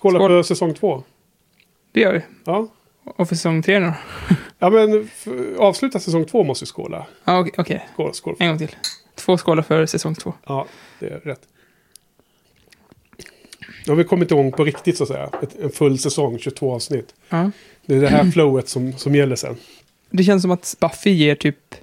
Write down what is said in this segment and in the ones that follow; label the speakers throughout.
Speaker 1: Skåla
Speaker 2: Skål.
Speaker 1: för säsong två.
Speaker 2: Det gör vi.
Speaker 1: Ja.
Speaker 2: Och för säsong tre då?
Speaker 1: Ja, men avsluta säsong två måste vi skåla.
Speaker 2: Ja, okej. okej.
Speaker 1: Skål, skål.
Speaker 2: En gång till. Två skålar för säsong två.
Speaker 1: Ja, det är rätt. Nu har vi kommit igång på riktigt så att säga. Ett, en full säsong, 22 avsnitt.
Speaker 2: Ja.
Speaker 1: Det är det här flowet som, som gäller sen.
Speaker 2: Det känns som att Buffy ger typ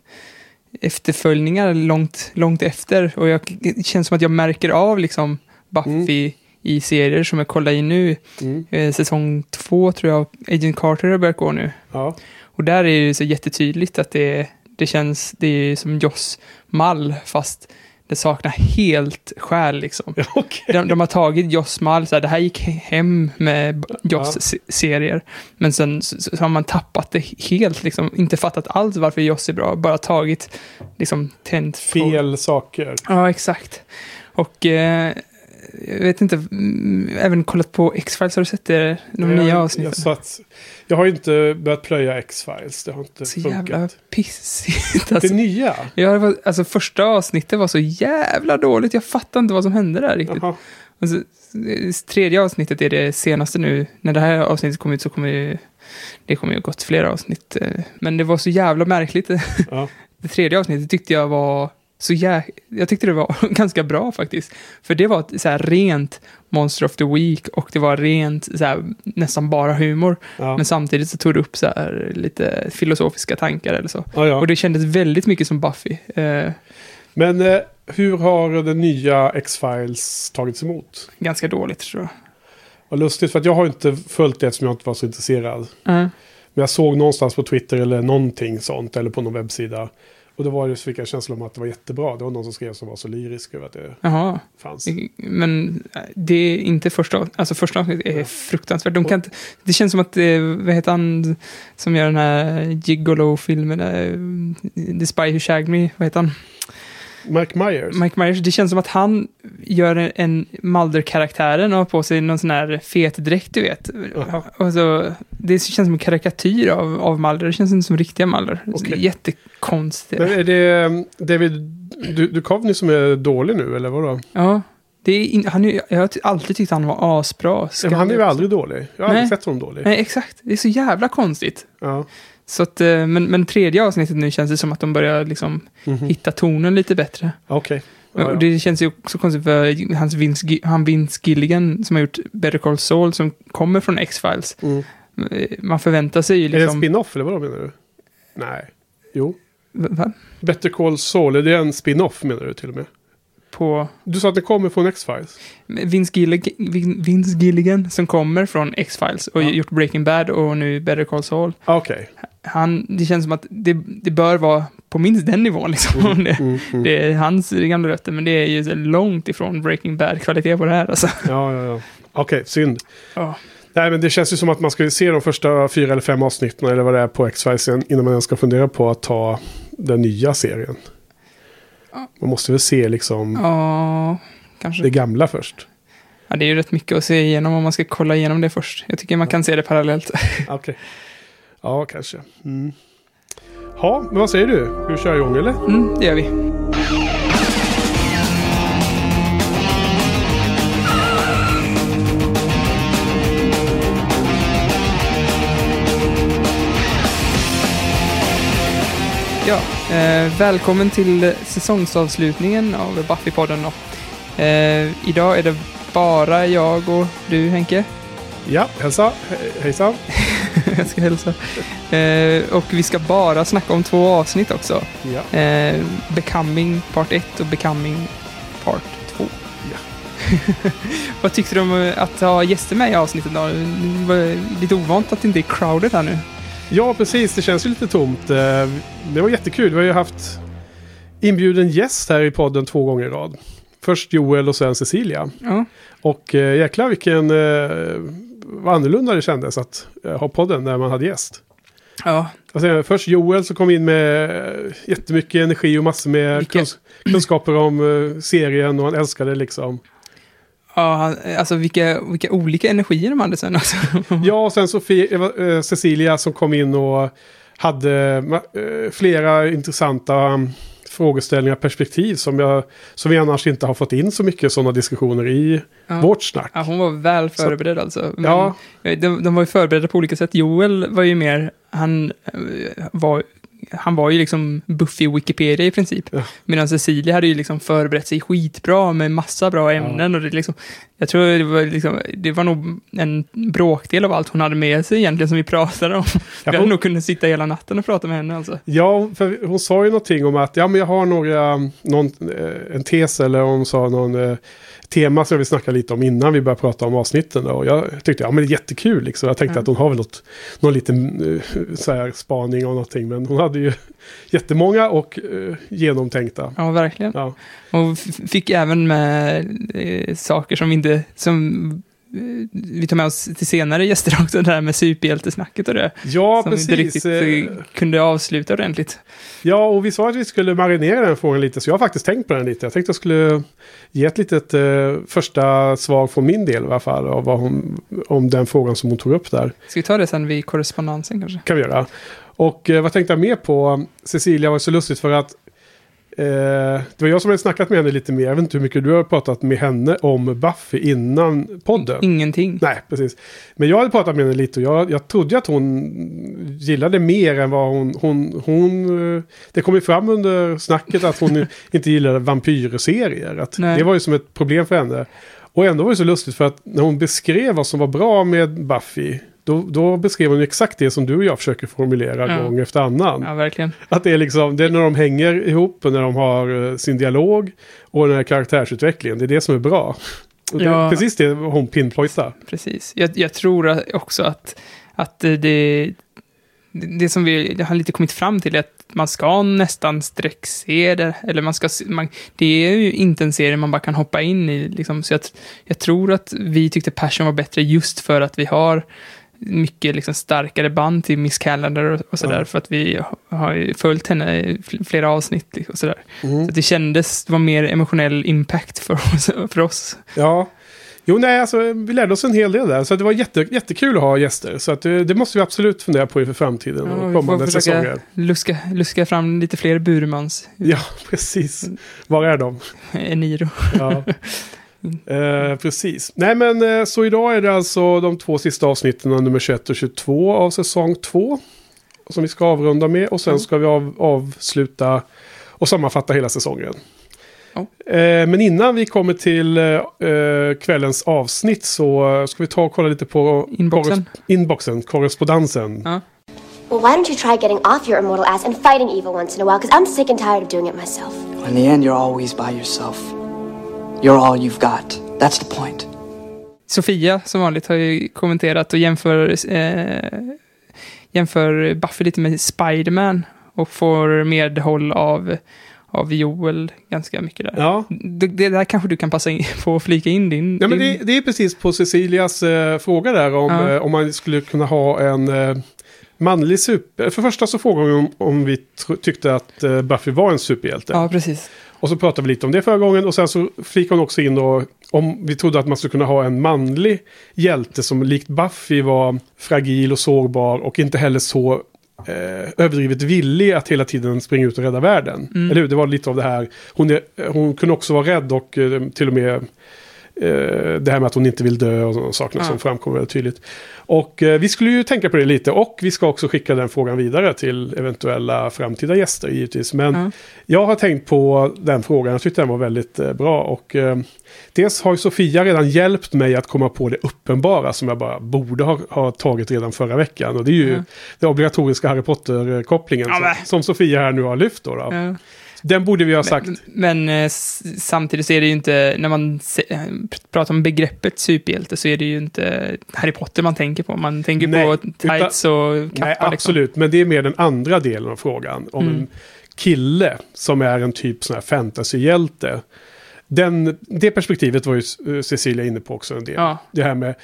Speaker 2: efterföljningar långt, långt efter. Och jag, det känns som att jag märker av liksom Buffy i serier som jag kollar i nu.
Speaker 1: Mm.
Speaker 2: Eh, säsong två tror jag Agent Carter har börjat gå nu.
Speaker 1: Ja.
Speaker 2: Och där är det så jättetydligt att det, det känns, det är som Joss mall fast det saknar helt själ liksom.
Speaker 1: Okej.
Speaker 2: De, de har tagit Joss mall, så här, det här gick hem med Joss
Speaker 1: Ja.
Speaker 2: se- serier. Men sen så, så har man tappat det helt, liksom, inte fattat alls varför Joss är bra, bara tagit liksom tänt
Speaker 1: Fel saker.
Speaker 2: Ja, exakt. Och eh, jag vet inte, mm, även kollat på X-Files, har du sett det? De
Speaker 1: Jag-
Speaker 2: nya avsnitten?
Speaker 1: Jag, satt, jag har ju inte börjat plöja X-Files. Det har inte
Speaker 2: så
Speaker 1: funkat.
Speaker 2: jävla pissigt.
Speaker 1: Det
Speaker 2: Alltså.
Speaker 1: nya?
Speaker 2: Ja, det var, alltså första avsnittet var så jävla dåligt. Jag fattar inte vad som hände där riktigt. Alltså, tredje avsnittet är det senaste nu. När det här avsnittet kom ut så kommer det, det kommer ju gått flera avsnitt. eh, Men det var så jävla märkligt.
Speaker 1: Ja.
Speaker 2: Det tredje avsnittet tyckte jag var så jä... Jag tyckte det var ganska bra faktiskt. För det var ett så här rent Monster of the Week och det var rent så här, nästan bara humor.
Speaker 1: Ja.
Speaker 2: Men samtidigt så tog det upp så här lite filosofiska tankar eller så.
Speaker 1: Ja, ja.
Speaker 2: Och det kändes väldigt mycket som Buffy. Eh,
Speaker 1: Men eh, hur har den nya X-Files tagits emot?
Speaker 2: ganska dåligt tror jag.
Speaker 1: Vad lustigt, för att jag har inte följt det eftersom jag inte var så intresserad.
Speaker 2: Uh,
Speaker 1: Men jag såg någonstans på Twitter eller någonting sånt, eller på någon webbsida. Och då var det så fick jag en känsla om att det var jättebra. Det var någon som skrev som var så lyrisk över att det
Speaker 2: jaha.
Speaker 1: fanns.
Speaker 2: Men eh, det är inte första, alltså första avsnittet är fruktansvärt. De kan inte, det känns som att, det, vad heter han som gör den här Gigolo-filmen, eh, The Spy Who Shagged Me, vad heter han?
Speaker 1: Mike Myers.
Speaker 2: Mike Myers, det känns som att han gör en, en Mulder-karaktären och har på sig någon sån här fet dräkt, du vet.
Speaker 1: Jaha.
Speaker 2: Och så, det känns som en karikatyr av, av Mulder, det känns inte som riktiga Mulder.
Speaker 1: Okej.
Speaker 2: Jättekonstigt.
Speaker 1: Men är det eh, David du, Duchovny som är dålig nu, eller vadå?
Speaker 2: Ja, är han är, jag har alltid tyckt han var asbra.
Speaker 1: Men han är ju aldrig dålig. Jag har
Speaker 2: Nej.
Speaker 1: aldrig sett honom dålig.
Speaker 2: Nej, exakt. Det är så jävla konstigt.
Speaker 1: Ja.
Speaker 2: Så att, eh, men, men tredje avsnittet nu känns det som att de börjar liksom
Speaker 1: Mhm.
Speaker 2: hitta tonen lite bättre.
Speaker 1: Okej. Ja, ja.
Speaker 2: det känns ju också konstigt för hans Vince, han Vince Gilligan som har gjort Better Call Saul som kommer från X-Files.
Speaker 1: Mm.
Speaker 2: Eh, Man förväntar sig ju
Speaker 1: Är det en
Speaker 2: liksom...
Speaker 1: spin-off eller vad menar du? Nej. Jo.
Speaker 2: Va?
Speaker 1: Better Call Saul, är det en spin-off menar du till och med?
Speaker 2: På
Speaker 1: Du sa att det kommer från X-Files.
Speaker 2: Vince Gilligan, Vin- Vince Gilligan som kommer från X-Files och
Speaker 1: Ja.
Speaker 2: gjort Breaking Bad och nu Better Call Saul.
Speaker 1: Ah, Okej.
Speaker 2: Han, det känns som att det, det bör vara på minst den nivån liksom. Det,
Speaker 1: Mm, mm.
Speaker 2: det är hans gamla rötter, men det är ju långt ifrån Breaking Bad-kvalitet på det här alltså.
Speaker 1: Ja, ja, ja. Okej, synd.
Speaker 2: Ja.
Speaker 1: Nej, men det känns ju som att man ska se de första fyra eller fem avsnitten eller vad det är på X-Files innan man ens ska fundera på att ta den nya serien. Man måste väl se liksom
Speaker 2: Ja, kanske.
Speaker 1: det gamla först.
Speaker 2: Ja, det är ju rätt mycket att se igenom om man ska kolla igenom det först. Jag tycker man kan se det parallellt.
Speaker 1: Okej. Ja, kanske. Mm. Ja, men vad säger du? Ska vi köra igång eller?
Speaker 2: Mm, det gör vi. Ja, eh, välkommen till säsongsavslutningen av Buffy-podden. Eh, idag är det bara jag och du, Henke.
Speaker 1: Ja, hälsa. He- hejsan.
Speaker 2: jag ska hälsa. Eh, och vi ska bara snacka om två avsnitt också.
Speaker 1: Ja.
Speaker 2: Eh, Becoming Part 1 och Becoming Part 2.
Speaker 1: Ja.
Speaker 2: Vad tyckte du om att ha gäster med i avsnittet då? Det var lite ovant att det inte är crowded här nu.
Speaker 1: Ja, precis. Det känns ju lite tomt. Eh, Det var jättekul. Vi har ju haft inbjuden gäst här i podden två gånger i rad. Först Joel och sen Cecilia.
Speaker 2: Ja,
Speaker 1: Och eh, jäklar vilken eh, vad annorlunda det kändes att ha podden när man hade gäst.
Speaker 2: ja.
Speaker 1: Alltså, först Joel som kom in med jättemycket energi och massor med kuns- kunskaper om serien och han älskade liksom.
Speaker 2: Ja alltså vilka, vilka olika energier de hade sen. Alltså.
Speaker 1: Ja, och sen så fi- eh, Cecilia som kom in och hade eh, flera intressanta um, frågeställningar perspektiv som, jag, som vi annars inte har fått in så mycket sådana diskussioner i
Speaker 2: Ja.
Speaker 1: vårt snack.
Speaker 2: Ja, hon var väl förberedd alltså. Men
Speaker 1: Ja.
Speaker 2: de, de var ju förberedda på olika sätt. Joel var ju mer, han eh, var, han var ju liksom Buffy Wikipedia i princip.
Speaker 1: Ja.
Speaker 2: Medan Cecilia hade ju liksom förberett sig skitbra med massa bra ämnen. Och det liksom, jag tror det var, liksom, det var nog en bråkdel av allt hon hade med sig egentligen som vi pratade om.
Speaker 1: Ja,
Speaker 2: Vi hade nog kunnat sitta hela natten och prata med henne alltså.
Speaker 1: Ja, för hon sa ju någonting om att ja, men jag har några, någon, eh, en tes eller hon sa någon eh, tema som jag vill snacka lite om innan vi börjar prata om avsnitten. Då. Och jag tyckte ja men det är jättekul liksom. Jag tänkte
Speaker 2: Ja.
Speaker 1: att hon har väl något, någon liten eh, så här, spaning och någonting. Men hon hade ju jättemånga och eh, genomtänkta.
Speaker 2: Ja, verkligen.
Speaker 1: Ja.
Speaker 2: Och fick även med eh, saker som vi inte, som vi tar med oss till senare gäster också, det här med superhjältesnacket och det.
Speaker 1: Ja,
Speaker 2: som vi inte
Speaker 1: precis.
Speaker 2: riktigt
Speaker 1: eh,
Speaker 2: kunde avsluta ordentligt.
Speaker 1: Ja, och vi sa att vi skulle marinera den frågan lite, så jag har faktiskt tänkt på den lite. Jag tänkte jag skulle ge ett litet eh, första svar från min del i alla fall, av vad hon, om den frågan som hon tog upp där.
Speaker 2: Ska vi ta det sen vid korrespondensen kanske?
Speaker 1: kan vi göra. Och eh, vad tänkte jag mer på? Cecilia var så lustigt för att det var jag som hade snackat med henne lite mer. Jag vet inte hur mycket du har pratat med henne om Buffy innan podden.
Speaker 2: Ingenting.
Speaker 1: Nej, precis. Men jag hade pratat med henne lite och jag, jag trodde att hon gillade mer än vad hon... hon, hon eh, det kom ju fram under snacket att hon inte gillade vampyrserier. Att
Speaker 2: Nej.
Speaker 1: det var ju som ett problem för henne. Och ändå var det så lustigt för att när hon beskrev vad som var bra med Buffy. Då, då beskrev hon exakt det som du och jag försöker formulera
Speaker 2: Ja.
Speaker 1: gång efter annan.
Speaker 2: Ja, verkligen.
Speaker 1: Att det är liksom, det är när de hänger ihop och när de har eh, sin dialog och den här karaktärsutvecklingen. Det är det som är bra. Och det är
Speaker 2: Ja.
Speaker 1: precis det hon pinpointar.
Speaker 2: Precis. Jag, jag tror också att, att det, det, det som vi har lite kommit fram till är att man ska nästan sträckse det. Eller man ska, man, det är ju inte en serie man bara kan hoppa in i. Liksom. Så jag, jag tror att vi tyckte Passion var bättre just för att vi har mycket liksom, starkare band till Miss Calendar och, och sådär.
Speaker 1: Ja.
Speaker 2: För att vi har följt henne i fl- flera avsnitt och sådär.
Speaker 1: Mm.
Speaker 2: Så att det kändes, det var mer emotionell impact för oss. För oss.
Speaker 1: Ja. Jo, nej, alltså vi lärde oss en hel del där. Så det var jätte, jättekul att ha gäster. Så att det, det måste vi absolut fundera på inför framtiden
Speaker 2: Ja,
Speaker 1: och kommande säsonger.
Speaker 2: Luska, luska fram lite fler Burmans.
Speaker 1: Ja, precis. Var är de?
Speaker 2: Eniro.
Speaker 1: Ja. Eh, precis. Nej, men eh, så idag är det alltså de två sista avsnitten, nummer 21 och 22 av säsong 2. Som vi ska avrunda med. Och sen
Speaker 2: Ja.
Speaker 1: ska vi av, avsluta och sammanfatta hela säsongen. Eh, men innan vi kommer till eh, kvällens avsnitt så ska vi ta och kolla lite på
Speaker 2: Inboxen.
Speaker 1: korres- inboxen, korrespondensen.
Speaker 3: Well, why don't you try getting off your immortal ass and fighting evil once in a while? Because I'm sick and tired of doing it myself.
Speaker 4: In the end, you're always by yourself. You're all you've got. That's the point.
Speaker 2: Sofia, som vanligt, har ju kommenterat och jämför, eh, jämför Buffy lite med Spiderman och får medhåll av, av Joel ganska mycket där.
Speaker 1: Ja,
Speaker 2: Det, det där kanske du kan passa in på att flika in din...
Speaker 1: Ja, men
Speaker 2: din
Speaker 1: det, det är precis på Cecilias eh, fråga där om,
Speaker 2: Ja.
Speaker 1: eh, om man skulle kunna ha en eh, manlig super... För första så frågade hon om, om vi tyckte att eh, Buffy var en superhjälte.
Speaker 2: Ja, precis.
Speaker 1: Och så pratade vi lite om det förra gången och sen så flikade hon också in då om vi trodde att man skulle kunna ha en manlig hjälte som likt Buffy var fragil och sårbar och inte heller så eh, överdrivet villig att hela tiden springa ut och rädda världen.
Speaker 2: Mm.
Speaker 1: Eller hur? Det var lite av det här. Hon, är, hon kunde också vara rädd och eh, till och med det här med att hon inte vill dö och sådana saker
Speaker 2: Ja.
Speaker 1: som framkommer väldigt tydligt. Och eh, vi skulle ju tänka på det lite och vi ska också skicka den frågan vidare till eventuella framtida gäster givetvis. Men
Speaker 2: Ja.
Speaker 1: jag har tänkt på den frågan, jag tyckte den var väldigt eh, bra. Och eh, dels har ju Sofia redan hjälpt mig att komma på det uppenbara som jag bara borde ha, ha tagit redan förra veckan. Och det är ju
Speaker 2: Ja.
Speaker 1: den obligatoriska Harry Potter-kopplingen som, som Sofia här nu har lyft. Då, då. Den borde vi ha sagt.
Speaker 2: Men, men eh, samtidigt så är det ju inte, när man pratar om begreppet superhjälte så är det ju inte Harry Potter man tänker på. Man tänker
Speaker 1: Nej,
Speaker 2: på tights och kappa.
Speaker 1: Nej,
Speaker 2: liksom.
Speaker 1: absolut. Men det är mer den andra delen av frågan. Om
Speaker 2: Mm.
Speaker 1: en kille som är en typ sån här fantasyhjälte. Den, det perspektivet var ju eh, Cecilia inne på också en del.
Speaker 2: Ja.
Speaker 1: Det här med,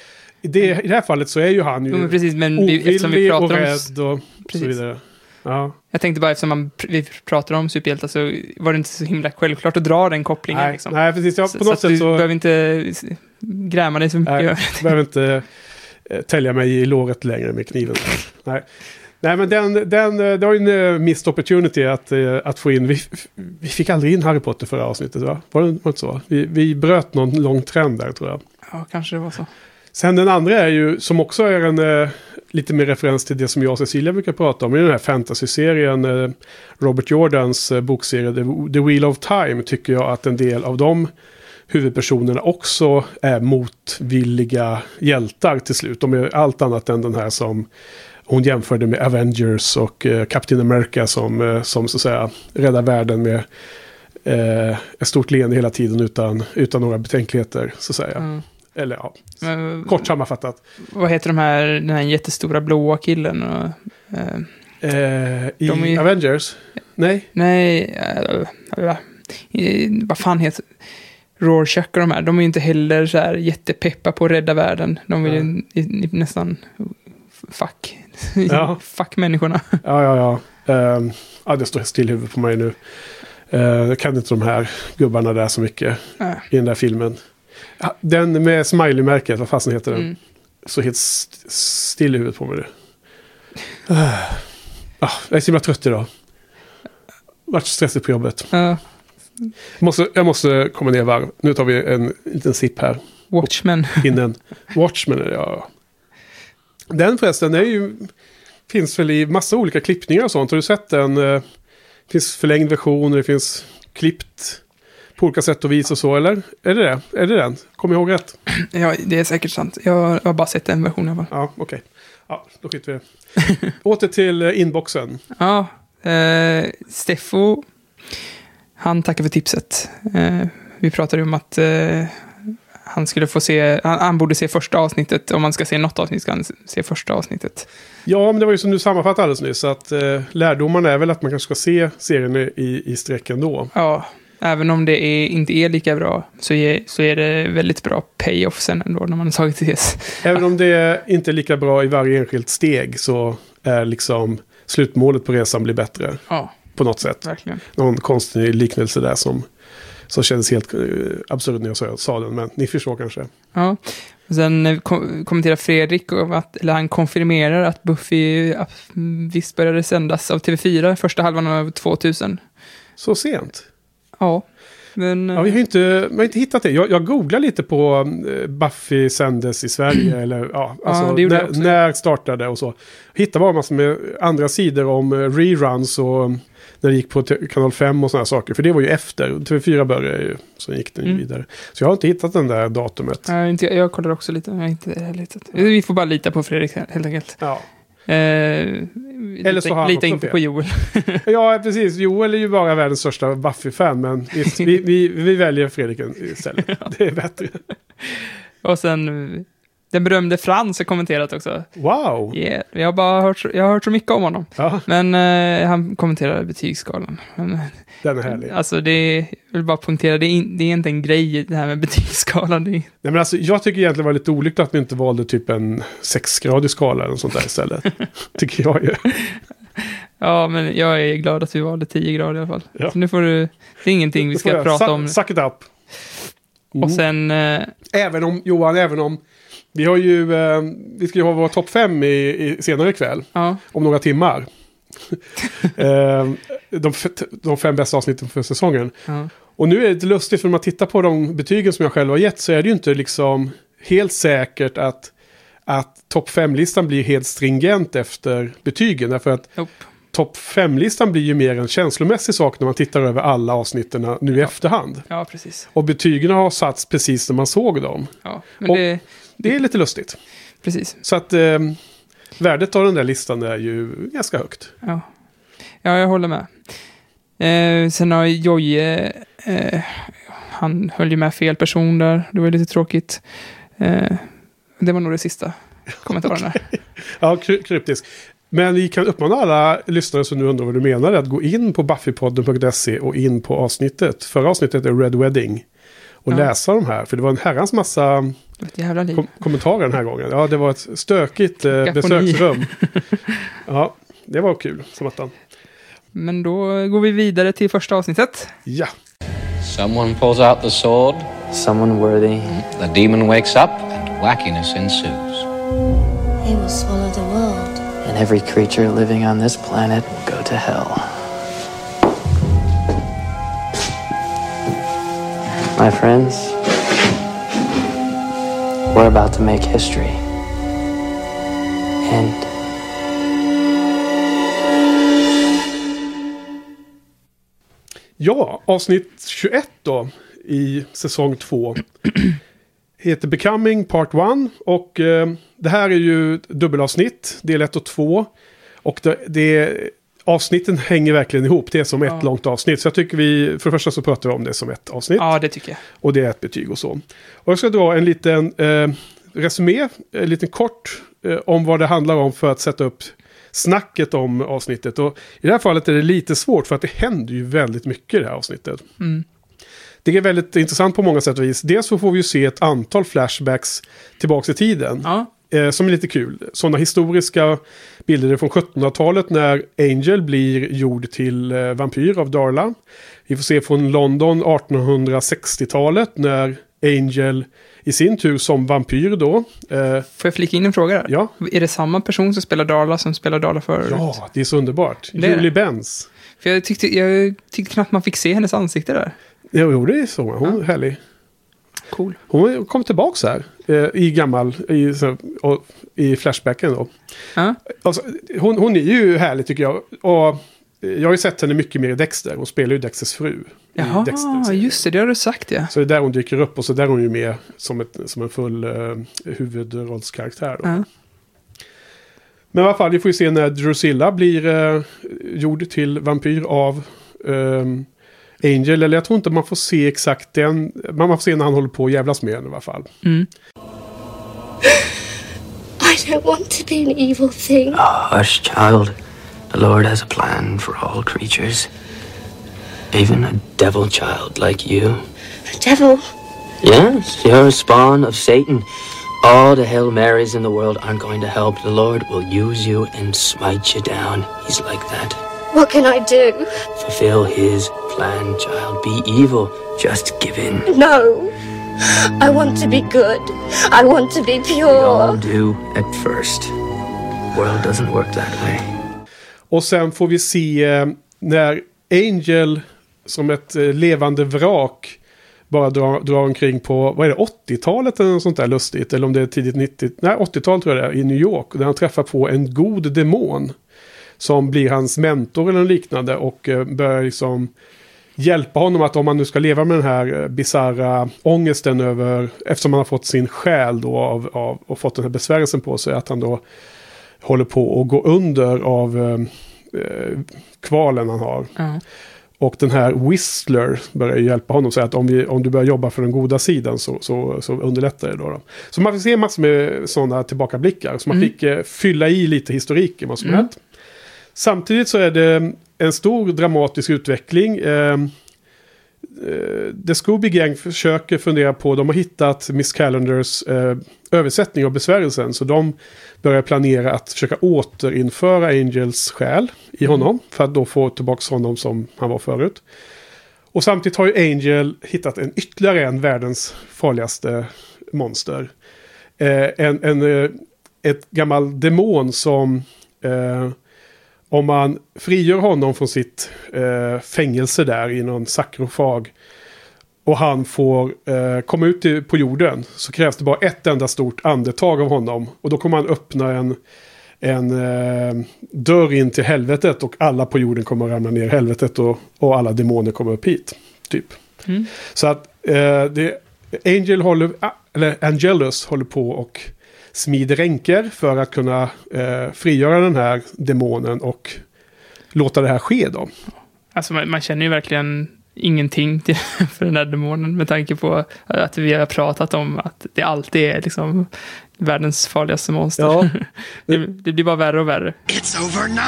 Speaker 1: det, I det här fallet så är ju han ju
Speaker 2: Jo, men precis, men eftersom vi
Speaker 1: ovillig och
Speaker 2: pratar om...
Speaker 1: rädd och så
Speaker 2: Precis.
Speaker 1: vidare. Ja.
Speaker 2: Jag tänkte bara eftersom man, vi pratar om superhjältar så var det inte så himla självklart att dra den kopplingen.
Speaker 1: Nej,
Speaker 2: liksom.
Speaker 1: nej, precis. Ja,
Speaker 2: så,
Speaker 1: på
Speaker 2: så
Speaker 1: något
Speaker 2: du
Speaker 1: sätt så
Speaker 2: behöver inte gräma dig så mycket.
Speaker 1: Nej. behöver inte eh, tälja mig i låret längre med kniven. nej. Nej, men den, den, eh, det var ju en eh, missed opportunity att, att få in. Vi, vi fick aldrig in Harry Potter förra avsnittet, va? Var det var det inte så? Vi, vi bröt någon lång trend där, tror jag.
Speaker 2: Ja, kanske det var så.
Speaker 1: Sen den andra är ju, som också är en lite mer referens till det som jag och Cecilia brukar prata om, i den här fantasy-serien, eh, Robert Jordans eh, bokserie The, Wheel of Time, tycker jag att en del av de huvudpersonerna också är motvilliga hjältar till slut. De är allt annat än den här som hon jämförde med Avengers och eh, Captain America som, som så att säga räddar världen med eh, ett stort leende hela tiden utan, utan några betänkligheter. Så att säga.
Speaker 2: Mm.
Speaker 1: Eller ja,
Speaker 2: Men,
Speaker 1: kort sammanfattat.
Speaker 2: Vad heter de här, den här jättestora blåa killen? Och, eh,
Speaker 1: Eh, I
Speaker 2: är-
Speaker 1: Avengers? Nej?
Speaker 2: nej, eh, vad fan heter Rorschach och de här, de är inte heller så här jättepeppa på att rädda världen. De vill ju i- nästan fuck.
Speaker 1: Ja.
Speaker 2: fuck människorna.
Speaker 1: Ja, ja, ja. Ehm, ja, det står still i huvudet på mig nu. Uh, jag kan inte de här gubbarna där så mycket
Speaker 2: Nej.
Speaker 1: i den där filmen. Den med smiley-märket, vad fasen heter den?
Speaker 2: Mm.
Speaker 1: Så helt st- still i huvudet på mig nu. Ah, jag är så himla trött idag. Vart stressigt på jobbet. Jag måste, jag måste komma ner varv. Nu tar vi en liten sipp här.
Speaker 2: Watchmen.
Speaker 1: Innan. Watchmen ja. Den förresten är ju, finns väl i massa olika klippningar och sånt. Har du sett den? Eh, Det finns förlängd version det finns klippt på olika sätt och vis och så, eller? Är det det? Är det den? Kommer jag ihåg rätt?
Speaker 2: Ja, det är säkert sant. Jag har bara sett en version av den.
Speaker 1: Ja, okej. Ja, då skiter vi det. Åter till eh, inboxen.
Speaker 2: Ja, eh, Steffo, han tackar för tipset. Eh, vi pratade om att eh, han skulle få se, han, han borde se första avsnittet. Om man ska se något avsnitt ska han se första avsnittet.
Speaker 1: Ja, men det var ju som du sammanfattade alldeles nyss. Att eh, lärdomarna är väl att man kanske ska se serien i, i sträck ändå.
Speaker 2: Ja, även om det är, inte är lika bra så är, så är det väldigt bra payoff sen ändå när man har tagit det.
Speaker 1: Även om det inte är lika bra i varje enskilt steg så är liksom slutmålet på resan blir bättre
Speaker 2: Ja,
Speaker 1: på något sätt.
Speaker 2: verkligen.
Speaker 1: Någon konstig liknelse där som, som kändes helt uh, absurd när jag sa, den. Men ni förstår kanske.
Speaker 2: Ja. Och sen eh, kom, kommenterar Fredrik, att, eller han konfirmerar att Buffy eh, visst började sändas av TV4 första halvan av 2000.
Speaker 1: Så sent?
Speaker 2: Ja, men...
Speaker 1: Ja, vi har inte, vi har inte hittat det. Jag, jag googlar lite på eh, Buffy sändes i Sverige. eller, ja, alltså,
Speaker 2: jag
Speaker 1: när,
Speaker 2: också.
Speaker 1: när startade och så. Hittade bara massor med andra sidor om eh, reruns och mm, när det gick på kanal 5 och sådana saker. För det var ju efter. TV4 började ju. Så gick den
Speaker 2: Mm.
Speaker 1: vidare. Så jag har inte hittat den där datumet.
Speaker 2: Nej, inte, jag kollar också lite, jag har inte heller hittat. Vi får bara lita på Fredrik helt enkelt.
Speaker 1: Ja.
Speaker 2: Eh,
Speaker 1: Eller så har
Speaker 2: lita inte
Speaker 1: fel.
Speaker 2: på Joel.
Speaker 1: ja, precis. Joel är ju bara världens största Buffy-fan. Men vi, vi, vi väljer Fredrik istället. Det är bättre.
Speaker 2: Och sen den berömde Frans har kommenterat också.
Speaker 1: Wow!
Speaker 2: Yeah, jag har bara hört, så- jag har hört så mycket om honom.
Speaker 1: Ja,
Speaker 2: Men eh, han kommenterar betygsskalan. Men,
Speaker 1: den är härlig.
Speaker 2: alltså det är, jag vill bara poängtera, det är, det är inte en grej det här med betygsskalan. Är,
Speaker 1: Nej, men alltså, jag tycker egentligen det var lite olyckligt att vi inte valde typ en sexgradig skala eller något sånt där istället. tycker jag ju.
Speaker 2: ja, men jag är glad att vi valde 10 grader i alla fall.
Speaker 1: Ja.
Speaker 2: Så nu får du, det är ingenting vi ska prata om.
Speaker 1: Suck it up. Mm.
Speaker 2: Och sen, eh,
Speaker 1: Även om, Johan, även om vi har ju, eh, vi ska ju ha vår topp fem i, i senare ikväll.
Speaker 2: ja,
Speaker 1: Om några timmar. eh, de, de fem bästa avsnitten för säsongen.
Speaker 2: ja.
Speaker 1: Och nu är det lite lustigt för när man tittar på de betygen som jag själv har gett så är det ju inte liksom helt säkert att, att topp fem-listan blir helt stringent efter betygen. Därför att
Speaker 2: Nope.
Speaker 1: topp fem-listan blir ju mer en känslomässig sak när man tittar över alla avsnitten nu i efterhand.
Speaker 2: ja, precis.
Speaker 1: Och betygen har satts precis när man såg dem.
Speaker 2: Ja, men
Speaker 1: Och-
Speaker 2: det,
Speaker 1: Det är lite lustigt.
Speaker 2: precis.
Speaker 1: Så att eh, värdet av den där listan är ju ganska högt.
Speaker 2: Ja, ja jag håller med. Eh, sen har Jojje, eh, han höll ju med fel person där. Det var lite tråkigt. Eh, det var nog det sista kommentaren där.
Speaker 1: Ja, kry- kryptisk. Men vi kan uppmana alla lyssnare som nu undrar vad du menar att gå in på buffypodden.se och in på avsnittet. Förra avsnittet är Red Wedding. Och
Speaker 2: Ja.
Speaker 1: läsa de här. För det var en herrans massa kom kommentarer den här gången. Ja, det var ett stökigt eh, besöksrum. Ja, det var kul som attan.
Speaker 2: Men då går vi vidare till första avsnittet.
Speaker 1: Ja,
Speaker 5: Someone pulls out the sword,
Speaker 4: Someone worthy.
Speaker 5: the demon wakes up, and wackiness ensues.
Speaker 3: They will swallow the world
Speaker 4: and every creature living on this planet will go to hell. My friends, we're about to make history. And
Speaker 1: Ja, avsnitt 21 då i säsong 2 heter Becoming Part 1 och eh, det här är ju dubbelavsnitt, del 1 och 2. Och det, det, avsnitten hänger verkligen ihop, det är som ett
Speaker 2: Ja.
Speaker 1: långt avsnitt. Så jag tycker vi, för det första så pratar vi om det som ett avsnitt.
Speaker 2: Ja, det tycker jag.
Speaker 1: Och det är ett betyg och så. Och jag ska dra en liten eh, resumé, en liten kort, eh, om vad det handlar om för att sätta upp snacket om avsnittet. Och i det här fallet är det lite svårt för att det händer ju väldigt mycket i det här avsnittet. Det är väldigt intressant på många sätt och vis. Dels så får vi ju se ett antal flashbacks tillbaka i tiden.
Speaker 2: Ja,
Speaker 1: Eh, som är lite kul. Sådana historiska bilder från 1700-talet när Angel blir gjord till eh, vampyr av Darla. Vi får se från London 1860-talet när Angel i sin tur som vampyr då. Eh,
Speaker 2: får jag flika in en fråga där?
Speaker 1: ja.
Speaker 2: Är det samma person som spelar Darla som spelar Darla förut?
Speaker 1: ja, det är så underbart.
Speaker 2: Det
Speaker 1: Julie. Benz.
Speaker 2: För jag tyckte, jag tyckte knappt man fick se hennes ansikte där.
Speaker 1: Jo, jo, det är så. Hon är härlig.
Speaker 2: Cool.
Speaker 1: Hon kom tillbaka här eh, i gammal, i, så, och, i flashbacken då.
Speaker 2: Ja,
Speaker 1: Alltså, hon, hon är ju härlig tycker jag. Och jag har ju sett henne mycket mer i Dexter. Hon spelar ju Dexters fru.
Speaker 2: Jaha, just det, det har du sagt ja.
Speaker 1: Så det är där hon dyker upp och så där är hon ju med som, ett, som en full uh, huvudrollskaraktär. Då.
Speaker 2: ja.
Speaker 1: Men i alla fall, vi får ju se när Drusilla blir uh, gjord till vampyr av ehm, Angel. Eller jag tror inte man får se exakt den. Men man får se när han håller på att jävlas med henne i alla fall.
Speaker 2: Mm.
Speaker 3: I don't want to be an evil thing.
Speaker 4: hush, child. The Lord has a plan for all creatures. Even a devil child like you.
Speaker 3: The devil.
Speaker 4: Yes, you're a spawn of Satan. All the Hail Marys in the world aren't going to help. The Lord will use you and smite you down. He's like that.
Speaker 3: What can I do?
Speaker 4: Fulfill his plan, child. Be evil. Just give in.
Speaker 3: No. I want to be good. I want to be
Speaker 4: We all
Speaker 3: pure.
Speaker 4: do at first. World doesn't work that way.
Speaker 1: Och sen får vi se eh, när Angel som ett eh, levande vrak bara drar, drar omkring på, vad är det, 80-talet eller något sånt där lustigt. Eller om det är tidigt 90, nej 80-tal tror jag det är, i New York. Där han träffar på en god demon. Som blir hans mentor eller liknande och eh, börjar liksom hjälpa honom att om man nu ska leva med den här eh, bisarra ångesten över, eftersom han har fått sin själ då av, av, och fått den här besvärjelsen på sig, att han då håller på att gå under av eh, eh, kvalen han har.
Speaker 2: Ja.
Speaker 1: Och den här Whistler börjar hjälpa honom och säga att om, vi, om du börjar jobba för den goda sidan så, så, så underlättar det då, då. Så man får se massor med sådana tillbakablickar. Så man fick eh, fylla i lite historik i vad som hänt. Samtidigt så är det en stor dramatisk utveckling. Eh, eh, The Scooby Gang försöker fundera på, de har hittat Miss Calendars eh, översättning av besvärjelsen. Så de börjar planera att försöka återinföra Angels själ i honom. För att då få tillbaka honom som han var förut. Och samtidigt har ju Angel hittat en ytterligare en världens farligaste monster. Eh, en, en, eh, ett gammal demon som eh, om man frigör honom från sitt eh, fängelse där i någon sakrofag och han får eh, komma ut i, på jorden så krävs det bara ett enda stort andetag av honom. Och då kommer han öppna en, en eh, dörr in till helvetet och alla på jorden kommer att ramla ner i helvetet och, och alla demoner kommer upp hit. Typ. Så att eh, det, Angel håller, ah, eller Angelus håller på och smider ränker för att kunna eh, frigöra den här demonen och låta det här ske då.
Speaker 2: Alltså man, man känner ju verkligen ingenting till, för den där demonen med tanke på att vi har pratat om att det alltid är liksom världens farligaste monster.
Speaker 1: Ja.
Speaker 2: det, det blir bara värre och värre.
Speaker 6: It's over 9,000!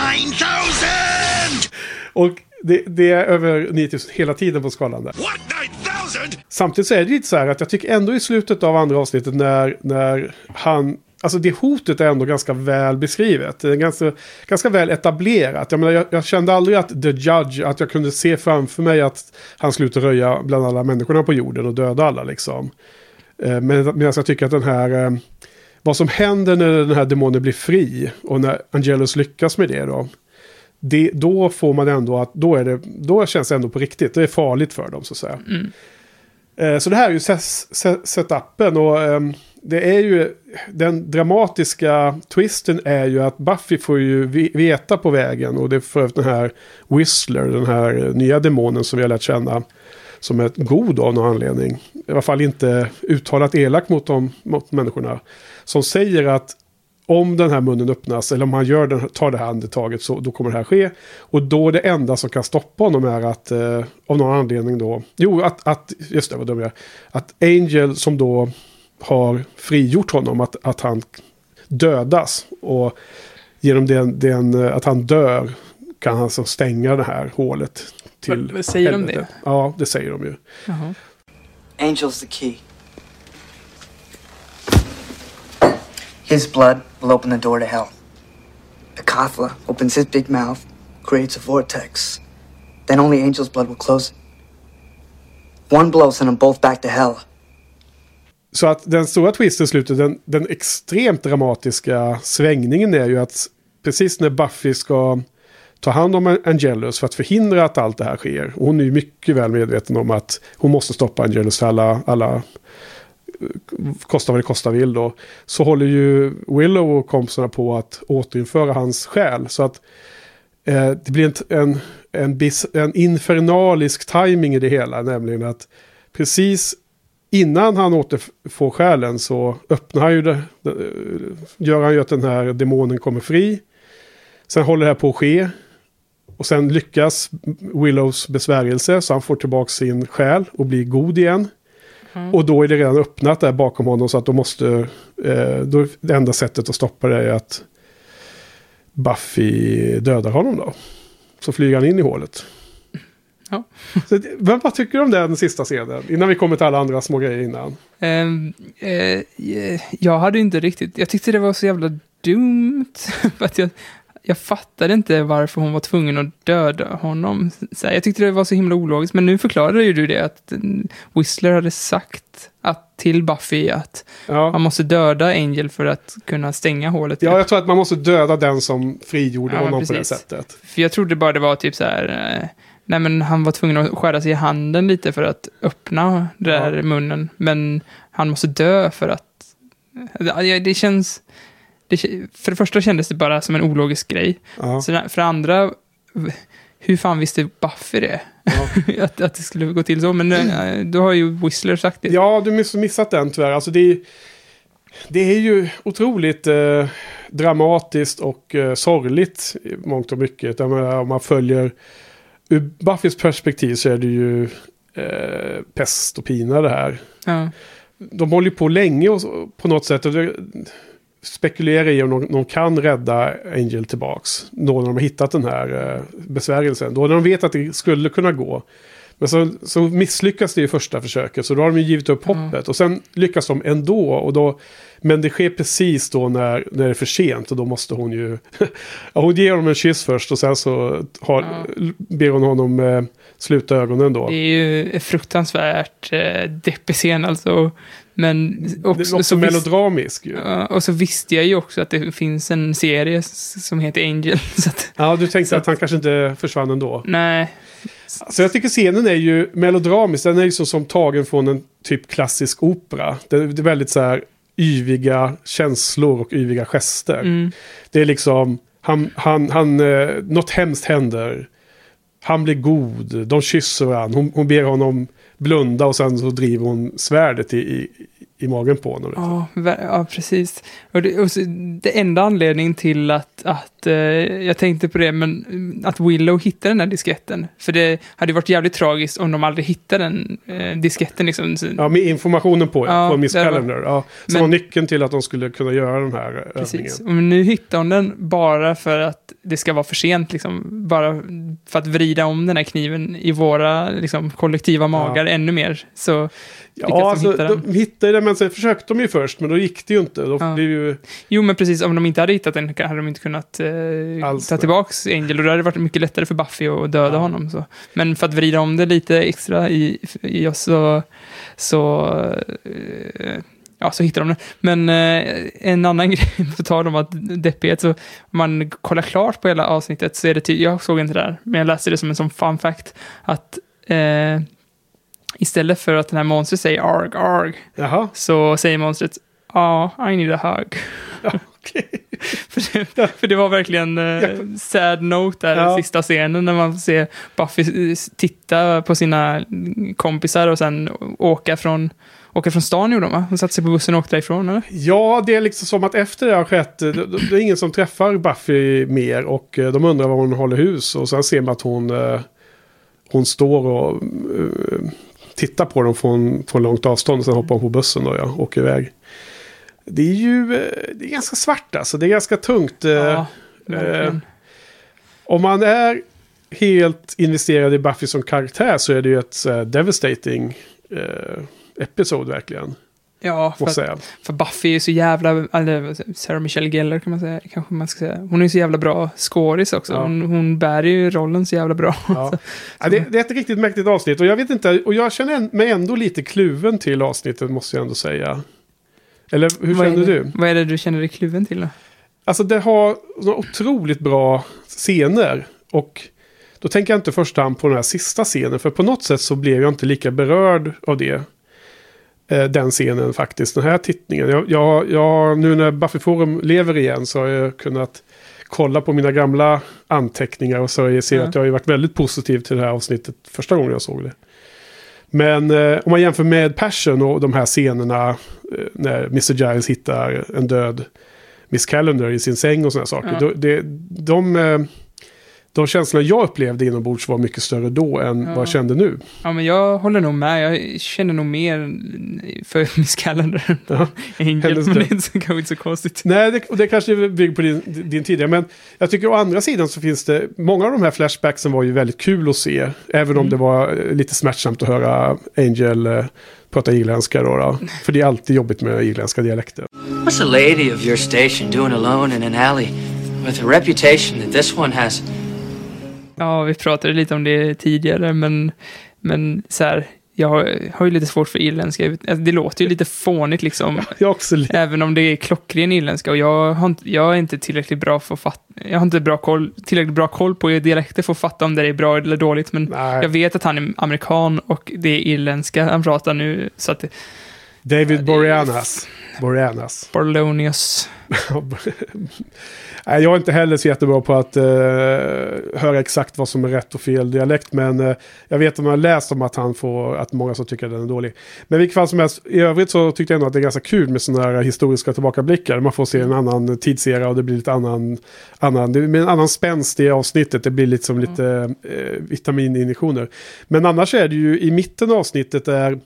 Speaker 1: Och det, det är över 9000 hela tiden på skalan där.
Speaker 6: What 9,000?
Speaker 1: Samtidigt så är det lite så här att jag tycker ändå i slutet av andra avsnittet när, när han... Alltså det hotet är ändå ganska väl beskrivet. Det är ganska, ganska väl etablerat. Jag, menar, jag, jag kände aldrig att The Judge, att jag kunde se framför mig att han och röja bland alla människorna på jorden och döda alla liksom. Eh, men, medan jag tycker att den här eh, vad som händer när den här demonen blir fri och när Angelus lyckas med det då. Det, då får man ändå att, då, är det, då känns det ändå på riktigt. Det är farligt för dem så att säga. Eh, Eh, så det här är ju setupen och ehm, det är ju den dramatiska twisten är ju att Buffy får ju veta på vägen och det är för övrigt den här Whistler, den här eh, nya demonen som vi har lärt känna som är god av någon anledning. I alla fall inte uttalat elak mot, dem, mot människorna. Som säger att om den här munnen öppnas eller om han gör den, tar det här andetaget så då kommer det här ske. Och då det enda som kan stoppa honom är att eh, av någon anledning då. Jo, att, att just det, vad dum jag. Att Angel som då har frigjort honom, att, att han dödas. Och genom den, den, att han dör kan han alltså stänga det här hålet. Till
Speaker 2: Vad- vad säger de
Speaker 1: helvetet. Ja, det säger de ju.
Speaker 2: Jaha.
Speaker 7: Angel's the key. His blood will open the door to hell. The Kathla opens his big mouth, creates a vortex. Then only Angel's blood will close it. One blow send them both back to hell.
Speaker 1: Så att den stora twisten i slutet, den, den extremt dramatiska svängningen är ju att precis när Buffy ska ta hand om Angelus för att förhindra att allt det här sker. Och hon är ju mycket väl medveten om att hon måste stoppa Angelus för alla, alla kosta vad det kosta vill då. Så håller ju Willow och kompisarna på att återinföra hans själ. Så att eh, det blir en, en, en, bis, en infernalisk timing i det hela. Nämligen att precis innan han återfår själen så öppnar han ju det, det, gör han ju att den här demonen kommer fri. Sen håller det här på att ske. Och sen lyckas Willows besvärjelse så han får tillbaka sin själ och blir god igen. Och då är det redan öppnat där bakom honom så att de måste... Eh, då, det enda sättet att stoppa det är att Buffy dödar honom då. Så flyger han in i hålet.
Speaker 2: Ja.
Speaker 1: Så, men vad tycker du om den sista scenen? Innan vi kommer till alla andra små grejer innan.
Speaker 2: Eh, eh, jag hade inte riktigt, jag tyckte det var så jävla dumt. att jag, jag fattade inte varför hon var tvungen att döda honom. Så här, jag tyckte det var så himla ologiskt, men nu förklarade ju du det att mm, Whistler hade sagt att, till Buffy att man
Speaker 1: Ja.
Speaker 2: måste döda Angel för att kunna stänga hålet.
Speaker 1: ja, jag tror att man måste döda den som frigjorde
Speaker 2: Ja,
Speaker 1: honom på det
Speaker 2: precis.
Speaker 1: sättet.
Speaker 2: För jag trodde bara det var typ så här, eh, nej men han var tvungen att skära sig i handen lite för att öppna den där
Speaker 1: Ja.
Speaker 2: munnen. Men han måste dö för att, det känns, det, för det första kändes det bara som en ologisk grej.
Speaker 1: Ja.
Speaker 2: Så för det andra, hur fan visste Buffy det?
Speaker 1: Ja.
Speaker 2: att, att det skulle gå till så, men eh, då har ju Whistler sagt det.
Speaker 1: Ja, du har miss- missat den tyvärr. Alltså det, är- det är ju otroligt eh, dramatiskt och eh, sorgligt i mångt och mycket. Menar, Om man följer ur Buffys perspektiv så är det ju eh, pest och pina det här.
Speaker 2: Ja.
Speaker 1: De håller ju på länge och, på något sätt. Och det, spekulerar i om de, de kan rädda Angel tillbaks. Då när de har hittat den här eh, besvärjelsen. Då när de vet att det skulle kunna gå. Men så, så misslyckas det i första försöket. Så då har de ju givit upp hoppet. Och sen lyckas de ändå. Och då, men det sker precis då när, när det är för sent. Och då måste hon ju... ja, hon ger honom en kyss först. Och sen så har, ber hon honom eh, sluta ögonen då.
Speaker 2: Det är ju fruktansvärt eh, deppig scen alltså. Men
Speaker 1: Det
Speaker 2: också,
Speaker 1: också
Speaker 2: så
Speaker 1: melodramisk ju.
Speaker 2: Och så visste jag ju också att det finns en serie som heter Angel. Att,
Speaker 1: Ja, du tänkte att han kanske inte försvann ändå.
Speaker 2: nej,
Speaker 1: Så jag tycker scenen är ju melodramisk. Den är ju så som tagen från en typ klassisk opera. Det det är väldigt så här yviga känslor och yviga gester.
Speaker 2: mm,
Speaker 1: Det är liksom, han, han, han, eh, något hemskt händer. Han blir god, de kysser varandra. Hon, hon ber honom blunda och sen så driver hon svärdet i, i, i magen på honom.
Speaker 2: ja, ver- ja precis. Och det, och så, det enda anledningen till att, att eh, jag tänkte på det, men mm, att Willow hittade den här disketten. För det hade varit jävligt tragiskt om de aldrig hittade den eh, disketten liksom.
Speaker 1: Ja, med informationen på,
Speaker 2: Ja,
Speaker 1: på Miss Calendar. Ja, som
Speaker 2: Men-
Speaker 1: var nyckeln till att de skulle kunna göra den här eh,
Speaker 2: Precis.
Speaker 1: övningen.
Speaker 2: Och nu hittar hon den bara för att det ska vara för sent, liksom. Bara för att vrida om den här kniven i våra liksom, kollektiva magar ännu mer. Så
Speaker 1: Ja, alltså,
Speaker 2: hitta den.
Speaker 1: de hittade den, men sen försökte de ju först, men då gick det ju inte. Då
Speaker 2: Ja.
Speaker 1: ju,
Speaker 2: Jo, men precis. Om de inte hade hittat den hade de inte kunnat eh,
Speaker 1: Alls,
Speaker 2: ta
Speaker 1: nej.
Speaker 2: tillbaks Angel. Och då hade det varit mycket lättare för Buffy att döda
Speaker 1: Ja.
Speaker 2: honom. Så. Men för att vrida om det lite extra i, i oss så, så eh, ja, så hittar de den. Men eh, en annan grej, på tal om att deppighet, så om man kollar klart på hela avsnittet så är det ty- jag såg inte det där, men jag läste det som en sån fun fact, att eh, istället för att den här monstret säger arg, arg,
Speaker 1: Jaha,
Speaker 2: så säger monstret ja, I need a hug.
Speaker 1: okej.
Speaker 2: för, det, för det var verkligen eh, sad note där,
Speaker 1: Ja.
Speaker 2: sista scenen, när man får se Buffy eh, titta på sina kompisar och sen åka från, åka från stan gjorde de va? Hon satte sig på bussen och åkte därifrån, eller?
Speaker 1: Ja, det är liksom som att efter det har skett, det, det är ingen som träffar Buffy mer och eh, de undrar var hon håller hus och sen ser man att hon, hon står och eh, tittar på dem från, från långt avstånd och sen hoppar hon på bussen och ja, åker iväg. Det är ju eh, det är ganska svart alltså, det är ganska tungt. eh,
Speaker 2: Ja, verkligen.
Speaker 1: Om man är helt investerad i Buffy som karaktär så är det ju ett så här, devastating eh, episod verkligen.
Speaker 2: Ja, för, att, för Buffy är så jävla, eller Sarah Michelle Gellar kan man säga, kanske man ska säga. Hon är så jävla bra skådis också.
Speaker 1: Ja.
Speaker 2: Hon, hon bär ju rollen så jävla bra.
Speaker 1: Ja. Ja, det, det är ett riktigt mäktigt avsnitt och jag vet inte, och jag känner mig ändå lite kluven till avsnittet måste jag ändå säga. Eller hur
Speaker 2: Vad
Speaker 1: känner
Speaker 2: det-
Speaker 1: du?
Speaker 2: Vad är det du känner dig kluven till då?
Speaker 1: Alltså det har några otroligt bra scener. Och då tänker jag inte i första hand på den här sista scenen. För på något sätt så blev jag inte lika berörd av det. Eh, Den scenen faktiskt, den här tittningen. Jag, jag, jag, nu när Buffy Forum lever igen så har jag kunnat kolla på mina gamla anteckningar. Och så jag ser
Speaker 2: Ja.
Speaker 1: att jag har varit väldigt positiv till det här avsnittet första gången jag såg det. Men eh, om man jämför med Passion och de här scenerna eh, när Mr. Giles hittar en död Miss Calendar i sin säng och sådana saker.
Speaker 2: Ja.
Speaker 1: Då, det, de, eh, de känslorna jag upplevde inombords var mycket större då än
Speaker 2: Ja.
Speaker 1: vad jag kände nu.
Speaker 2: Ja, men jag håller nog med. Jag känner nog mer för Miss Calendar
Speaker 1: Ja.
Speaker 2: än men det är kanske inte så konstigt.
Speaker 1: Nej, det, och det kanske bygger på din, din tidigare. Men jag tycker å andra sidan så finns det... Många av de här flashbacksen var ju väldigt kul att se. Även om
Speaker 2: Mm.
Speaker 1: det var eh, lite smärtsamt att höra Angel eh, prata irländska då, då. För det är alltid jobbigt med irländska dialekter.
Speaker 4: What's a lady of your station doing alone in an alley with a reputation that this one has?
Speaker 2: Ja, vi pratade lite om det tidigare, men, men så här, jag har, har ju lite svårt för irländska. Alltså, Det låter ju lite fånigt liksom.
Speaker 1: Jag också.
Speaker 2: Även om det är klockren irländska och jag, har inte, jag är inte tillräckligt bra för att fatta, jag har inte bra koll, tillräckligt bra koll på dialekter för att fatta om det är bra eller dåligt, men
Speaker 1: Nej.
Speaker 2: jag vet att han är amerikan och det är irländska han pratar nu, så att
Speaker 1: David Boreanaz. Boreanaz.
Speaker 2: Barlonius.
Speaker 1: Nej, jag är inte heller så jättebra på att eh, höra exakt vad som är rätt och fel dialekt. Men eh, jag vet att man har läst om att han får, att många som tycker att den är dålig. Men i vilket fall som helst, i övrigt så tyckte jag ändå att det är ganska kul med sådana här historiska tillbakablickar. Man får se en annan tidsera och det blir lite annan, annan, det blir en annan spänst i avsnittet. Det blir lite som lite eh, vitamininjektioner. Men annars är det ju i mitten av avsnittet där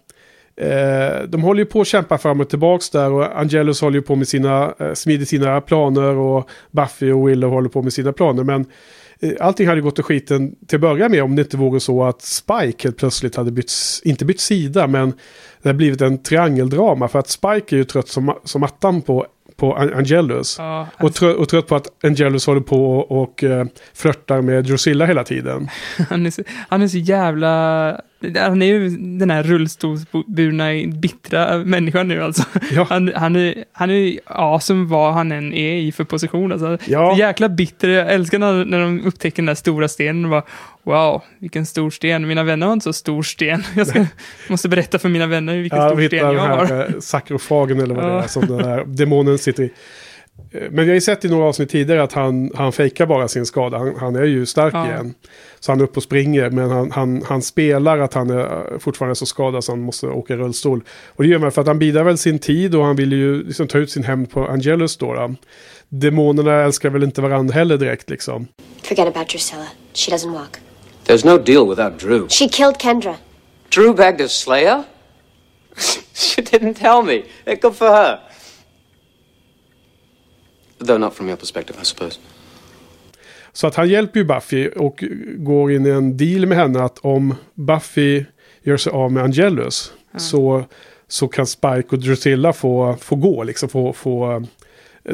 Speaker 1: Eh, de håller ju på att kämpa fram och tillbaks där och Angelus håller ju på med sina, eh, smider sina planer och Buffy och Willow håller på med sina planer. Men eh, allting hade gått till skiten till att börja med om det inte vore så att Spike helt plötsligt hade bytt, inte bytt sida men det har blivit en triangeldrama för att Spike är ju trött som, som attan på, på An- Angelus.
Speaker 2: Ja,
Speaker 1: Och, trö, och trött på att Angelus håller på och, och eh, flörtar med Drusilla hela tiden.
Speaker 2: han, är så, han är så jävla... Han är ju den här rullstolsburna, bittra människan nu alltså.
Speaker 1: Ja.
Speaker 2: Han, han är, han är awesome vad han än är i för position. Alltså.
Speaker 1: Ja.
Speaker 2: Jäkla bitter. Jag älskar när, när de upptäcker den där stora stenen och bara wow, vilken stor sten. Mina vänner har inte så stor sten. Jag ska, måste berätta för mina vänner vilken
Speaker 1: Ja,
Speaker 2: stor sten jag har.
Speaker 1: sakrofagen eller vad det
Speaker 2: Ja.
Speaker 1: är som den här demonen sitter i. Eh, Men vi har ju sett i några avsnitt tidigare att han, han fejkar bara sin skada. Han, han är ju stark
Speaker 2: Ja.
Speaker 1: igen. Så han är uppe och springer. Men han, han, han spelar att han är fortfarande är så skadad så han måste åka i rullstol. Och det gör man för att han bidrar väl sin tid och han vill ju liksom ta ut sin hämnd på Angelus då. då. Demonerna älskar väl inte varandra heller direkt liksom.
Speaker 3: Forget about Drusilla. She doesn't walk.
Speaker 5: There's no deal without Drew.
Speaker 3: She killed Kendra.
Speaker 5: Drew bagged a Slayer? she didn't tell me. Eh, Good for her. Though not from your perspective, I suppose.
Speaker 1: Så att han hjälper ju Buffy och går in i en deal med henne att om Buffy gör sig av med Angelus så, så kan Spike och Drusilla få, få gå, liksom få, få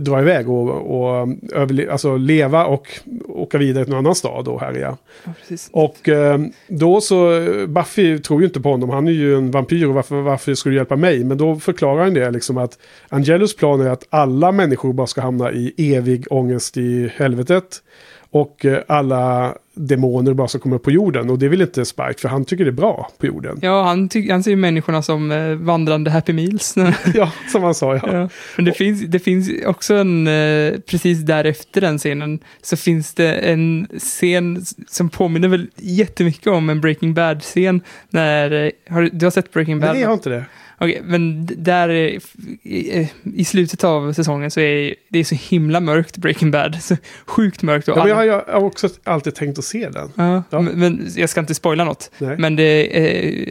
Speaker 1: dra iväg och, och överle- alltså leva och åka vidare till någon annan stad och härja.
Speaker 2: Ja.
Speaker 1: Och eh, då så, Buffy tror ju inte på honom, han är ju en vampyr och varför, varför skulle du hjälpa mig? Men då förklarar han det liksom att Angelus plan är att alla människor bara ska hamna i evig ångest i helvetet. Och eh, alla demoner bara ska komma upp på jorden. Och det vill inte Spike, för han tycker det är bra på jorden.
Speaker 2: Ja, han, han ser ju människorna som eh, vandrande Happy Meals.
Speaker 1: Ja, som han sa ja.
Speaker 2: Ja, men det finns, det finns också en, eh, precis därefter den scenen, så finns det en scen som påminner väl jättemycket om en Breaking Bad-scen. När, eh, har, du- du har sett Breaking Bad?
Speaker 1: Nej, jag har inte det.
Speaker 2: Okej, men där eh, i, eh, i slutet av säsongen så är det är så himla mörkt Breaking Bad. Så sjukt mörkt. Och
Speaker 1: Ja, men jag,
Speaker 2: alla-
Speaker 1: har- jag har också alltid tänkt att se den.
Speaker 2: Ja,
Speaker 1: Ja.
Speaker 2: Men, men jag ska inte spoila något.
Speaker 1: Nej.
Speaker 2: Men det, eh,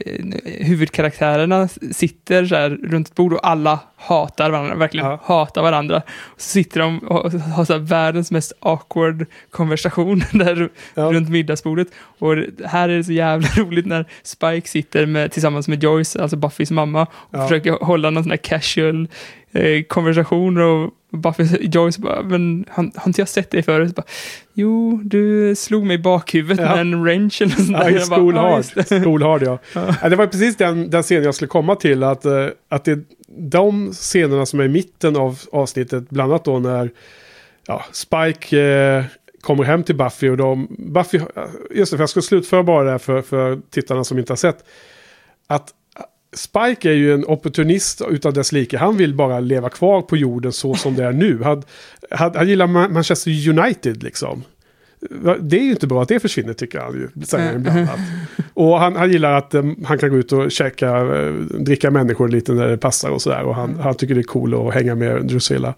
Speaker 2: huvudkaraktärerna sitter så här runt ett bord och alla hatar varandra, verkligen
Speaker 1: Ja.
Speaker 2: hatar varandra. Så sitter de och har så världens mest awkward konversation där
Speaker 1: Ja.
Speaker 2: runt middagsbordet. Och här är det så jävla roligt när Spike sitter med, tillsammans med Joyce, alltså Buffys mamma, och
Speaker 1: Ja.
Speaker 2: försöker hålla någon sån här casual eh, konversation och Buffy, Joyce bara, men har, har inte jag sett dig förut? Bara, jo, du slog mig i bakhuvudet
Speaker 1: Ja.
Speaker 2: med en wrench eller sånt där.
Speaker 1: School
Speaker 2: "Ja,
Speaker 1: Hard.
Speaker 2: just det."
Speaker 1: School Hard ja. ja. Det var precis den, den scenen jag skulle komma till. Att, eh, att det de scenerna som är i mitten av avsnittet, bland annat då när ja, Spike eh, kommer hem till Buffy och de... Buffy, just det, för jag ska slutföra bara det här för, för tittarna som inte har sett. Att Spike är ju en opportunist utav dess like. Han vill bara leva kvar på jorden så som det är nu. Han, han, han gillar Ma- Manchester United liksom. Det är ju inte bra att det försvinner tycker han ju. Säger ibland. Och han, han gillar att um, han kan gå ut och käka, uh, dricka människor lite när det passar och sådär. Och han, han tycker det är cool att hänga med Drusilla.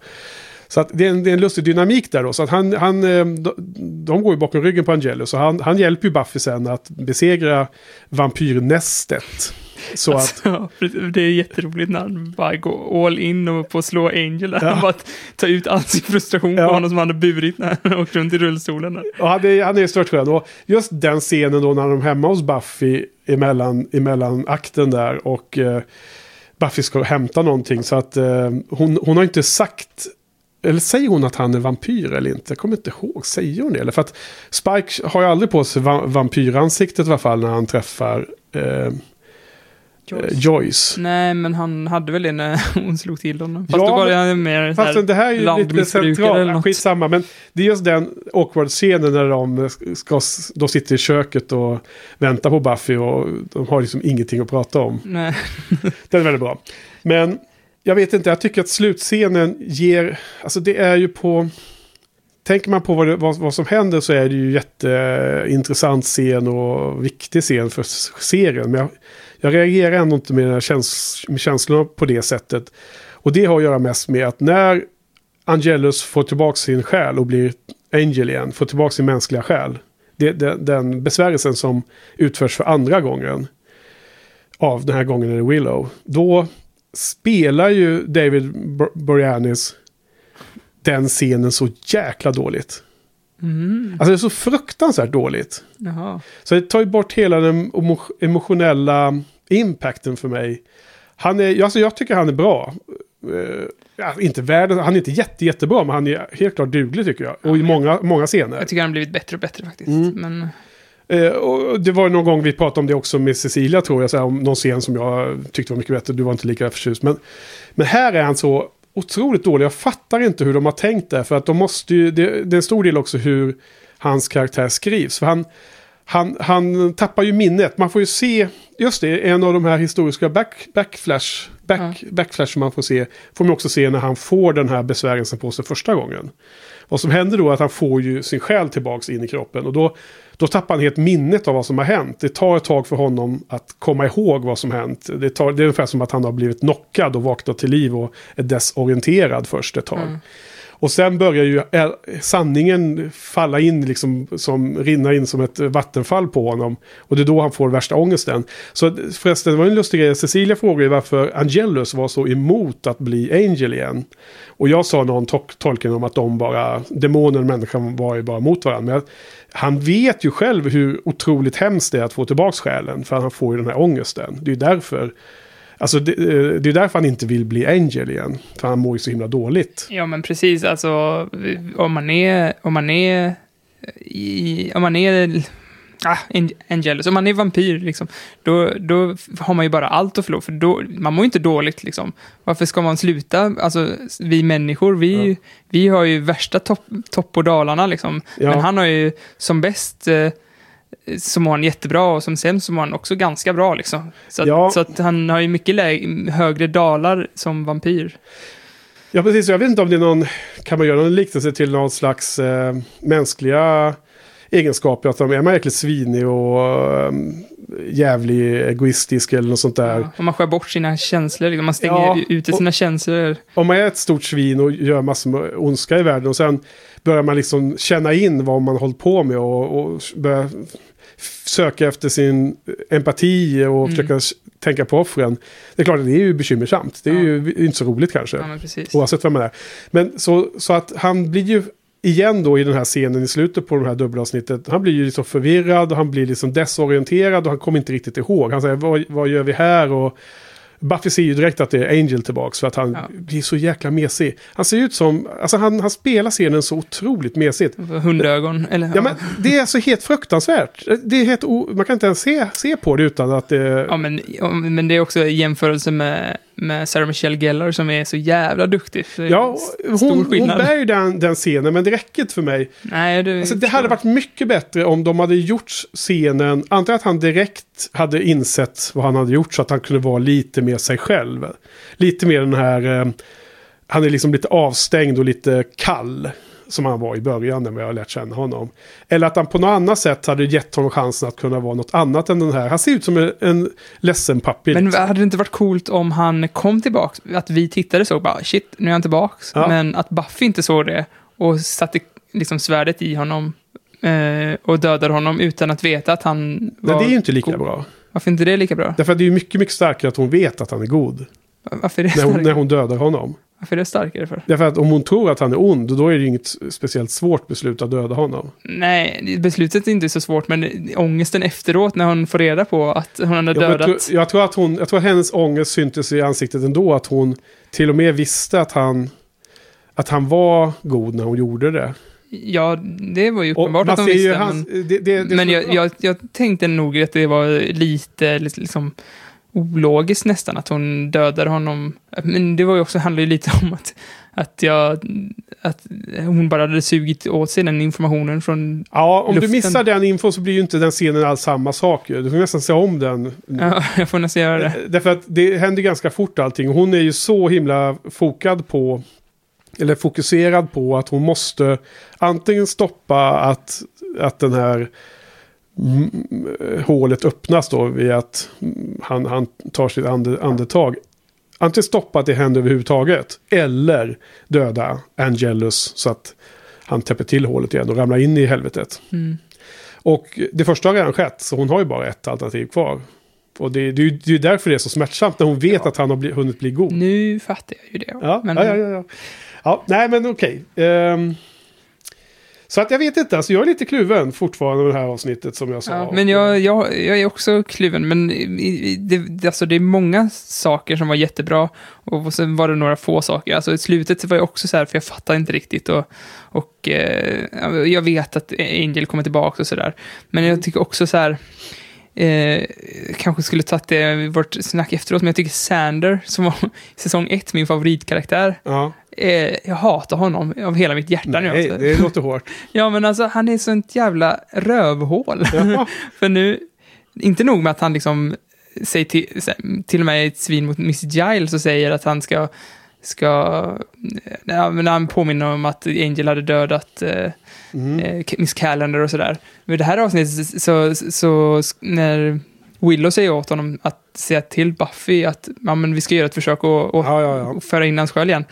Speaker 1: Så att det, är en, det är en lustig dynamik där då. Så att han, han, eh, de, de går ju bakom ryggen på Angelus. Så han, han hjälper ju Buffy sen att besegra vampyrnästet. Så att,
Speaker 2: Alltså, det är jätteroligt när han bara går all in och på att slå Angel. Där
Speaker 1: Ja.
Speaker 2: Han bara tar ut all sin frustration
Speaker 1: Ja.
Speaker 2: på honom som han har burit när han åkt runt i rullstolen. Där.
Speaker 1: han, är, han är stört skön. Och just den scenen då när de är hemma hos Buffy emellan, emellan akten där. Och eh, Buffy ska hämta någonting. Så att eh, hon, hon har inte sagt eller säger hon att han är vampyr eller inte? Jag kommer inte ihåg. Säger hon det? Eller för att Spike har ju aldrig på sig va vampyransiktet i alla fall när han träffar eh, Joyce. Joyce.
Speaker 2: Nej, men han hade väl det när hon slog till honom. Fast
Speaker 1: Ja,
Speaker 2: då var det mer
Speaker 1: Fast
Speaker 2: här
Speaker 1: det här är ju lite centralt. Skitsamma, men det är just den awkward-scenen när de ska, de sitter i köket och väntar på Buffy och de har liksom ingenting att prata om.
Speaker 2: Nej.
Speaker 1: Den är väldigt bra. Men jag vet inte, jag tycker att slutscenen ger... Alltså det är ju på... Tänker man på vad, det, vad, vad som händer så är det ju jätteintressant scen och viktig scen för serien. Men jag, jag reagerar ändå inte med, den här käns, med känslorna på det sättet. Och det har att göra mest med att när Angelus får tillbaka sin själ och blir Angel igen, får tillbaka sin mänskliga själ. Det, det, den besvärjelsen som utförs för andra gången av den här gången är det Willow. Då spelar ju David Boreanis den scenen så jäkla dåligt.
Speaker 2: Mm.
Speaker 1: Alltså det är så fruktansvärt dåligt.
Speaker 2: Jaha.
Speaker 1: Så det tar ju bort hela den emo- emotionella impacten för mig. Han är, alltså jag tycker han är bra. Ja, inte världen, han är inte jätte, jättebra, men han är helt klart duglig tycker jag. Och i många, många scener.
Speaker 2: Jag tycker han har blivit bättre och bättre faktiskt.
Speaker 1: Mm.
Speaker 2: Men
Speaker 1: Eh, och det var någon gång vi pratade om det också med Cecilia tror jag, så här, om någon scen som jag tyckte var mycket bättre. Du var inte lika förtjust. Men, men här är han så otroligt dålig. Jag fattar inte hur de har tänkt det. För att de måste ju, det, det är en stor del också hur hans karaktär skrivs. För han, han, han tappar ju minnet. Man får ju se, just det, en av de här historiska back, backflash, back, backflash som man får se. Får man också se när han får den här besvärjelsen på sig första gången. Vad som händer då är att han får ju sin själ tillbaks in i kroppen. Och då, då tappar han helt minnet av vad som har hänt. Det tar ett tag för honom att komma ihåg vad som hänt. Det, tar, det är ungefär som att han har blivit knockad och vaknat till liv och är desorienterad först ett tag. Mm. Och sen börjar ju eh, sanningen falla in, liksom, som, rinna in som ett vattenfall på honom. Och det är då han får värsta ångesten. Så förresten, det var en lustig grej. Cecilia frågade ju varför Angelus var så emot att bli Angel igen. Och jag sa någon to- tolkning om att de bara, demonen och människan var ju bara mot varandra. Men han vet ju själv hur otroligt hemskt det är att få tillbaka själen. För han får ju den här ångesten. Det är ju därför Alltså det, eh, det är därför han inte vill bli Angel igen. För han mår ju så himla dåligt.
Speaker 2: Ja, men precis. Alltså, om man är... Om man är... I, om man är... Ah, Ang- Angelus. Om man är vampyr, liksom, då, då har man ju bara allt att förlora. För då, man mår ju inte dåligt, liksom. Varför ska man sluta? Alltså, vi människor, vi, vi har ju värsta topp topp och dalarna, liksom.
Speaker 1: Ja.
Speaker 2: Men han har ju som bäst... Eh, så mår han jättebra och som sämst så mår han också ganska bra, liksom. Så att,
Speaker 1: Ja.
Speaker 2: så att han har ju mycket högre dalar som vampyr.
Speaker 1: Ja, precis. Jag vet inte om det är någon... Kan man göra någon liknelse till någon slags eh, mänskliga egenskaper? Att de är man jäkligt svinig och eh, jävlig egoistisk eller något sånt där.
Speaker 2: Ja, om man skär bort sina känslor, liksom, man stänger
Speaker 1: Ja,
Speaker 2: ute
Speaker 1: och-
Speaker 2: sina känslor.
Speaker 1: Om man är ett stort svin och gör massor med ondska i världen och sen börjar man liksom känna in vad man hållit på med och, och börja f- söka efter sin empati och
Speaker 2: Mm.
Speaker 1: försöka tänka på offren. Det är klart att det är ju bekymmersamt. Det är
Speaker 2: Ja.
Speaker 1: ju inte så roligt kanske.
Speaker 2: Ja.
Speaker 1: Oavsett vem man är. Men så, så att han blir ju igen då i den här scenen i slutet på det här dubbelavsnittet. Han blir ju liksom förvirrad och han blir liksom desorienterad och han kommer inte riktigt ihåg. Han säger vad, vad gör vi här? Och Buffy ser ju direkt att det är Angel tillbaks för att han
Speaker 2: Ja.
Speaker 1: blir så jäkla mesig. Han ser ut som, alltså han, han spelar scenen så otroligt mesigt.
Speaker 2: Hundögon, eller?
Speaker 1: Ja men det är alltså helt fruktansvärt. Det är helt o, man kan inte ens se, se på det utan att det...
Speaker 2: Ja, men, men det är också i jämförelse med, med Sarah Michelle Gellar som är så jävla duktig. Så
Speaker 1: Ja, hon, hon bär ju den, den scenen men det räcker inte för mig.
Speaker 2: Nej, det,
Speaker 1: Alltså, det hade varit mycket bättre om de hade gjort scenen, antingen att han direkt hade insett vad han hade gjort så att han kunde vara lite mer sig själv. Lite mer den här, eh, han är liksom lite avstängd och lite kall. Som han var i början när har lärt känna honom. Eller att han på något annat sätt hade gett honom chansen att kunna vara något annat än den här. Han ser ut som en, en ledsen pappi.
Speaker 2: Men hade det inte varit coolt om han kom tillbaks, att vi tittade så bara shit, nu är han tillbaks.
Speaker 1: Ja.
Speaker 2: Men att Buffy inte såg det och satte liksom svärdet i honom eh, och dödade honom utan att veta att han var
Speaker 1: det är ju inte lika
Speaker 2: god.
Speaker 1: bra.
Speaker 2: Varför inte det lika bra?
Speaker 1: Därför att det är ju mycket, mycket starkare att hon vet att han är god.
Speaker 2: Varför är det
Speaker 1: När hon, när hon dödar honom.
Speaker 2: Varför är det starkare för?
Speaker 1: Därför att om hon tror att han är ond, då är det inget speciellt svårt beslut att döda honom.
Speaker 2: Nej, beslutet är inte så svårt, men ångesten efteråt när hon får reda på att hon
Speaker 1: Ja, men jag,
Speaker 2: dödat...
Speaker 1: tror, jag, tror att hon, jag tror att hennes ångest syntes i ansiktet ändå. Att hon till och med visste att han, att han var god när hon gjorde det.
Speaker 2: Ja, det var ju uppenbart att
Speaker 1: ju
Speaker 2: visste.
Speaker 1: hans,
Speaker 2: men
Speaker 1: det, det, det
Speaker 2: men jag, jag, jag tänkte nog att det var lite liksom, ologiskt nästan att hon dödade honom. Men det var ju också, handlade ju lite om att, att, jag, att hon bara hade sugit åt sig den informationen från...
Speaker 1: Ja, om
Speaker 2: luften.
Speaker 1: du missar den infon så blir ju inte den scenen alls samma sak. ju. Du får nästan se om den.
Speaker 2: Ja, jag får nästan göra det.
Speaker 1: Därför att det händer ganska fort allting. Hon är ju så himla fokad på, eller fokuserad på att hon måste antingen stoppa att, att den här hålet öppnas då vid att han, han tar sitt ande, andetag. Antingen stoppa att det händer överhuvudtaget. Eller döda Angelus så att han täpper till hålet igen och ramlar in i helvetet.
Speaker 2: Mm.
Speaker 1: Och det första har redan skett, så hon har ju bara ett alternativ kvar. Och det, det, det är ju därför det är så smärtsamt när hon vet att han har bli, hunnit bli god.
Speaker 2: Nu fattar jag ju det.
Speaker 1: Ja,
Speaker 2: men,
Speaker 1: ja, ja, ja, ja. ja nej, men okej. Ehm, så att jag vet inte, alltså jag är lite kluven fortfarande med det här avsnittet som jag sa.
Speaker 2: Ja, men jag, jag, jag är också kluven, men det, alltså det är många saker som var jättebra och sen var det några få saker. Alltså i slutet var jag också så här, för jag fattar inte riktigt och, och eh, jag vet att Angel kommer tillbaka och sådär. Men jag tycker också så här, eh, kanske skulle tagit det i vårt snack efteråt, men jag tycker Sander, som var säsong ett min favoritkaraktär,
Speaker 1: Ja,
Speaker 2: eh, jag hatar honom av hela mitt hjärta nu.
Speaker 1: nej,
Speaker 2: alltså.
Speaker 1: det låter hårt.
Speaker 2: Ja, men alltså han är sånt jävla rövhål. För nu, inte nog med att han liksom säger till, till och med ett svin mot Miss Giles och säger att han ska, ska, ja, men han påminner om att Angel hade dödat eh,
Speaker 1: Mm.
Speaker 2: eh, Miss Calendar och sådär. Men det här avsnittet så, så, så när Willow säger åt honom att säga till Buffy att ja, men vi ska göra ett försök och, och,
Speaker 1: Ja, ja, ja.
Speaker 2: och föra in hans själ igen.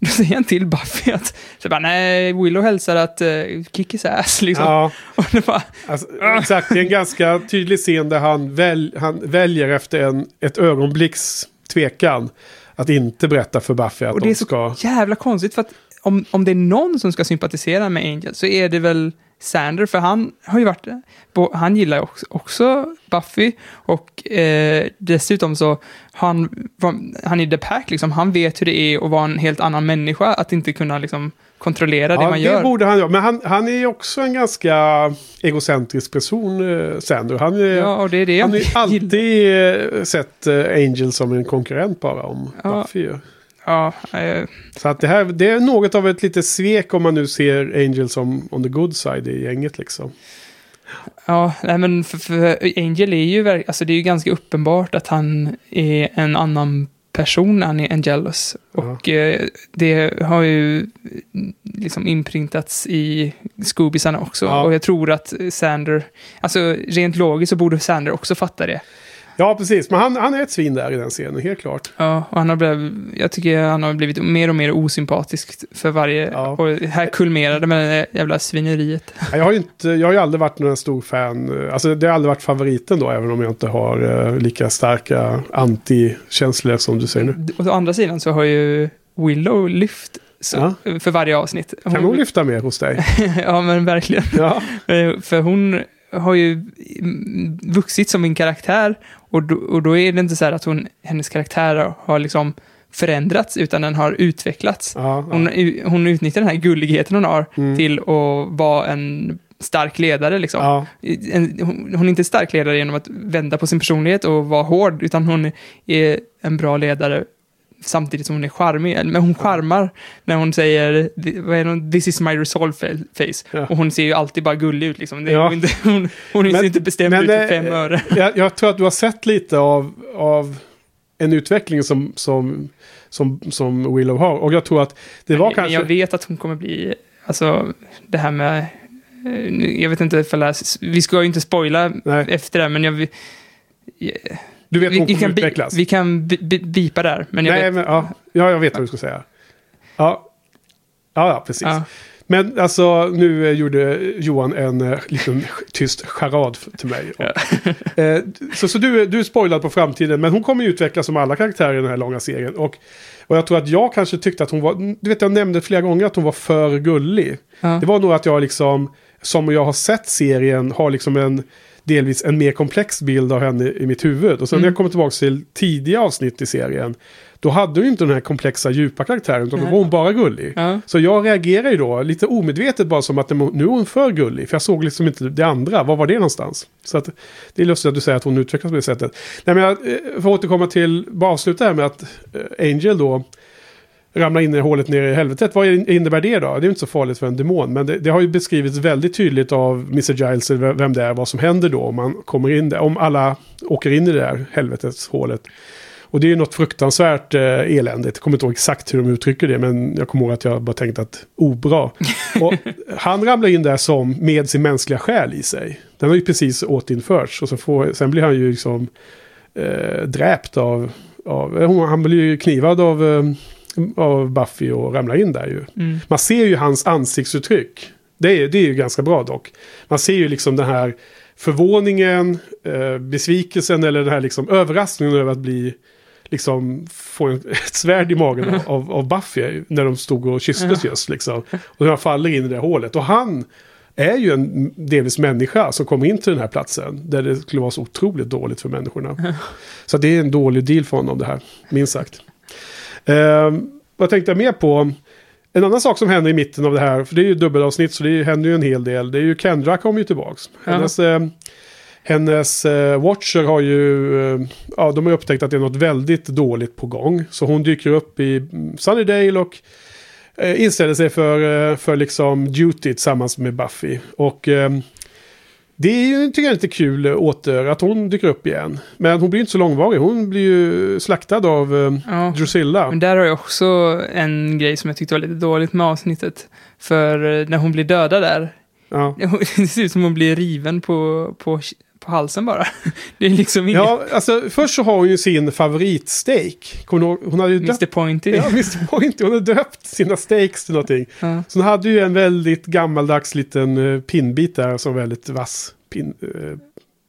Speaker 2: Då säger han till Buffy att så bara, nej, Willow hälsar att uh, kick his ass liksom.
Speaker 1: Ja,
Speaker 2: Och det bara,
Speaker 1: alltså, exakt. Det är en ganska tydlig scen där han, väl, han väljer efter en, ett ögonblicks tvekan att inte berätta för Buffy att
Speaker 2: och det
Speaker 1: de
Speaker 2: är så
Speaker 1: ska...
Speaker 2: jävla konstigt för att om, om det är någon som ska sympatisera med Angel så är det väl Sander, för han har ju varit, han gillar också, också Buffy och eh, dessutom så han, han är The Pack, liksom, han vet hur det är att vara en helt annan människa, att inte kunna liksom kontrollera det
Speaker 1: Ja,
Speaker 2: man
Speaker 1: det
Speaker 2: gör.
Speaker 1: borde han göra. Men han, han är ju också en ganska egocentrisk person, eh, Sander. Han, är,
Speaker 2: Ja, det är det
Speaker 1: han har ju alltid eh, sett eh, Angel som en konkurrent bara om
Speaker 2: Ja.
Speaker 1: Buffy.
Speaker 2: Ja, eh,
Speaker 1: Så att det här det är något av ett litet svek om man nu ser Angel som on the good side i gänget liksom.
Speaker 2: Ja, nej men för, för Angel är ju alltså det är ju ganska uppenbart att han är en annan person han är Angelus. Och eh, det har ju liksom imprintats i Scoobisarna också.
Speaker 1: Ja.
Speaker 2: Och jag tror att Sander, alltså rent logiskt så borde Sander också fatta det.
Speaker 1: Ja, precis. Men han, han är ett svin där i den scenen, helt klart.
Speaker 2: Ja, och han har blivit, jag tycker han har blivit mer och mer osympatisk för varje,
Speaker 1: Ja.
Speaker 2: och här kulmerade med det jävla svineriet.
Speaker 1: Ja, Jag har ju, inte, jag har ju aldrig varit någon stor fan. Alltså det har aldrig varit favoriten då, även om jag inte har eh, lika starka anti-känslor som du säger nu.
Speaker 2: Och å andra sidan så har ju Willow lyft så, för varje avsnitt.
Speaker 1: Kan hon lyfta mer hos dig?
Speaker 2: ja, men verkligen.
Speaker 1: Ja,
Speaker 2: Eh, För hon har ju mm, vuxit som en karaktär och då, och då är det inte så här att hon, hennes karaktär har liksom förändrats utan den har utvecklats.
Speaker 1: ja, ja.
Speaker 2: Hon, hon utnyttjar den här gulligheten hon har
Speaker 1: Mm.
Speaker 2: till att vara en stark ledare liksom.
Speaker 1: ja.
Speaker 2: En, hon, hon är inte stark ledare genom att vända på sin personlighet och vara hård, utan hon är en bra ledare samtidigt som hon är charmig. Men hon charmar när hon säger vad är det, “This is my resolve fa- face”.
Speaker 1: Ja.
Speaker 2: Och hon ser ju alltid bara gullig ut liksom. Det
Speaker 1: Ja.
Speaker 2: hon, inte, hon, hon är
Speaker 1: Men-
Speaker 2: inte bestämd ut för
Speaker 1: eh,
Speaker 2: fem öre.
Speaker 1: Jag, jag tror att du har sett lite av, av en utveckling som, som, som, som Willow har. Och jag tror att det var
Speaker 2: Men
Speaker 1: kanske...
Speaker 2: Jag vet att hon kommer bli, alltså det här med, eh, jag vet inte ifall jag, vi ska ju inte spoila
Speaker 1: Nej.
Speaker 2: efter det, men jag,
Speaker 1: du vet
Speaker 2: vi,
Speaker 1: hon
Speaker 2: vi,
Speaker 1: kommer
Speaker 2: bi,
Speaker 1: utvecklas.
Speaker 2: vi kan bi, bi, bipa där. Men jag
Speaker 1: Nej,
Speaker 2: vet,
Speaker 1: men ja, ja, jag vet vad du ska säga. Ja, ja, ja precis.
Speaker 2: Ja.
Speaker 1: Men alltså, nu gjorde Johan en eh, liten tyst charad till mig. Och, eh, så så du, du är spoilad på framtiden, men hon kommer ju utvecklas som alla karaktärer i den här långa serien. Och, och jag tror att jag kanske tyckte att hon var, du vet jag nämnde flera gånger att hon var för gullig.
Speaker 2: Ja.
Speaker 1: Det var nog att jag liksom, som jag har sett serien, har liksom en delvis en mer komplex bild av henne i mitt huvud. Och sen när jag kommer tillbaka till tidiga avsnitt i serien, då hade hon inte den här komplexa, djupa karaktären, utan då var hon bara gullig.
Speaker 2: Ja.
Speaker 1: Så jag reagerar ju då lite omedvetet bara som att nu är hon för gullig. För jag såg liksom inte det andra. Var var det någonstans? Så att, det är lustigt att du säger att hon utvecklas på det sättet. Nej, men jag eh, får återkomma till, bara avsluta här med att eh, Angel då ramlar in i hålet ner i helvetet. Vad innebär det då? Det är inte så farligt för en demon. Men det, det har ju beskrivits väldigt tydligt av Mr. Giles vem det är, vad som händer då om man kommer in där. Om alla åker in i det där helveteshålet. Och det är ju något fruktansvärt eh, eländigt. Jag kommer inte ihåg exakt hur de uttrycker det, men jag kommer ihåg att jag bara tänkte att oh, bra. Och han ramlar in där som med sin mänskliga själ i sig. Den har ju precis återinförts. Och så får, sen blir han ju liksom eh, dräpt av, av eh, han blir ju knivad av, eh, av Buffy och ramlar in där ju.
Speaker 2: Mm.
Speaker 1: Man ser ju hans ansiktsuttryck. Det är, det är ju ganska bra dock. Man ser ju liksom den här förvåningen, eh, besvikelsen eller den här liksom överraskningen över att bli liksom få ett svärd i magen av, av Buffy när de stod och kysstes just liksom. Och han faller in i det hålet. Och han är ju en delvis människa som kommer in till den här platsen där det skulle vara så otroligt dåligt för människorna. Så det är en dålig deal för honom det här, minst sagt. Ehm, vad tänkte jag mer på? En annan sak som händer i mitten av det här, för det är ju dubbelavsnitt så det händer ju en hel del. Det är ju Kendra kommer ju tillbaks.
Speaker 2: Ja.
Speaker 1: Hennes, eh, hennes eh, Watcher har ju, eh, ja de har upptäckt att det är något väldigt dåligt på gång. Så hon dyker upp i mm, Sunnydale och eh, inställer sig för, eh, för liksom duty tillsammans med Buffy. Och eh, det är ju, tycker jag, lite kul eh, åter att hon dyker upp igen. Men hon blir inte så långvarig. Hon blir ju slaktad av eh,
Speaker 2: Ja.
Speaker 1: Drusilla.
Speaker 2: Men där har jag också en grej som jag tyckte var lite dåligt med avsnittet. För eh, när hon blir dödad där,
Speaker 1: Ja.
Speaker 2: det ser ut som hon blir riven på, på, på halsen bara. Det är liksom inget
Speaker 1: Ja, alltså först så har hon ju sin favoritsteak. Ihåg? Hon hade ju döpt,
Speaker 2: Mr Pointy.
Speaker 1: ja, Mr. Pointy. Hon hade döpt sina steaks till någonting.
Speaker 2: Ja.
Speaker 1: Så hon hade ju en väldigt gammaldags liten uh, pinnbit där som väldigt vass. Pin, eh,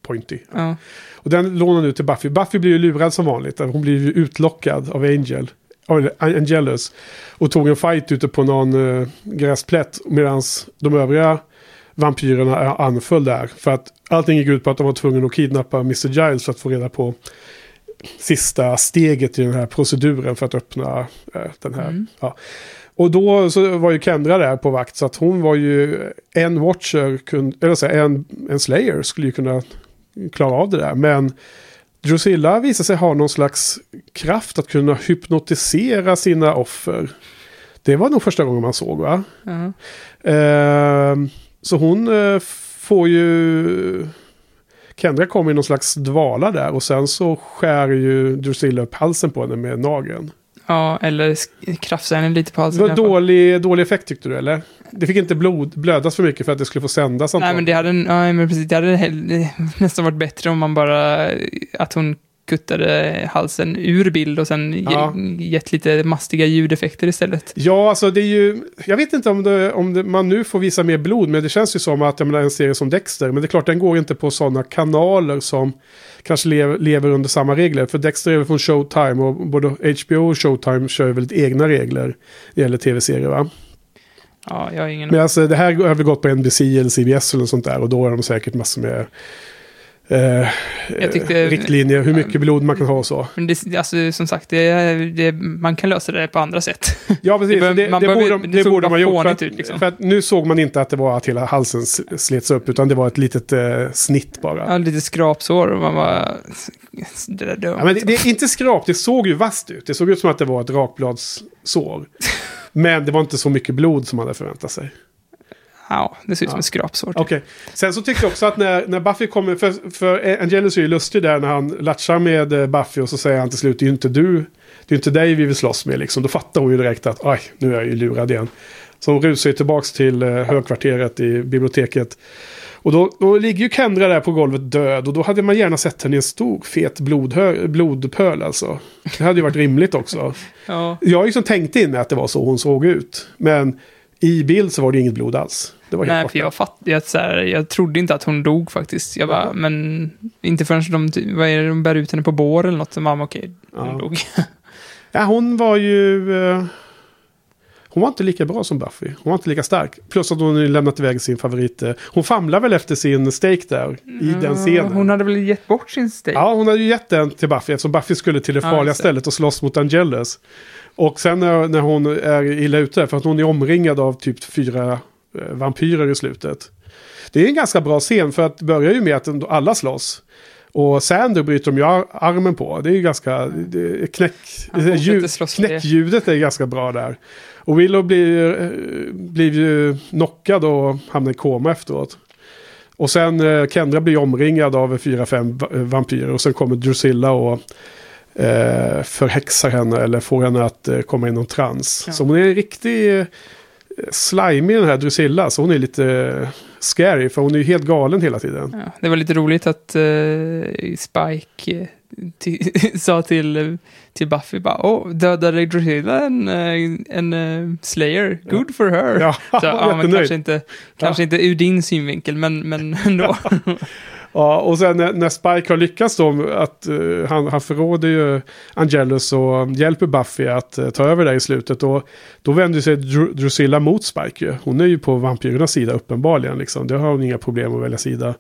Speaker 1: pointy.
Speaker 2: Ja.
Speaker 1: Och den lånar nu till Buffy. Buffy blir ju lurad som vanligt. Hon blir ju utlockad av Angel. Angelus. Och tog en fight ute på någon eh, gräsplätt. Medan de övriga vampyrerna anföll där. För att allting gick ut på att de var tvungna att kidnappa Mr. Giles för att få reda på sista steget i den här proceduren för att öppna eh, den här. Ja. Och då så var ju Kendra där på vakt så att hon var ju en watcher, kun, eller så här, en, en slayer skulle ju kunna klara av det där. Men Drusilla visade sig ha någon slags kraft att kunna hypnotisera sina offer. Det var nog första gången man såg va?
Speaker 2: Ja.
Speaker 1: Ehm, så hon eh, får ju... Kendra kommer i någon slags dvala där och sen så skär ju Drusilla upp halsen på henne med nageln.
Speaker 2: ja, eller sk- krafsa henne lite på
Speaker 1: Det
Speaker 2: halsen. i
Speaker 1: var dålig, dålig effekt tyckte du eller? Det fick inte blod, blödas för mycket för att det skulle få sändas
Speaker 2: Nej, men det hade, ja, men precis, det hade nästan varit bättre om man bara, att hon kuttade halsen ur bild och sen
Speaker 1: Ja.
Speaker 2: gett lite mastiga ljudeffekter istället.
Speaker 1: Ja, alltså det är ju... Jag vet inte om, det, om det, man nu får visa mer blod, men det känns ju som att jag menar, en serie som Dexter, men det är klart den går inte på sådana kanaler som kanske lever, lever under samma regler. För Dexter är väl från Showtime och både HBO och Showtime kör väldigt egna regler när det gäller tv-serier va?
Speaker 2: Ja, jag har ingen...
Speaker 1: Men alltså det här har väl gått på NBC eller CBS eller något sånt där och då är de säkert massor med eh,
Speaker 2: tyckte-
Speaker 1: riktlinjer, hur mycket blod man kan ha och så.
Speaker 2: Men det, alltså, som sagt, det, det, man kan lösa det på andra sätt.
Speaker 1: Ja, precis.
Speaker 2: Det
Speaker 1: Det,
Speaker 2: man
Speaker 1: det, borde,
Speaker 2: det
Speaker 1: borde man gjort. För att,
Speaker 2: ut, liksom.
Speaker 1: för att nu såg man inte att det var att hela halsen slets upp, utan det var ett litet eh, snitt bara.
Speaker 2: Ja, lite skrapsår och man bara... Det där
Speaker 1: Ja, men det, det är inte skrap, det såg ju vasst ut. Det såg ut som att det var ett rakbladssår. men det var inte så mycket blod som man hade förväntat sig.
Speaker 2: Ja, det ser ut som
Speaker 1: Ja.
Speaker 2: ett skrapsår.
Speaker 1: Okej. Sen så tyckte jag också att när, när Buffy kommer, för, för Angelus är ju lustig där när han latchar med eh, Buffy och så säger han till slut, det är ju inte du, det är inte dig vi vill slåss med liksom. Då fattar hon ju direkt att, aj, nu är jag ju lurad igen. Så hon rusar ju tillbaks till eh, högkvarteret i biblioteket. Och då, då ligger ju Kendra där på golvet död och då hade man gärna sett henne i en stor fet blodhö, blodpöl alltså. Det hade ju varit rimligt också.
Speaker 2: Ja.
Speaker 1: Jag liksom tänkte in att det var så hon såg ut. Men i bild så var det inget blod alls. Det var
Speaker 2: Nej, för jag fattade att så här, jag trodde inte att hon dog faktiskt. Jag bara, men inte förrän de, vad är det, de bär ut henne på bår eller något. Så mamma, okej, hon
Speaker 1: Ja.
Speaker 2: dog.
Speaker 1: Ja, hon var ju... eh, hon var inte lika bra som Buffy. Hon var inte lika stark. Plus att hon hade lämnat iväg sin favorit. eh, Hon famlar väl efter sin steak där. I den scenen.
Speaker 2: Hon hade väl gett bort sin steak?
Speaker 1: Ja, hon hade ju gett den till Buffy eftersom Buffy skulle till det farliga
Speaker 2: det.
Speaker 1: stället och slåss mot Angelus. Och sen när, när hon är illa ute, för att hon är omringad av typ fyra eh, vampyrer i slutet. Det är en ganska bra scen för att det börjar ju med att alla slåss. Och Sander bryter de ju ar- armen på. Det är ju ganska... Det knäck, ljud, knäckljudet är ganska bra där. Och Willow blir, eh, blir ju knockad och hamnar i koma efteråt. Och sen eh, Kendra blir omringad av fyra, fem va- vampyrer. Och sen kommer Drusilla och eh, förhäxar henne eller får henne att eh, komma i någon trans.
Speaker 2: Ja.
Speaker 1: Så hon är en riktig slimy den här Drusilla. Så hon är lite scary för hon är ju helt galen hela tiden.
Speaker 2: Ja, det var lite roligt att eh, Spike sa till, till Buffy bara, åh, dödade Drusilla en, en eh, Slayer, good for her.
Speaker 1: Ja,
Speaker 2: Så, ja, men kanske inte, kanske inte ur din synvinkel, men, men ändå.
Speaker 1: Ja, och sen när, när Spike har lyckats då, att uh, han, han förråder ju Angelus och hjälper Buffy att uh, ta över där i slutet. Och då vänder sig Dr Drusilla mot Spike ju. Hon är ju på vampyrernas sida uppenbarligen. Liksom. Det har hon inga problem att välja sida.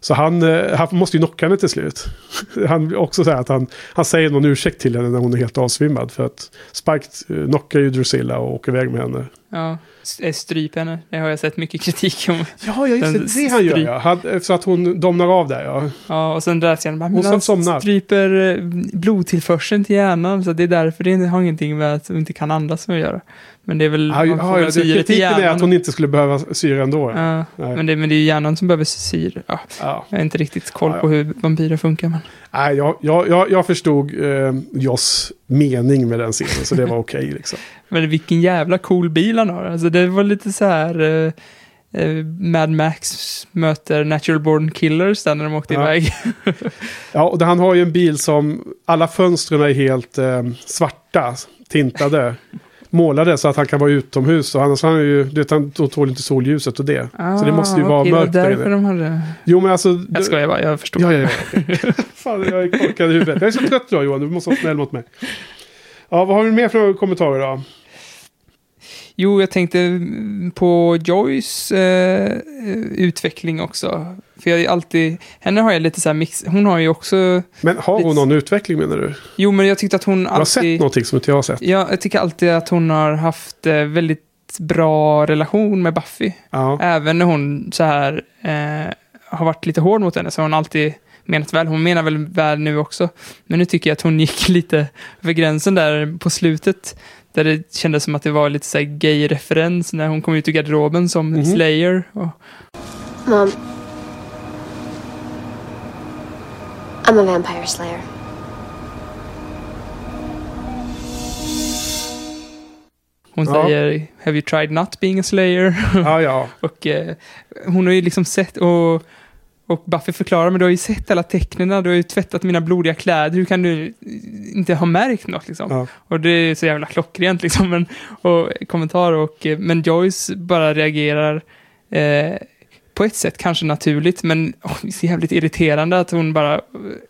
Speaker 1: Så han, uh, han måste ju knocka henne till slut. Han också säger att han, han säger någon ursäkt till henne när hon är helt avsvimmad. För att Spike knockar ju Drusilla och åker iväg med henne
Speaker 2: ja, eh, stryp henne, det har jag sett mycket kritik om.
Speaker 1: Ja, ja just det. Det han gör ja. Han, så att hon domnar av där ja.
Speaker 2: Ja, och sen där sen bara, men han
Speaker 1: somnar.
Speaker 2: stryper eh, blodtillförseln till hjärnan, så det är därför det har ingenting med att hon inte kan andas som att göra. Men det är väl, man
Speaker 1: ja,
Speaker 2: får väl syre till
Speaker 1: kritiken är
Speaker 2: hjärnan.
Speaker 1: att hon inte skulle behöva syra ändå.
Speaker 2: Ja, men det, men det är ju hjärnan som behöver syre. Ja,
Speaker 1: Ja.
Speaker 2: jag har inte riktigt koll på hur vampyrer funkar. Men...
Speaker 1: Nej, jag, jag, jag, förstod eh, Joss mening med den scenen, så det var okej liksom.
Speaker 2: Men vilken jävla cool bil han har. Alltså det var lite så här eh, eh, Mad Max möter Natural Born Killers där när de åkte
Speaker 1: Ja.
Speaker 2: iväg.
Speaker 1: Ja, och han har ju en bil som alla fönstren är helt eh, svarta, tintade. Målade så att han kan vara utomhus. Och annars han ju, du vet, han tål inte solljuset och det. så det måste ju vara
Speaker 2: Ah, okej,
Speaker 1: mörkt
Speaker 2: det
Speaker 1: där inne.
Speaker 2: de hade...
Speaker 1: Jo, men alltså...
Speaker 2: Jag skojar bara, jag förstår.
Speaker 1: Ja, ja, ja. okej. Fan, jag är korkad i huvudet. Jag är så trött idag Johan, du måste vara snäll mot mig. Ja, vad har vi mer för kommentarer då?
Speaker 2: Jo, jag tänkte på Joys eh, utveckling också. För jag är alltid, henne har jag lite så här mix, hon har ju också,
Speaker 1: Men har hon
Speaker 2: Lite-
Speaker 1: någon utveckling menar du?
Speaker 2: jo men jag tyckte att hon
Speaker 1: Du har sett
Speaker 2: alltid,
Speaker 1: någonting som inte jag har sett?
Speaker 2: ja, jag tycker alltid att hon har haft eh, väldigt bra relation med Buffy.
Speaker 1: Ja.
Speaker 2: Även när hon så här eh, har varit lite hård mot henne så har hon alltid menat väl. Hon menar väl väl nu också. Men nu tycker jag att hon gick lite över gränsen där på slutet. Där det kändes som att det var lite så gay-referens när hon kom ut ur garderoben som
Speaker 1: Mhm.
Speaker 2: Slayer. Och,
Speaker 3: Mom. I'm a vampire slayer.
Speaker 2: hon
Speaker 1: Ja.
Speaker 2: säger “Have you tried not being a slayer?”
Speaker 1: Ja, ja.
Speaker 2: Och eh, hon har ju liksom sett, och, och Buffy förklarar, men du har ju sett alla tecknen, du har ju tvättat mina blodiga kläder, hur kan du inte ha märkt något liksom?
Speaker 1: Ja.
Speaker 2: Och det är så jävla klockrent liksom, men, och kommentar och, eh, men Joyce bara reagerar eh, på ett sätt kanske naturligt, men oh, det är jävligt irriterande att hon bara,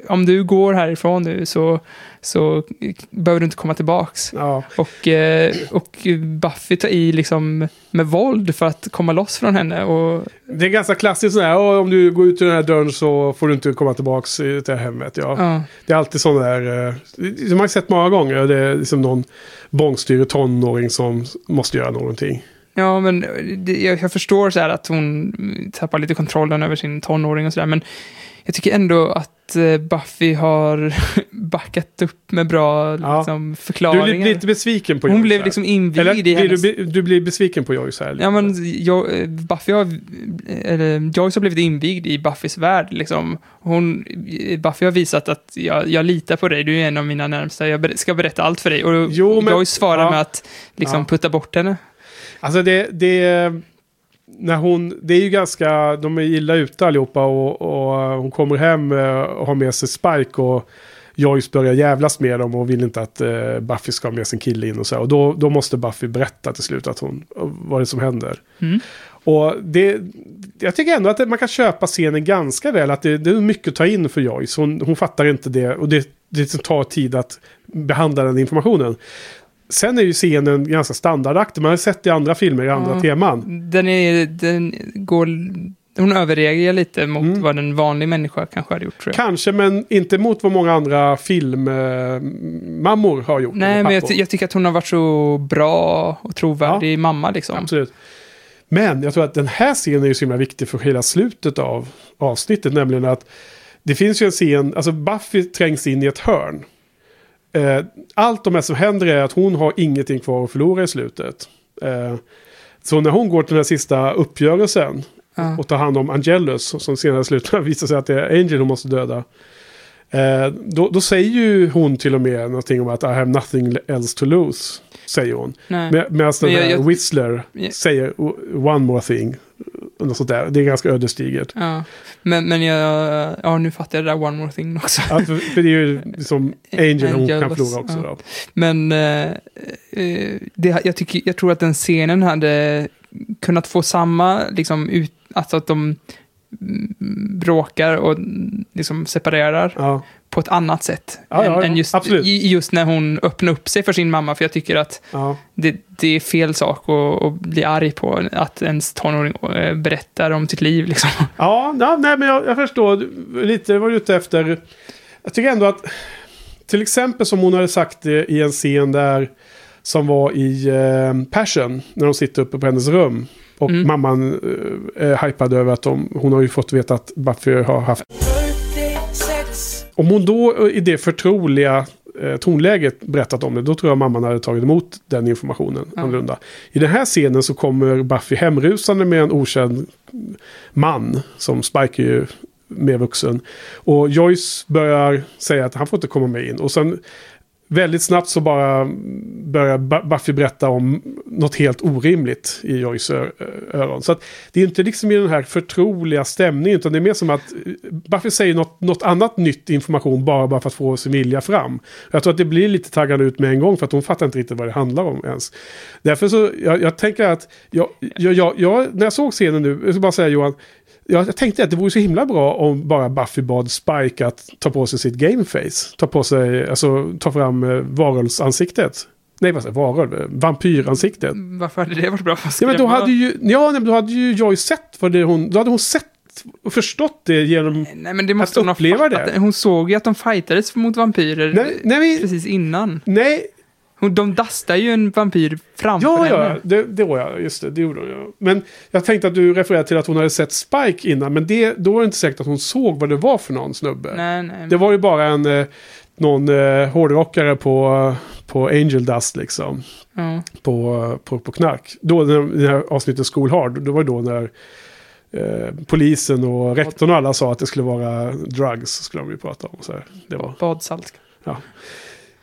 Speaker 2: om du går härifrån nu så, så behöver du inte komma tillbaks.
Speaker 1: ja.
Speaker 2: Och, eh, och Buffy tar i liksom med våld för att komma loss från henne. Och,
Speaker 1: Det är ganska klassiskt sådär, "Åh, om du går ut ur den här dörren så får du inte komma tillbaka till hemmet. Ja.
Speaker 2: ja.
Speaker 1: Det är alltid sån där, eh, som man har sett många gånger, det är liksom någon bångstyrig tonåring som måste göra någonting.
Speaker 2: Ja, men det, jag, jag förstår så här att hon tappar lite kontrollen över sin tonåring och sådär, men jag tycker ändå att eh, Buffy har backat upp med bra
Speaker 1: Ja.
Speaker 2: liksom,
Speaker 1: Du
Speaker 2: förklaringar.
Speaker 1: är lite besviken på
Speaker 2: hon
Speaker 1: Joyce
Speaker 2: blev
Speaker 1: här.
Speaker 2: liksom invigd
Speaker 1: Eller
Speaker 2: i
Speaker 1: blir
Speaker 2: hennes...
Speaker 1: du, du blir besviken på Joyce här?
Speaker 2: Ja, men jag, eh, Buffy har, eller Joyce har blivit invigd i Buffys värld. Liksom. Hon, Buffy har visat att jag, jag litar på dig, du är en av mina närmsta, jag ska berätta allt för dig. Och
Speaker 1: Jo, men-
Speaker 2: Joyce svarar
Speaker 1: ja.
Speaker 2: med att liksom,
Speaker 1: Ja.
Speaker 2: putta bort henne.
Speaker 1: Alltså det, det, när hon, det är ju ganska, de är illa ute allihopa och, och hon kommer hem eh, och har med sig Spike och Joyce börjar jävlas med dem och vill inte att eh, Buffy ska ha med sin kille in och så. här. Och då, då måste Buffy berätta till slut att hon, vad det är som händer.
Speaker 2: Mm.
Speaker 1: Och det, jag tycker ändå att man kan köpa scenen ganska väl. Att det, det är mycket att ta in för Joyce. Hon, hon fattar inte det och det, det tar tid att behandla den informationen. Sen är ju scenen ganska standardaktig. Man har sett det i andra filmer, i andra
Speaker 2: Ja.
Speaker 1: teman.
Speaker 2: Den, är, den går... Hon överreagerar lite mot
Speaker 1: Mm.
Speaker 2: vad en vanlig människa kanske hade gjort.
Speaker 1: Kanske, men inte mot vad många andra filmmammor har gjort.
Speaker 2: Nej, men jag, jag tycker att hon har varit så bra och trovärdig mamma, liksom.
Speaker 1: Absolut. Men jag tror att den här scenen är ju så himla viktig för hela slutet av avsnittet. Nämligen att det finns ju en scen, alltså Buffy trängs in i ett hörn. Eh, allt de här som händer är att hon har ingenting kvar att förlora i slutet. Eh, så när hon går till den här sista uppgörelsen
Speaker 2: Ja.
Speaker 1: och tar hand om Angelus, som senare slutar visar sig att det är Angel hon måste döda. Eh, då, då säger ju hon till och med någonting om att I have nothing else to lose. Säger hon. Med, medan den
Speaker 2: jag-
Speaker 1: här
Speaker 2: jag-
Speaker 1: Whistler
Speaker 2: Ja.
Speaker 1: säger one more thing. Något sånt där. Det är ganska ödesdigert.
Speaker 2: Ja. Men, men jag... Ja, nu fattar jag det där one more thing också.
Speaker 1: Att, för det är ju som Angel hon kan förlora också.
Speaker 2: ja.
Speaker 1: Då.
Speaker 2: Men eh, eh, det, jag, tycker, jag tror att den scenen hade kunnat få samma, liksom, ut, alltså att de mm, bråkar och mm, liksom separerar
Speaker 1: Ja.
Speaker 2: På ett annat sätt.
Speaker 1: Ja, ja,
Speaker 2: än, just, just när hon öppnar upp sig för sin mamma, för jag tycker att
Speaker 1: Ja.
Speaker 2: det, det är fel sak att, att bli arg på, att ens tonåring eh, berättar om sitt liv. Liksom.
Speaker 1: Ja, nej, men jag, jag förstår lite vad du är ute efter. Jag tycker ändå att till exempel som hon hade sagt det i en scen där som var i eh, Passion när de sitter uppe på hennes rum. Och
Speaker 2: Mm.
Speaker 1: mamman eh, är hypad över att de, hon har ju fått veta att Buffy har haft... Om hon då eh, i det förtroliga eh, tonläget berättat om det, då tror jag mamman hade tagit emot den informationen
Speaker 2: Ja.
Speaker 1: annorlunda. I den här scenen så kommer Buffy hemrusande med en okänd man, som Spike är ju mer vuxen. Och Joyce börjar säga att han får inte komma med in. Och sen väldigt snabbt så bara börjar Buffy berätta om något helt orimligt i Joyce-öron. Så att det är inte liksom i den här förtroliga stämningen, utan det är mer som att Buffy säger något, något annat nytt information bara, bara för att få sin vilja fram. Jag tror att det blir lite taggande ut med en gång för att hon fattar inte riktigt vad det handlar om ens. Därför så, jag, jag tänker att, jag, jag, jag, jag, när jag såg scenen nu, jag ska bara säga Johan, jag tänkte att det vore så himla bra om bara Buffy bad Spike att ta på sig sitt gameface. Ta på sig, alltså ta fram eh, varulvsansiktet. Nej, vad säger? Varulv? Vampyransiktet.
Speaker 2: Varför hade det varit bra?
Speaker 1: Ja, men då hade ju, ja, men då hade ju Joy sett vad det hon, då hade hon sett och förstått det genom...
Speaker 2: Nej, men det måste hon ha
Speaker 1: uppleva
Speaker 2: fattat.
Speaker 1: det.
Speaker 2: Hon såg ju att de fightades mot vampyrer
Speaker 1: Nej, nej,
Speaker 2: precis innan.
Speaker 1: Nej,
Speaker 2: Hon, de dastar ju en vampyr framför
Speaker 1: ja,
Speaker 2: henne.
Speaker 1: ja, det, det var jag, just det, det gjorde hon ja. Men jag tänkte att du refererade till att hon hade sett Spike innan, men det, då var det inte säkert att hon såg vad det var för någon snubbe.
Speaker 2: Nej, nej.
Speaker 1: Det var ju bara en, eh, någon eh, hårdrockare på, på Angel Dust liksom.
Speaker 2: ja.
Speaker 1: På, på, på knark. Då när, när avsnittet School Hard, då var det då när eh, polisen och rektorn och alla sa att det skulle vara drugs. Skulle de ju prata om. Så här. Det var,
Speaker 2: Badsalt.
Speaker 1: ja.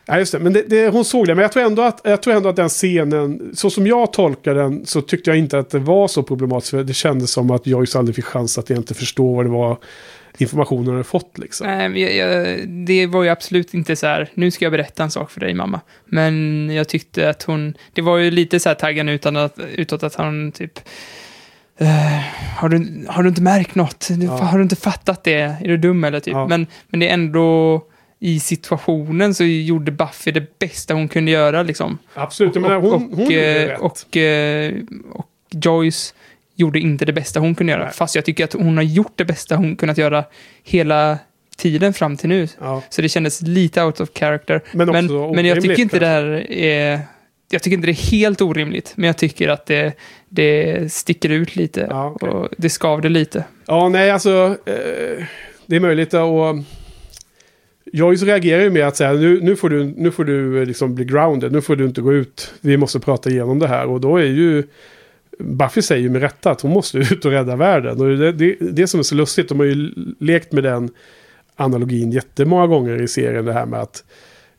Speaker 1: Ja, just det. Men det, det, hon såg det. Men jag tror, ändå att, jag tror ändå att den scenen, så som jag tolkar den, så tyckte jag inte att det var så problematiskt. För det kändes som att Joyce aldrig fick chans att egentligen förstå vad det var informationen hade fått. Liksom.
Speaker 2: Nej, jag, jag, det var ju absolut inte så här, nu ska jag berätta en sak för dig mamma. Men jag tyckte att hon, det var ju lite så här taggen utan att, utåt att han typ, eh, har, du, har du inte märkt något? Du,
Speaker 1: Ja.
Speaker 2: Har du inte fattat det? Är du dum eller typ?
Speaker 1: Ja.
Speaker 2: Men, men det är ändå, i situationen så gjorde Buffy det bästa hon kunde göra liksom.
Speaker 1: Absolut, jag menar, hon, hon gjorde
Speaker 2: eh,
Speaker 1: rätt.
Speaker 2: och, eh, och Joyce gjorde inte det bästa hon kunde göra.
Speaker 1: Nej.
Speaker 2: Fast jag tycker att hon har gjort det bästa hon kunnat göra hela tiden fram till nu.
Speaker 1: ja.
Speaker 2: Så det kändes lite out of character.
Speaker 1: Men
Speaker 2: Men, men, jag tycker inte det här är... Jag tycker inte det är helt orimligt, men jag tycker att det, det sticker ut lite.
Speaker 1: Ja, okej.
Speaker 2: Och det skavde lite.
Speaker 1: Ja, nej, alltså. Eh, det är möjligt att... Och, Joyce reagerar ju med att säga nu, nu får du, nu får du eh, liksom bli grounded, nu får du inte gå ut, vi måste prata igenom det här. Och då är ju, Buffy säger ju med rätta att hon måste ut och rädda världen. Och det, det, det som är så lustigt, de har ju lekt med den analogin jättemånga gånger i serien, det här med att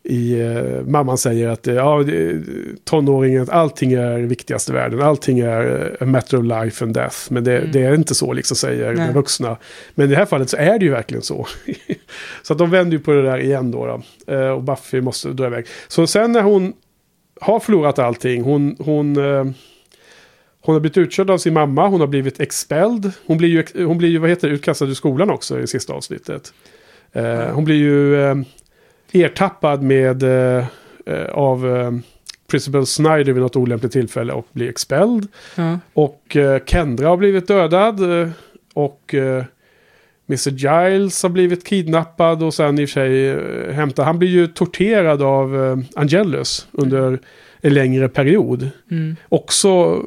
Speaker 1: i, eh, mamman säger att eh, ja, tonåringen, allting är viktigast i världen. Allting är eh, a matter of life and death. Men det,
Speaker 2: Mm.
Speaker 1: det är inte så, liksom säger
Speaker 2: Nej.
Speaker 1: de vuxna. Men i det här fallet så är det ju verkligen så. så att de vänder ju på det där igen då. då. Eh, och Buffy måste dra iväg. Så sen när hon har förlorat allting, hon, hon, eh, hon har blivit utkörd av sin mamma, hon har blivit expelled. Hon blir ju, hon blir ju vad heter det, utkastad ur skolan också i sista avsnittet. Eh, hon blir ju eh, ertappad med eh, eh, av eh, Principal Snyder vid något olämpligt tillfälle och blir expelled.
Speaker 2: Ja.
Speaker 1: Och eh, Kendra har blivit dödad. Eh, och eh, Mr. Giles har blivit kidnappad och sen i och för sig hämtad. Han blir ju torterad av Angelus under en längre period.
Speaker 2: Mm.
Speaker 1: Också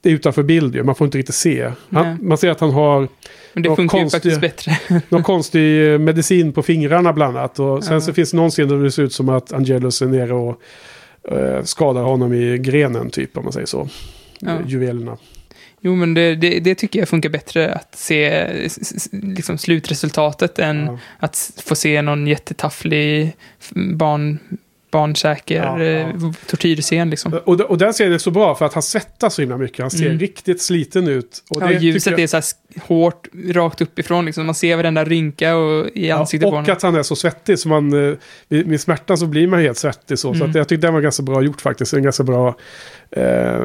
Speaker 1: det är utanför bild ju, man får inte riktigt se. Han, man ser att han har
Speaker 2: Men det funkar ju
Speaker 1: konstigt.
Speaker 2: faktiskt bättre.
Speaker 1: någon konstig eh, medicin på fingrarna bland annat. Och sen
Speaker 2: Ja.
Speaker 1: så finns det någon scen där det ser ut som att Angelus är nere och eh, skadar honom i grenen typ om man säger så.
Speaker 2: Ja.
Speaker 1: Eh, Juvelerna.
Speaker 2: Jo, men det, det, det tycker jag funkar bättre att se liksom slutresultatet än
Speaker 1: Ja.
Speaker 2: att få se någon jättetafflig barn, barnsäker
Speaker 1: Ja,
Speaker 2: ja,
Speaker 1: ja.
Speaker 2: tortyrscen liksom.
Speaker 1: Och, och den scenen är så bra för att han svettas så himla mycket. Han ser
Speaker 2: Mm.
Speaker 1: riktigt sliten ut. Och
Speaker 2: Ja,
Speaker 1: det
Speaker 2: ljuset
Speaker 1: jag-
Speaker 2: är så här hårt rakt uppifrån liksom. Man ser varenda rynka och, i ansiktet
Speaker 1: ja,
Speaker 2: på
Speaker 1: och
Speaker 2: honom.
Speaker 1: att han är så svettig. Så man, eh, vid, vid smärtan så blir man helt svettig. Så, så
Speaker 2: Mm.
Speaker 1: att jag tyckte den var ganska bra gjort faktiskt. En ganska bra... Eh,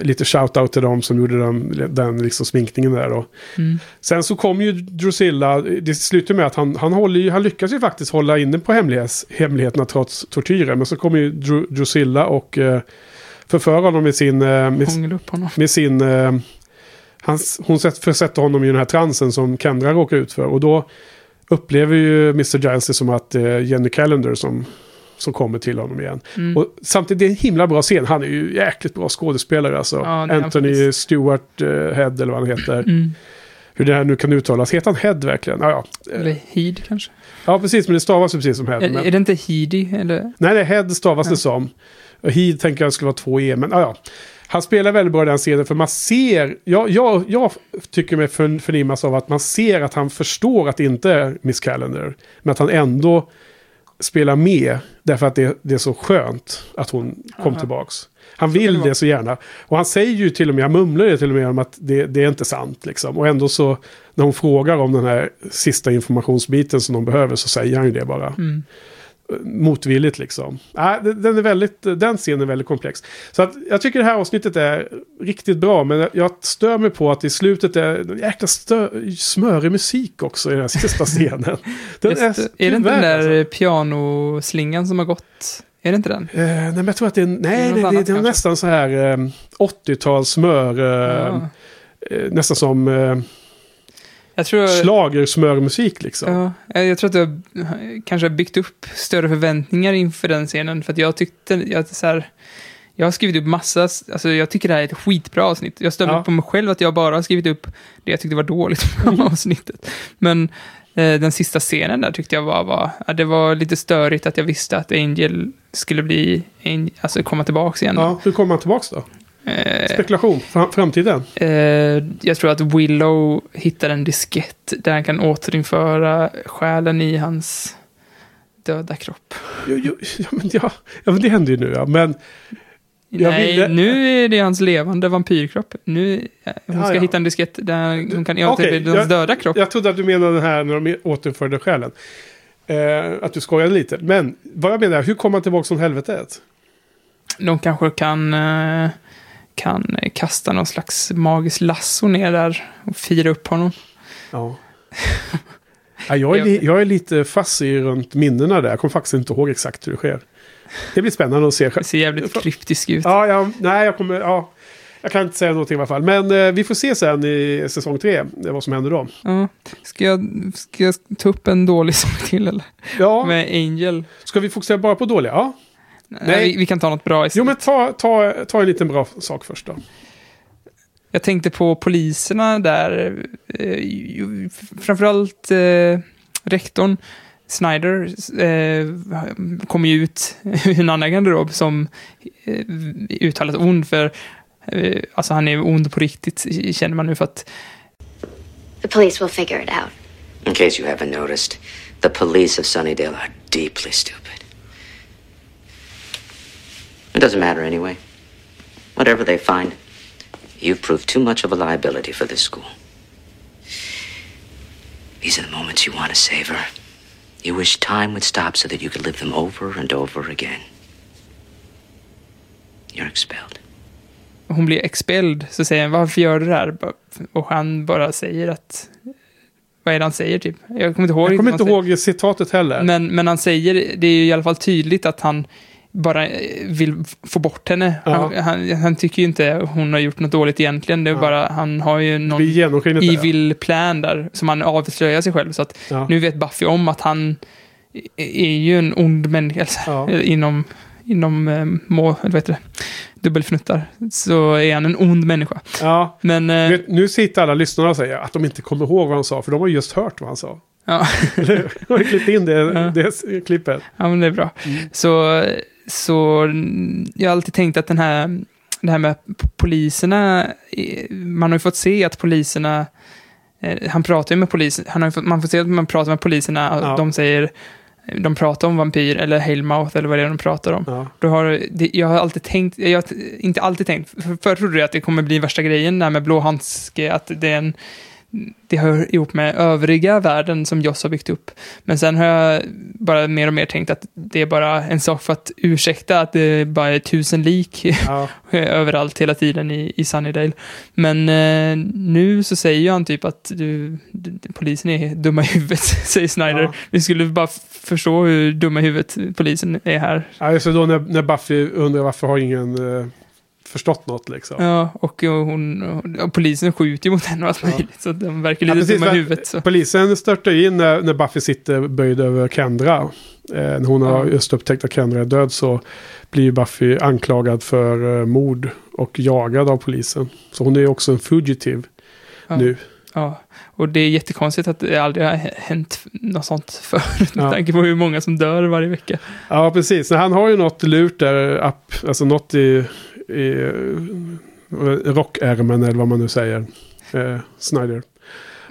Speaker 1: lite shout-out till dem som gjorde den, den liksom sminkningen där. Då.
Speaker 2: Mm.
Speaker 1: Sen så kom ju Drusilla, det slutar med att han, han, håller ju, han lyckas ju faktiskt hålla inne på hemlighets, hemligheterna trots tortyren. Men så kommer ju Dru, Drusilla och eh, förför honom med sin... Eh, med, med sin... Eh, hans, hon sätt- försätter honom i den här transen som Kendra råkar ut för. Och då upplever ju Mr. Giles det som att det är Jenny Callender som, som kommer till honom igen.
Speaker 2: Mm.
Speaker 1: Och samtidigt, det är en himla bra scen. Han är ju jäkligt bra skådespelare alltså.
Speaker 2: Ja, det är
Speaker 1: Anthony. Stewart eh, Head eller vad han heter.
Speaker 2: Mm.
Speaker 1: Hur det här nu kan uttalas. Heter han Head verkligen? Ja, ja.
Speaker 2: Eller Heed kanske?
Speaker 1: ja precis. Men det stavas ju precis som Head.
Speaker 2: Är,
Speaker 1: Men,
Speaker 2: är det inte Heedy? Eller?
Speaker 1: Nej, nej, Head stavas
Speaker 2: Ja.
Speaker 1: det som. Heed tänker jag skulle vara två E, men ja, ja. Han spelar väldigt bra i den scenen för man ser, jag, jag, jag tycker mig för, förnimmas av att man ser att han förstår att det inte är Miss Calendar. Men att han ändå spelar med därför att det, det är så skönt att hon kom
Speaker 2: Aha.
Speaker 1: tillbaks. Han vill
Speaker 2: vara.
Speaker 1: det så gärna. Och han säger ju till och med, han mumlar ju till och med om att det, det är inte sant. Liksom. Och ändå så, när hon frågar om den här sista informationsbiten som de behöver så säger han ju det bara.
Speaker 2: Mm.
Speaker 1: Motvilligt liksom. Nej, den- är väldigt, den scenen är väldigt komplex. Så att jag tycker det här avsnittet är riktigt bra, men jag stör mig på att i slutet är en jäkla stö- smörig musik också i den här sista scenen. Den
Speaker 2: Just, är, det inte den där
Speaker 1: alltså.
Speaker 2: pianoslingan som har gått? Är det inte den?
Speaker 1: Eh, nej, men jag tror att det är, nej,
Speaker 2: något
Speaker 1: det, det,
Speaker 2: annat
Speaker 1: det är nästan så här eh, 80-tals smör. Eh,
Speaker 2: Ja.
Speaker 1: eh, nästan som eh,
Speaker 2: Jag tror...
Speaker 1: schlagersmörmusik liksom.
Speaker 2: Ja, jag jag tror att du har kanske har byggt upp större förväntningar inför den scenen. För att jag tyckte, jag, så här, jag har skrivit upp massa, alltså jag tycker det här är ett skitbra avsnitt. Jag stämmer
Speaker 1: Ja.
Speaker 2: på mig själv att jag bara har skrivit upp det jag tyckte var dåligt med avsnittet. Men eh, den sista scenen där tyckte jag var, var ja, det var lite störigt att jag visste att Angel skulle bli, alltså komma tillbaka igen.
Speaker 1: Ja, hur kommer han tillbaka då?
Speaker 2: Eh,
Speaker 1: Spekulation, fram, framtiden.
Speaker 2: Eh, jag tror att Willow hittar en diskett där han kan återinföra själen i hans döda kropp.
Speaker 1: Jo, jo, ja, men, ja, ja, men det händer ju nu ja. Men
Speaker 2: Nej,
Speaker 1: ville-
Speaker 2: nu är det hans levande vampyrkropp. Nu, eh, hon ska
Speaker 1: ja.
Speaker 2: hitta en diskett där hon kan återinföra
Speaker 1: Okej,
Speaker 2: hans döda kropp.
Speaker 1: jag trodde att du menade den här när de återförde själen. Eh, att du skojade lite. Men vad jag menar, hur kommer han tillbaka från helvetet?
Speaker 2: De kanske kan, eh, kan kasta någon slags magisk lasso ner där och fira upp honom.
Speaker 1: Ja. ja, jag, är jag är lite fassig runt minnena där. Jag kommer faktiskt inte ihåg exakt hur det sker. Det blir spännande att se.
Speaker 2: Det ser jävligt kryptisk ut.
Speaker 1: Ja, ja, nej, jag kommer... Ja, jag kan inte säga någonting i alla fall. Men eh, vi får se sen i säsong tre eh, vad som händer då.
Speaker 2: Ja. Ska, jag, ska jag ta upp en dålig sak till eller?
Speaker 1: Ja,
Speaker 2: Med Angel.
Speaker 1: ska vi fokusera bara på dåliga? Ja.
Speaker 2: Nej. vi, vi kan ta något bra
Speaker 1: Jo,
Speaker 2: istället.
Speaker 1: men ta, ta, ta en liten bra sak först då.
Speaker 2: Jag tänkte på poliserna där. Eh, framförallt eh, rektorn Snyder eh, kom ju ut ur en annan garderob som eh, uttalat ond för eh, alltså han är ond på riktigt känner man nu för att
Speaker 3: The police will figure it out.
Speaker 4: In case you haven't noticed, the police of Sunnydale are deeply stupid. It doesn't matter anyway. Whatever they find, you've proved too much of a liability for this school. These are the moments you want to savor. You wish time would stop so that you could live them over and over again. You're expelled.
Speaker 2: hon blir expelled så säger han varför gör du det här? Och han bara säger att vad är det han säger typ? Jag kommer inte ihåg.
Speaker 1: Jag kommer inte ihåg citatet heller.
Speaker 2: Men, men han säger, det är ju i alla fall tydligt att han bara eh, vill få bort henne.
Speaker 1: Ja.
Speaker 2: Han, han, han tycker ju inte hon har gjort något dåligt egentligen. Det är
Speaker 1: Ja.
Speaker 2: bara, han har ju någon evil plan där som han avslöjar sig själv. Så att
Speaker 1: Ja.
Speaker 2: nu vet Buffy om att han är ju en ond människa alltså,
Speaker 1: Ja.
Speaker 2: inom, inom eh, må, eller heter det, dubbelfnuttar. Så är han en ond människa.
Speaker 1: Ja.
Speaker 2: Men, eh,
Speaker 1: Vet, nu sitter alla lyssnare och säger att de inte kommer ihåg vad han sa, för de har ju just hört vad han sa.
Speaker 2: ja,
Speaker 1: Jag har klippt in det,
Speaker 2: Ja.
Speaker 1: det klippet.
Speaker 2: ja, men det är bra. Så, så jag har alltid tänkt att den här, det här med poliserna, man har ju fått se att poliserna, eh, han pratar ju med polisen, han har fått, man får se att man pratar med poliserna, och
Speaker 1: Ja.
Speaker 2: de säger, de pratar om vampyr eller Hailmouth eller vad det är de pratar om.
Speaker 1: Ja.
Speaker 2: Då har, jag har alltid tänkt, jag har inte alltid tänkt, för, förr trodde jag att det kommer bli värsta grejen där med blå handske, att det är en, det hör ihop med övriga världen som Joss har byggt upp. Men sen har jag bara mer och mer tänkt att det är bara en sak för att ursäkta att det bara är tusen lik
Speaker 1: Ja.
Speaker 2: överallt hela tiden i, i Sunnydale. Men eh, nu så säger han typ att du, polisen är dumma i huvudet, säger Snyder.
Speaker 1: Ja.
Speaker 2: Vi skulle bara förstå hur dumma i huvudet polisen är här.
Speaker 1: Ja, det, då när, när Buffy undrar varför har ingen eh, förstått något liksom.
Speaker 2: Ja, och, och, hon, och polisen skjuter ju mot henne och allt möjligt, så de verkar
Speaker 1: Ja,
Speaker 2: lite
Speaker 1: precis,
Speaker 2: dumma i huvudet. Så.
Speaker 1: Polisen störtar in när, när Buffy sitter böjd över Kendra. Eh, när hon har
Speaker 2: Ja.
Speaker 1: just upptäckt att Kendra är död så blir ju Buffy anklagad för eh, mord och jagad av polisen. Så hon är ju också en fugitive
Speaker 2: Ja.
Speaker 1: nu.
Speaker 2: Ja, och det är jättekonstigt att det aldrig har hänt något sånt förut, med
Speaker 1: Ja.
Speaker 2: tanke på hur många som dör varje vecka.
Speaker 1: Ja, precis. Han har ju något lurt där, alltså något i, i eh, rockärmen eller vad man nu säger. Eh, Snyder.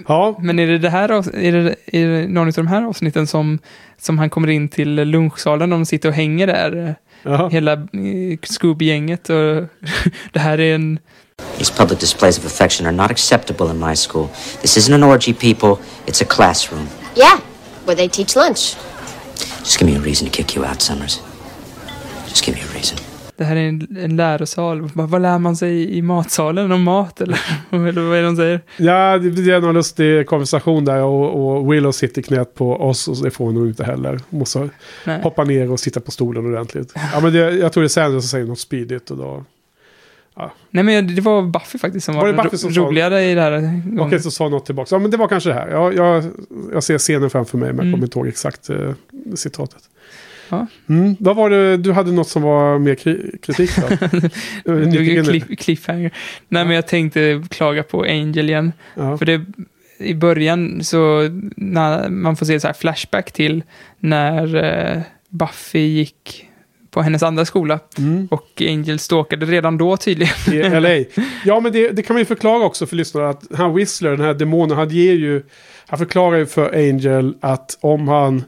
Speaker 1: Ja,
Speaker 2: Men är det, det här, av- är det, är det någon av de här avsnitten som, som han kommer in till lunchsalen och de sitter och hänger där, eh,
Speaker 1: ja.
Speaker 2: hela eh, Scooby-gänget och det här är en...
Speaker 4: These public displays of affection are not acceptable in my school. This isn't an orgy, people. It's a classroom.
Speaker 3: Yeah, where they teach lunch.
Speaker 4: Just give me a reason to kick you out, Summers. Just give me a reason.
Speaker 2: Det här är en, en lärosal. Vad, vad lär man sig i, matsalen om mat eller, eller vad är det de säger?
Speaker 1: Ja, det blir någon lustig konversation där och, och Willow sitter knät på oss och det får hon nog inte heller. Hon måste
Speaker 2: Nej.
Speaker 1: hoppa ner och sitta på stolen ordentligt. Ja, men det, jag tror det är Sanders som säger något speedigt och då...
Speaker 2: Nej men det var Buffy faktiskt som
Speaker 1: Var
Speaker 2: var,
Speaker 1: det Buffy som sa-
Speaker 2: roligare i det här.
Speaker 1: Okej, så sa något tillbaka. Ja, men det var kanske det här. Jag, jag, jag ser scenen framför mig, men jag
Speaker 2: Mm.
Speaker 1: kommer inte ihåg exakt eh, citatet.
Speaker 2: Ja.
Speaker 1: Mm. Vad var det, du hade något som var mer kri kritik då?
Speaker 2: Du cliff, cliffhanger. Nej men jag tänkte klaga på Angel igen.
Speaker 1: ja.
Speaker 2: För det, i början så, när man får se så här flashback till när eh, Buffy gick på hennes andra skola.
Speaker 1: Mm.
Speaker 2: Och Angel stalkade redan då tydligen.
Speaker 1: i LA. Ja, men det, det kan man ju förklara också för lyssnarna. Att han Whistler, den här demonen, han ger ju... Han förklarar ju för Angel att om han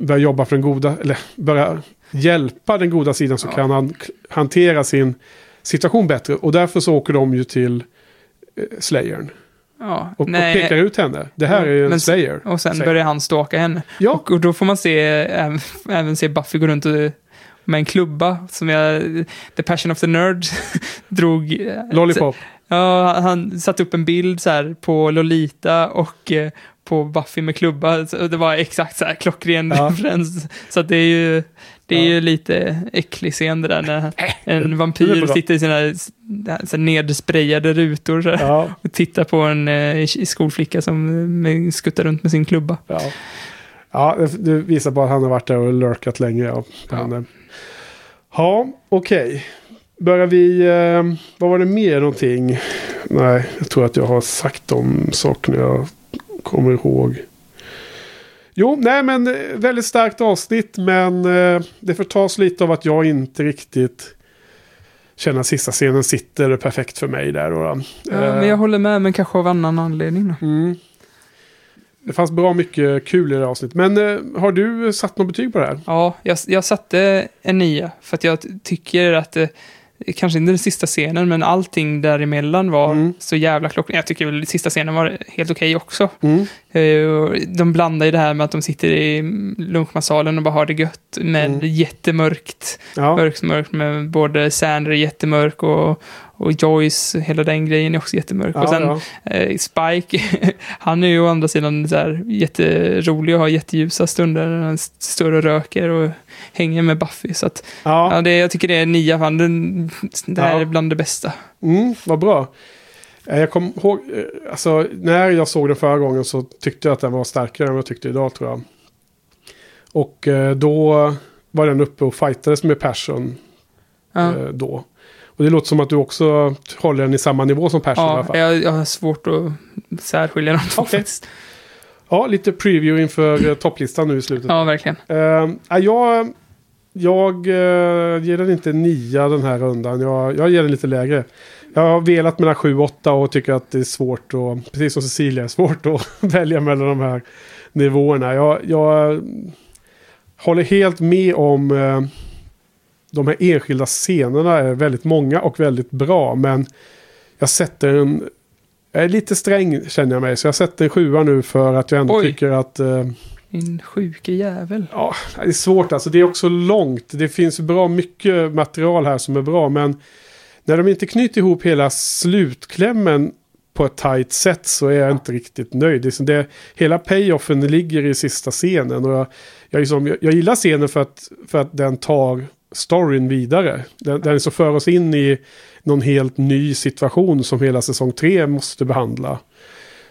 Speaker 1: börjar jobba för den goda, eller börjar hjälpa den goda sidan så
Speaker 2: Ja.
Speaker 1: kan han hantera sin situation bättre. Och därför så åker de ju till eh, Slayern.
Speaker 2: Ja,
Speaker 1: Och, och pekar ut henne. Det här är ju en
Speaker 2: Men-
Speaker 1: Slayer.
Speaker 2: Och sen
Speaker 1: säger
Speaker 2: börjar han stalka henne.
Speaker 1: Ja,
Speaker 2: Och, och då får man se, även, även se Buffy gå runt och, med en klubba som jag, The Passion of the Nerd drog. eh,
Speaker 1: Lollipop.
Speaker 2: Ja, han satte upp en bild så här på Lolita och eh, på Buffy med klubba. Så det var exakt så här klockren
Speaker 1: Ja.
Speaker 2: referens. Så det är ju, det är
Speaker 1: Ja.
Speaker 2: ju lite äcklig scen det där när en vampyr sitter i sina så här nedsprayade rutor så här,
Speaker 1: Ja,
Speaker 2: och tittar på en eh, skolflicka som eh, skuttar runt med sin klubba.
Speaker 1: ja. ja det, visar på att han har varit där och lurkat länge. Ja,
Speaker 2: Ja.
Speaker 1: henne. ja okej. Börjar vi... Eh, vad var det mer någonting? Nej, jag tror att jag har sagt de sakerna jag kommer ihåg. Jo, nej men eh, väldigt starkt avsnitt. Men eh, det förtas lite av att jag inte riktigt känner att sista scenen sitter perfekt för mig där. Och,
Speaker 2: Ja, men jag håller med, men kanske av annan anledning.
Speaker 1: Mm. Det fanns bra mycket kul i det här avsnittet. Men eh, har du satt något betyg på det här?
Speaker 2: Ja, jag, jag satte en nia för att jag tycker att eh, kanske inte den sista scenen, men allting däremellan var
Speaker 1: Mm.
Speaker 2: så jävla klockan. Jag tycker väl sista scenen var helt okej också.
Speaker 1: Mm.
Speaker 2: Eh, och De blandar ju det här med att de sitter i lunchmatsalen och bara har det gött med
Speaker 1: Mm.
Speaker 2: jättemörkt.
Speaker 1: Ja.
Speaker 2: Mörkt, mörkt med både Sander är jättemörk och, och Joyce, hela den grejen är också jättemörk. och
Speaker 1: Ja,
Speaker 2: sen
Speaker 1: ja.
Speaker 2: eh, Spike, han är ju å andra sidan så här jätterolig och har jätteljusa stunder när han står och röker och hänger med Buffy. Så att, ja.
Speaker 1: Ja,
Speaker 2: det, jag tycker det är nia, fan, den, det här
Speaker 1: Ja.
Speaker 2: är bland det bästa.
Speaker 1: mm, vad bra. Eh, Jag kommer ihåg, eh, alltså när jag såg den förra gången så tyckte jag att den var starkare än vad jag tyckte idag tror jag. Och eh, då var den uppe och fightades med Passion
Speaker 2: Ja,
Speaker 1: då. Och det låter som att du också håller den i samma nivå som Passion i alla
Speaker 2: ja
Speaker 1: fall.
Speaker 2: jag, jag har svårt att särskilja de två
Speaker 1: Okej.
Speaker 2: faktiskt.
Speaker 1: Ja, lite preview inför eh, topplistan nu i slutet.
Speaker 2: Ja, verkligen.
Speaker 1: Uh, jag jag eh, ger den inte nia den här rundan. Jag, jag ger den lite lägre. Jag har velat mellan 7 och 8 och tycker att det är svårt att, precis som Cecilia, är svårt att välja mellan de här nivåerna. Jag, jag håller helt med om eh, de här enskilda scenerna är väldigt många och väldigt bra. Men jag sätter en... Jag är lite sträng känner jag mig. Så jag sätter sjua nu för att jag ändå
Speaker 2: Oj.
Speaker 1: tycker att... Eh,
Speaker 2: Din sjuke jävel.
Speaker 1: Ja, det är svårt alltså. Det är också långt. Det finns bra mycket material här som är bra. Men när de inte knyter ihop hela slutklämmen på ett tajt sätt så är jag inte riktigt nöjd. Det, det, hela payoffen ligger i sista scenen. Och jag, jag, liksom, jag, jag gillar scenen för att, för att den tar storyn vidare. Den, den så för oss in i någon helt ny situation som hela säsong tre måste behandla.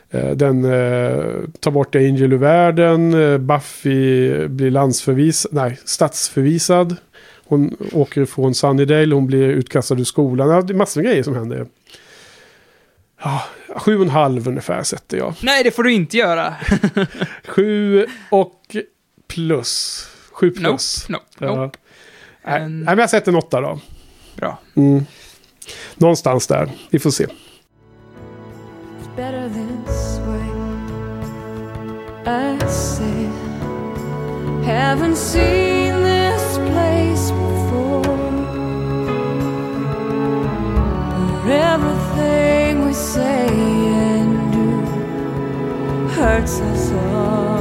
Speaker 1: Eh, Den eh, tar bort Angel ur världen. eh, Buffy blir landsförvisad, nej, stadsförvisad. Hon åker ifrån Sunnydale, hon blir utkastad ur skolan. Ja, det är massor med grejer som händer. Ja, sju och en halv ungefär sätter jag.
Speaker 2: Nej, det får du inte göra.
Speaker 1: Sju och plus. Sju plus.
Speaker 2: Nope, nope,
Speaker 1: Ja.
Speaker 2: nope.
Speaker 1: Nej,
Speaker 2: En-
Speaker 1: nej, men jag sätter en åtta då.
Speaker 2: Bra.
Speaker 1: Mm. Någonstans där. Vi får se.
Speaker 8: better this way. I say, haven't seen this place before. Where everything we say and do hurts us all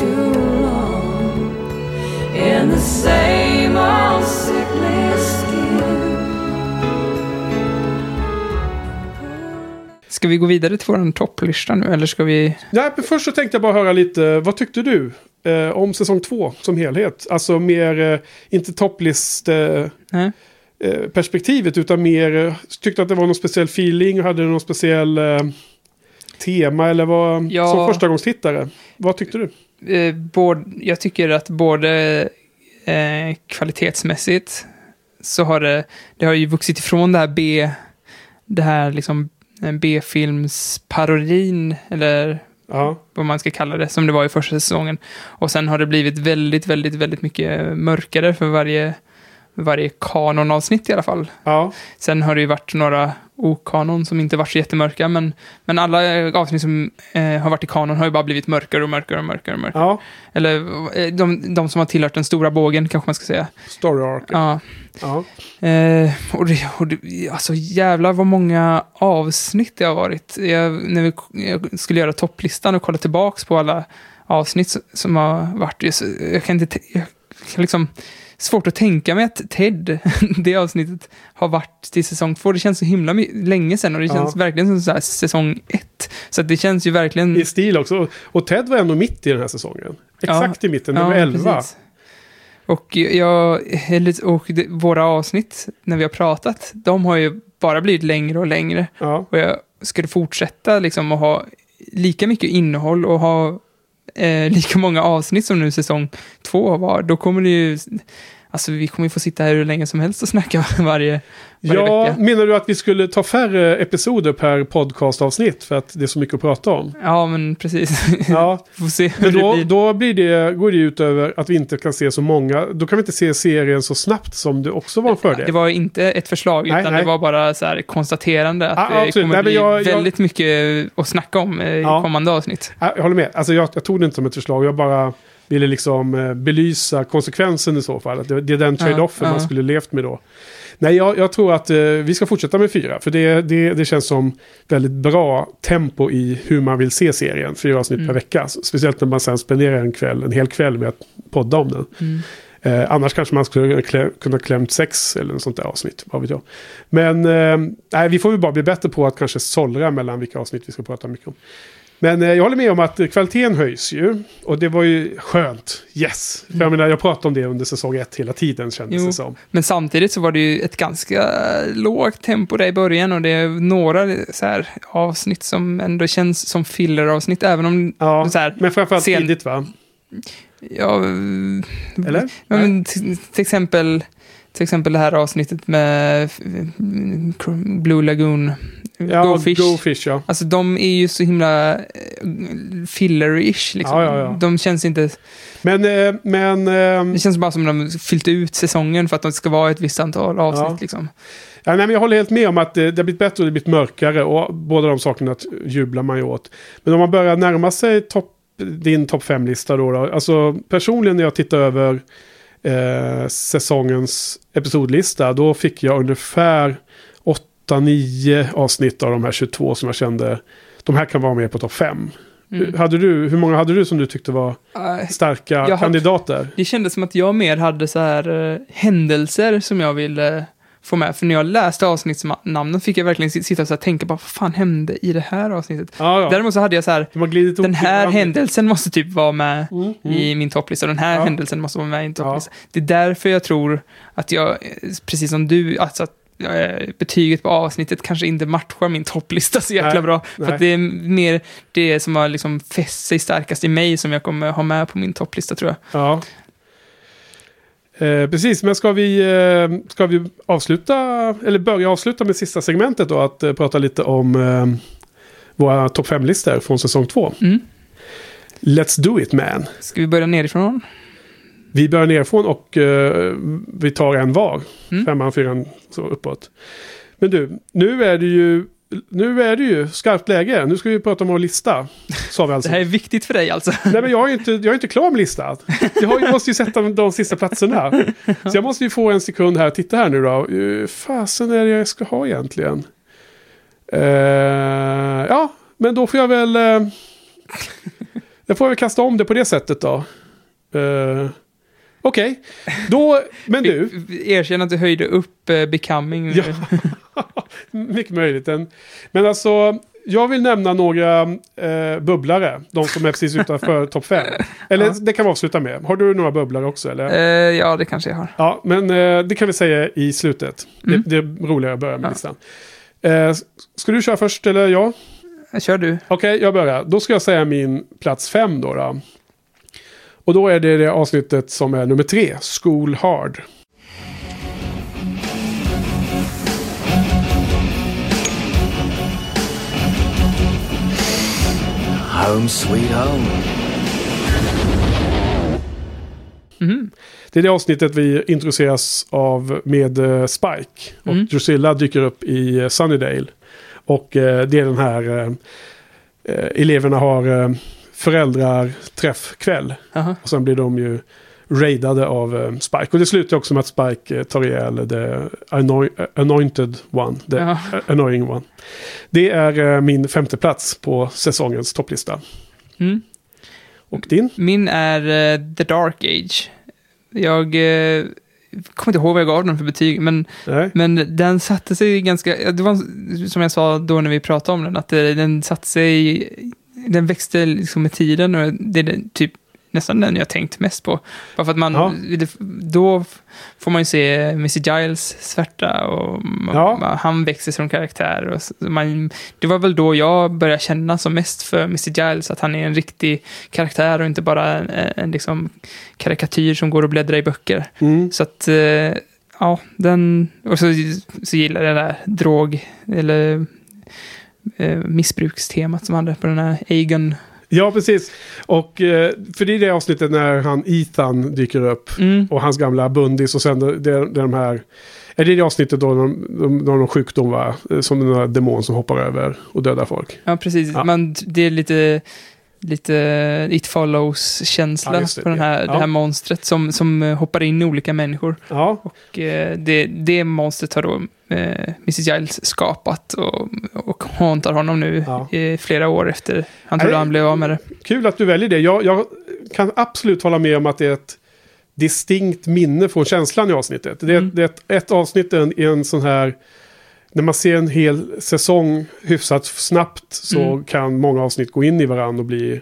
Speaker 8: too long in the same old sickly skin.
Speaker 2: Ska vi gå vidare till vår topplista nu eller ska vi?
Speaker 1: Nej, men först så tänkte jag bara höra lite, vad tyckte du eh, om säsong två som helhet? Alltså mer, eh, inte topplist... Eh,
Speaker 2: Nej
Speaker 1: eh, perspektivet utan mer eh, tyckte att det var någon speciell feeling och hade någon speciell eh, tema eller vad,
Speaker 2: ja,
Speaker 1: som förstagångstittare. Vad tyckte du?
Speaker 2: Eh, både, jag tycker att både eh, kvalitetsmässigt så har det, det har ju vuxit ifrån det här B, det här liksom en B-filmsparodin, eller
Speaker 1: Ja,
Speaker 2: vad man ska kalla det, som det var i första säsongen. Och sen har det blivit väldigt, väldigt, väldigt mycket mörkare för varje, varje kanonavsnitt i alla fall.
Speaker 1: ja,
Speaker 2: Sen har det ju varit några okanon som inte varit så jättemörka, men, men alla eh, avsnitt som eh, har varit i kanon har ju bara blivit mörkare och mörkare och mörkare. Och mörkare.
Speaker 1: ja.
Speaker 2: Eller eh, de, de som har tillhört den stora bågen, kanske man ska säga.
Speaker 1: Story arc.
Speaker 2: Ja.
Speaker 1: Ja.
Speaker 2: Eh, och det, och det, alltså jävlar vad många avsnitt det har varit. Jag, när vi jag skulle göra topplistan och kolla tillbaks på alla avsnitt som- har varit. Jag, jag kan inte, te- jag kan liksom, svårt att tänka mig att Ted, det avsnittet, har varit till säsong två. Det känns så himla länge sedan och det känns
Speaker 1: Ja.
Speaker 2: verkligen som så här säsong ett. Så det känns ju verkligen...
Speaker 1: I stil också. Och Ted var ändå mitt i den här säsongen. Exakt i mitten, nummer
Speaker 2: Ja,
Speaker 1: 11.
Speaker 2: precis. Och, jag, och det, våra avsnitt, när vi har pratat, de har ju bara blivit längre och längre.
Speaker 1: Ja.
Speaker 2: Och jag skulle fortsätta liksom att ha lika mycket innehåll och ha eh, lika många avsnitt som nu säsong två var, då kommer det ju... Alltså vi kommer ju få sitta här hur länge som helst och snacka varje, varje
Speaker 1: Ja,
Speaker 2: vecka.
Speaker 1: menar du att vi skulle ta färre episoder per podcastavsnitt för att det är så mycket att prata om?
Speaker 2: Ja, men precis.
Speaker 1: Ja,
Speaker 2: Får se
Speaker 1: men då,
Speaker 2: blir.
Speaker 1: då blir det, går det ut över att vi inte kan se så många. Då kan vi inte se serien så snabbt som det också var en fördel.
Speaker 2: Det var inte ett förslag,
Speaker 1: Nej,
Speaker 2: utan
Speaker 1: nej.
Speaker 2: det var bara så här konstaterande att
Speaker 1: Ja,
Speaker 2: det
Speaker 1: absolut.
Speaker 2: kommer
Speaker 1: Nej,
Speaker 2: bli
Speaker 1: jag- jag-
Speaker 2: väldigt mycket att snacka om eh, i
Speaker 1: Ja.
Speaker 2: kommande avsnitt.
Speaker 1: Ja, Jag håller med. Alltså jag, jag tog det inte som ett förslag. Jag bara ville liksom eh, belysa konsekvensen i så fall. Att det, det är den trade-offen
Speaker 2: ja.
Speaker 1: man skulle levt med då. Nej, jag, jag tror att eh, vi ska fortsätta med fyra. För det, det, det känns som väldigt bra tempo i hur man vill se serien. Fyra avsnitt
Speaker 2: Mm.
Speaker 1: per vecka. Speciellt när man sen spenderar en kväll, en hel kväll med att podda om den.
Speaker 2: Mm.
Speaker 1: Eh, annars kanske man skulle klä, kunna klämt sex eller något sånt där avsnitt. Vad vet jag. Men eh, nej, vi får väl bara bli bättre på att kanske sållra mellan vilka avsnitt vi ska prata mycket om. Men eh, jag håller med om att kvaliteten höjs ju. Och det var ju skönt. Yes! För jag menar, jag pratade om det under säsong ett hela tiden kändes
Speaker 2: Jo.
Speaker 1: det som.
Speaker 2: Men samtidigt så var det ju ett ganska lågt tempo där i början och det är några så här avsnitt som ändå känns som filleravsnitt, även om
Speaker 1: Ja,
Speaker 2: så här,
Speaker 1: men framförallt
Speaker 2: sen-
Speaker 1: tidigt va?
Speaker 2: ja,
Speaker 1: Eller?
Speaker 2: Men till, till exempel till exempel det här avsnittet med Blue Lagoon,
Speaker 1: Ja,
Speaker 2: Go Fish.
Speaker 1: Go Fish ja.
Speaker 2: Alltså de är ju så himla eh, filler-ish liksom.
Speaker 1: Ja, ja, ja.
Speaker 2: De känns inte...
Speaker 1: Men, eh, men... ehm,
Speaker 2: Det känns bara som de fyllt ut säsongen för att det ska vara ett visst antal avsnitt
Speaker 1: Ja.
Speaker 2: liksom.
Speaker 1: Ja, nej, men jag håller helt med om att det, det har blivit bättre och det har blivit mörkare. Och båda de sakerna jublar man ju åt. Men om man börjar närma sig topp, din topp fem-lista då, då. Alltså personligen när jag tittar över eh, säsongens episodlista. Då fick jag ungefär 8-9 avsnitt av de här 22 som jag kände. De här kan vara med på topp fem.
Speaker 2: Mm.
Speaker 1: Hade du, hur många hade du som du tyckte var
Speaker 2: Eh,
Speaker 1: starka kandidater?
Speaker 2: Det kändes som att jag mer hade så här eh, händelser som jag ville få med. För när jag läste avsnittsnamnen fick jag verkligen sit- sitta och tänka på vad fan hände i det här avsnittet.
Speaker 1: Ja, ja.
Speaker 2: Däremot så hade jag så här, den här händelsen måste typ vara med
Speaker 1: Mm,
Speaker 2: i min topplista. Den här
Speaker 1: Ja.
Speaker 2: händelsen måste vara med i min topplista. Det är därför jag tror att jag, eh, precis som du, alltså att eh, betyget på avsnittet kanske inte matchar min topplista så jäkla
Speaker 1: Nej,
Speaker 2: bra. För
Speaker 1: nej.
Speaker 2: att det är mer det som har liksom fäst sig starkast i mig som jag kommer ha med på min topplista tror jag.
Speaker 1: Ja. Eh, precis, men ska vi, eh, ska vi avsluta, eller börja avsluta med sista segmentet då, att eh, prata lite om eh, våra topp 5-listor från säsong 2.
Speaker 2: Mm.
Speaker 1: Let's do it man.
Speaker 2: Ska vi börja nerifrån?
Speaker 1: Vi börjar nerifrån och eh, vi tar en var.
Speaker 2: Mm.
Speaker 1: Femman, fyran, så uppåt. Men du, nu är det ju, nu är det ju skarpt läge. Nu ska vi prata om vår lista. Sa vi
Speaker 2: Det
Speaker 1: alltså.
Speaker 2: här är viktigt för dig alltså.
Speaker 1: Nej men jag är inte, jag är inte klar med listan. Jag måste ju sätta de sista platserna. Så jag måste ju få en sekund här. Titta här nu då. Uh, fasen är det jag ska ha egentligen? Eh, ja, men då får jag väl... Uh, jag får väl kasta om det på det sättet då. Uh, Okej, då... Men du.
Speaker 2: Erkänn att du höjde upp eh, Becoming.
Speaker 1: Ja. Mycket möjligt. En- Men alltså, jag vill nämna några eh, bubblare. De som är precis utanför topp 5. Eller
Speaker 2: Ja.
Speaker 1: det kan vi avsluta med. Har du några bubblare också? Eller?
Speaker 2: Eh, ja, det kanske jag har.
Speaker 1: Ja, men eh, det kan vi säga i slutet.
Speaker 2: Mm.
Speaker 1: Det, det är roligare att börja med
Speaker 2: Ja.
Speaker 1: listan. Eh, ska du köra först eller jag?
Speaker 2: Kör du.
Speaker 1: Okej, jag börjar. Då ska jag säga min plats fem då. då. Och då är det det avsnittet som är nummer tre, School Hard.
Speaker 4: Home sweet home.
Speaker 2: Mhm.
Speaker 1: Det är det avsnittet vi introduceras av med eh, Spike. Och
Speaker 2: Mm.
Speaker 1: Drusilla dyker upp i eh, Sunnydale. Och eh, det är den här eleverna har föräldrarträffkväll.
Speaker 2: Jaha.
Speaker 1: Och sen blir de ju raidade av eh, Spike. Och det slutar också med att Spike eh, tar ihjäl the anoy- anointed one. The
Speaker 2: Ja.
Speaker 1: annoying one. Det är eh, min femte plats på säsongens topplista.
Speaker 2: Mm.
Speaker 1: Och din?
Speaker 2: Min är eh, The Dark Age. Jag eh, kommer inte ihåg vad jag gav den för betyg, men,
Speaker 1: Nej.
Speaker 2: men den satte sig ganska... Det var som jag sa då när vi pratade om den, att den satte sig... Den växte liksom med tiden och det är den, typ nästan den jag tänkt mest på. Bara för att man...
Speaker 1: Ja.
Speaker 2: Då får man ju se Missy Giles svärta och man,
Speaker 1: Ja.
Speaker 2: man, han växer som karaktär. Och man, det var väl då jag började känna som mest för Missy Giles, att han är en riktig karaktär och inte bara en, en liksom karikatyr som går och bläddrar i böcker.
Speaker 1: Mm.
Speaker 2: Så att, eh, ja, den... Och så, så gillar jag det där drog, eller eh, missbrukstemat som hade på den här Egon.
Speaker 1: Ja, precis. Och eh, för det är det avsnittet när han Ethan dyker upp.
Speaker 2: Mm.
Speaker 1: Och hans gamla bundis och sen det, det, de här... Är det det avsnittet då de, de, de sjukdom va? Eh, Som den här demon som hoppar över och dödar folk.
Speaker 2: Ja, precis.
Speaker 1: Ja.
Speaker 2: Man, det är lite, lite It Follows-känsla
Speaker 1: Ja,
Speaker 2: på den här,
Speaker 1: Ja.
Speaker 2: det här monstret som, som eh, hoppar in i olika människor.
Speaker 1: Ja,
Speaker 2: Och eh, det, det monstret har då eh, Mrs. Giles skapat och, och hauntar honom nu
Speaker 1: Ja.
Speaker 2: i flera år efter han trodde han blev av med det.
Speaker 1: kul att du väljer det. Jag, jag kan absolut hålla med om att det är ett distinkt minne från känslan i avsnittet. Det är,
Speaker 2: Mm.
Speaker 1: det är ett, ett avsnitt i en, i en sån här... När man ser en hel säsong hyfsat snabbt så
Speaker 2: Mm.
Speaker 1: kan många avsnitt gå in i varandra och bli...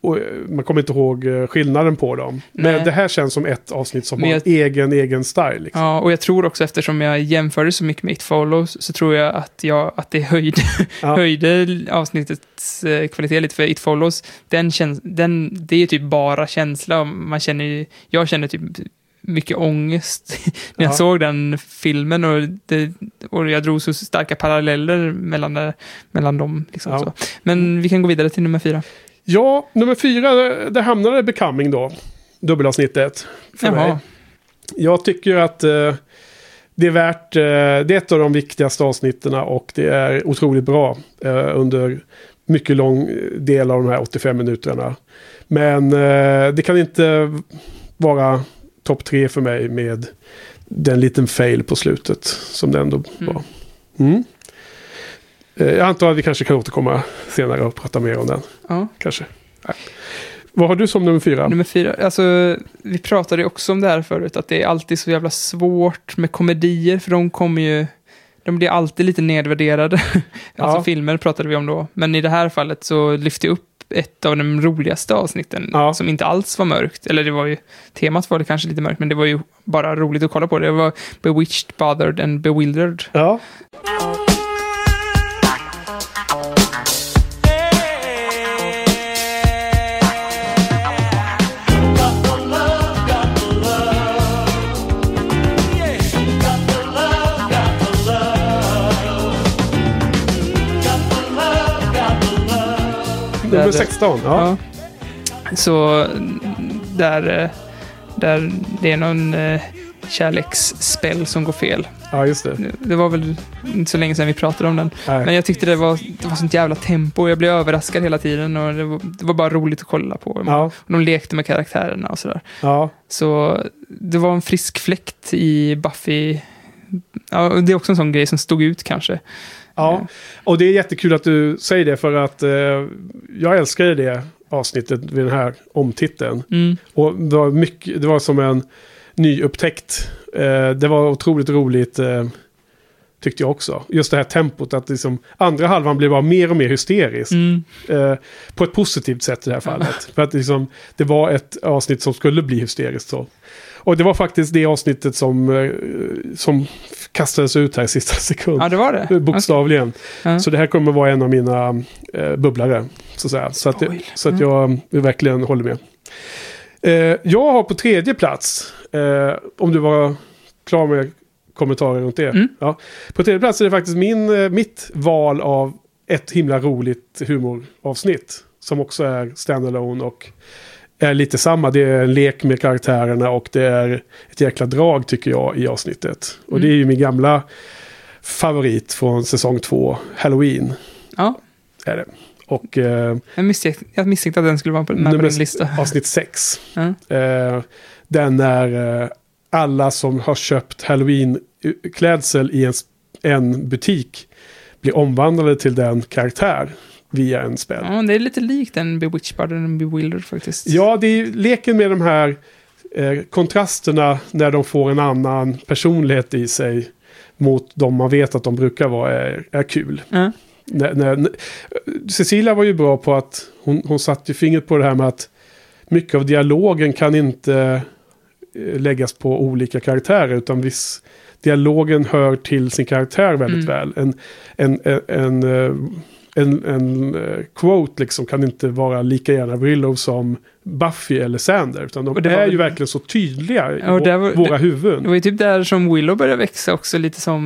Speaker 1: Och eh, man kommer inte ihåg eh, skillnaden på dem. Men
Speaker 2: Nej.
Speaker 1: det här känns som ett avsnitt som
Speaker 2: Men
Speaker 1: har
Speaker 2: jag-
Speaker 1: en egen, egen style. Liksom.
Speaker 2: Ja, och jag tror också eftersom jag jämförde så mycket med It Follows så tror jag att, jag, att det höjde,
Speaker 1: Ja.
Speaker 2: höjde avsnittets eh, kvalitet lite för It Follows. Den käns, den, det är ju typ bara känsla. Man känner jag känner typ mycket ångest när jag
Speaker 1: Ja.
Speaker 2: såg den filmen och, det, och jag drog så starka paralleller mellan, det- mellan dem. Liksom
Speaker 1: Ja.
Speaker 2: Men vi kan gå vidare till nummer fyra.
Speaker 1: Ja, nummer fyra, där hamnade Becoming då. Dubbelavsnittet. För mig.
Speaker 2: Jaha.
Speaker 1: Jag tycker att eh, det är värt, eh, det är ett av de viktigaste avsnitten och det är otroligt bra eh, under mycket lång del av de här 85 minuterna. Men eh, det kan inte vara topp tre för mig med den liten fail på slutet som det ändå
Speaker 2: Mm.
Speaker 1: var. Mm. Eh, Jag antar att vi kanske kan återkomma senare och prata mer om den.
Speaker 2: Ja.
Speaker 1: Kanske. Nej. Vad har du som nummer fyra?
Speaker 2: Nummer fyra, alltså vi pratade också om det här förut, att det är alltid så jävla svårt med komedier, för de kommer ju, de blir alltid lite nedvärderade. alltså
Speaker 1: Ja.
Speaker 2: filmer pratade vi om då, men i det här fallet så lyfte jag upp ett av de roligaste avsnitten,
Speaker 1: Ja.
Speaker 2: som inte alls var mörkt, eller det var ju, temat var det kanske lite mörkt, men det var ju bara roligt att kolla på. Det var Bewitched, Bothered and Bewildered.
Speaker 1: Ja. Nummer
Speaker 2: Där-
Speaker 1: 16. Ja.
Speaker 2: Ja. Så där, eh, där det är någon eh, kärleksspel som går fel.
Speaker 1: ja, just det.
Speaker 2: Det var väl inte så länge sedan vi pratade om den.
Speaker 1: Nej.
Speaker 2: Men jag tyckte det var, det var sånt jävla tempo. Jag blev överraskad hela tiden och det var, det var bara roligt att kolla på.
Speaker 1: Ja,
Speaker 2: de lekte med karaktärerna och sådär.
Speaker 1: ja.
Speaker 2: Så det var en frisk fläkt i Buffy. Ja, det är också en sån grej som stod ut kanske.
Speaker 1: Ja, och det är jättekul att du säger det för att eh, jag älskade det avsnittet vid den här omtiteln.
Speaker 2: Mm.
Speaker 1: Och det var, mycket, det var som en nyupptäckt. Eh, det var otroligt roligt. Eh, Tyckte jag också. Just det här tempot att liksom, andra halvan blev bara mer och mer hysterisk.
Speaker 2: Mm.
Speaker 1: Eh, på ett positivt sätt i det här fallet. För att liksom, det var ett avsnitt som skulle bli hysteriskt så. Och det var faktiskt det avsnittet som, eh, som kastades ut här i sista sekund.
Speaker 2: Ja, det var det.
Speaker 1: Bokstavligen.
Speaker 2: Ja.
Speaker 1: Så det här kommer vara en av mina eh, bubblare. Så att, säga. så att, det, så att jag verkligen håller med. Eh, jag har på tredje plats, eh, om du var klar med kommentarer runt det.
Speaker 2: Mm.
Speaker 1: Ja. På tredje plats är det faktiskt min, eh, mitt val av ett himla roligt humoravsnitt. Som också är standalone och är lite samma. Det är en lek med karaktärerna och det är ett jäkla drag tycker jag i avsnittet. Och det är ju min gamla favorit från säsong två, Halloween.
Speaker 2: Ja,
Speaker 1: Är det. Och eh,
Speaker 2: jag misstänkte, jag misstänkte att den skulle vara på, med på din lista.
Speaker 1: avsnitt sex.
Speaker 2: Ja.
Speaker 1: Eh, den är eh, alla som har köpt Halloween-klädsel i en, en butik blir omvandlade till den karaktär via en spel.
Speaker 2: Ja, det är lite likt en Bewitched Bud och en Bewildered faktiskt.
Speaker 1: Ja, det är leken med de här eh, kontrasterna när de får en annan personlighet i sig mot de man vet att de brukar vara är, är kul.
Speaker 2: Ja.
Speaker 1: När, när, Cecilia var ju bra på att hon, hon satte ju fingret på det här med att mycket av dialogen kan inte eh, läggas på olika karaktärer utan viss dialogen hör till sin karaktär väldigt
Speaker 2: Mm.
Speaker 1: väl. En, en, en, en, eh, en, en eh, quote liksom kan inte vara lika gärna Willow som Buffy eller Sander. Utan de är ju verkligen så tydliga i
Speaker 2: var-
Speaker 1: våra
Speaker 2: det-
Speaker 1: huvuden.
Speaker 2: Det var ju typ där som Willow började växa också, lite som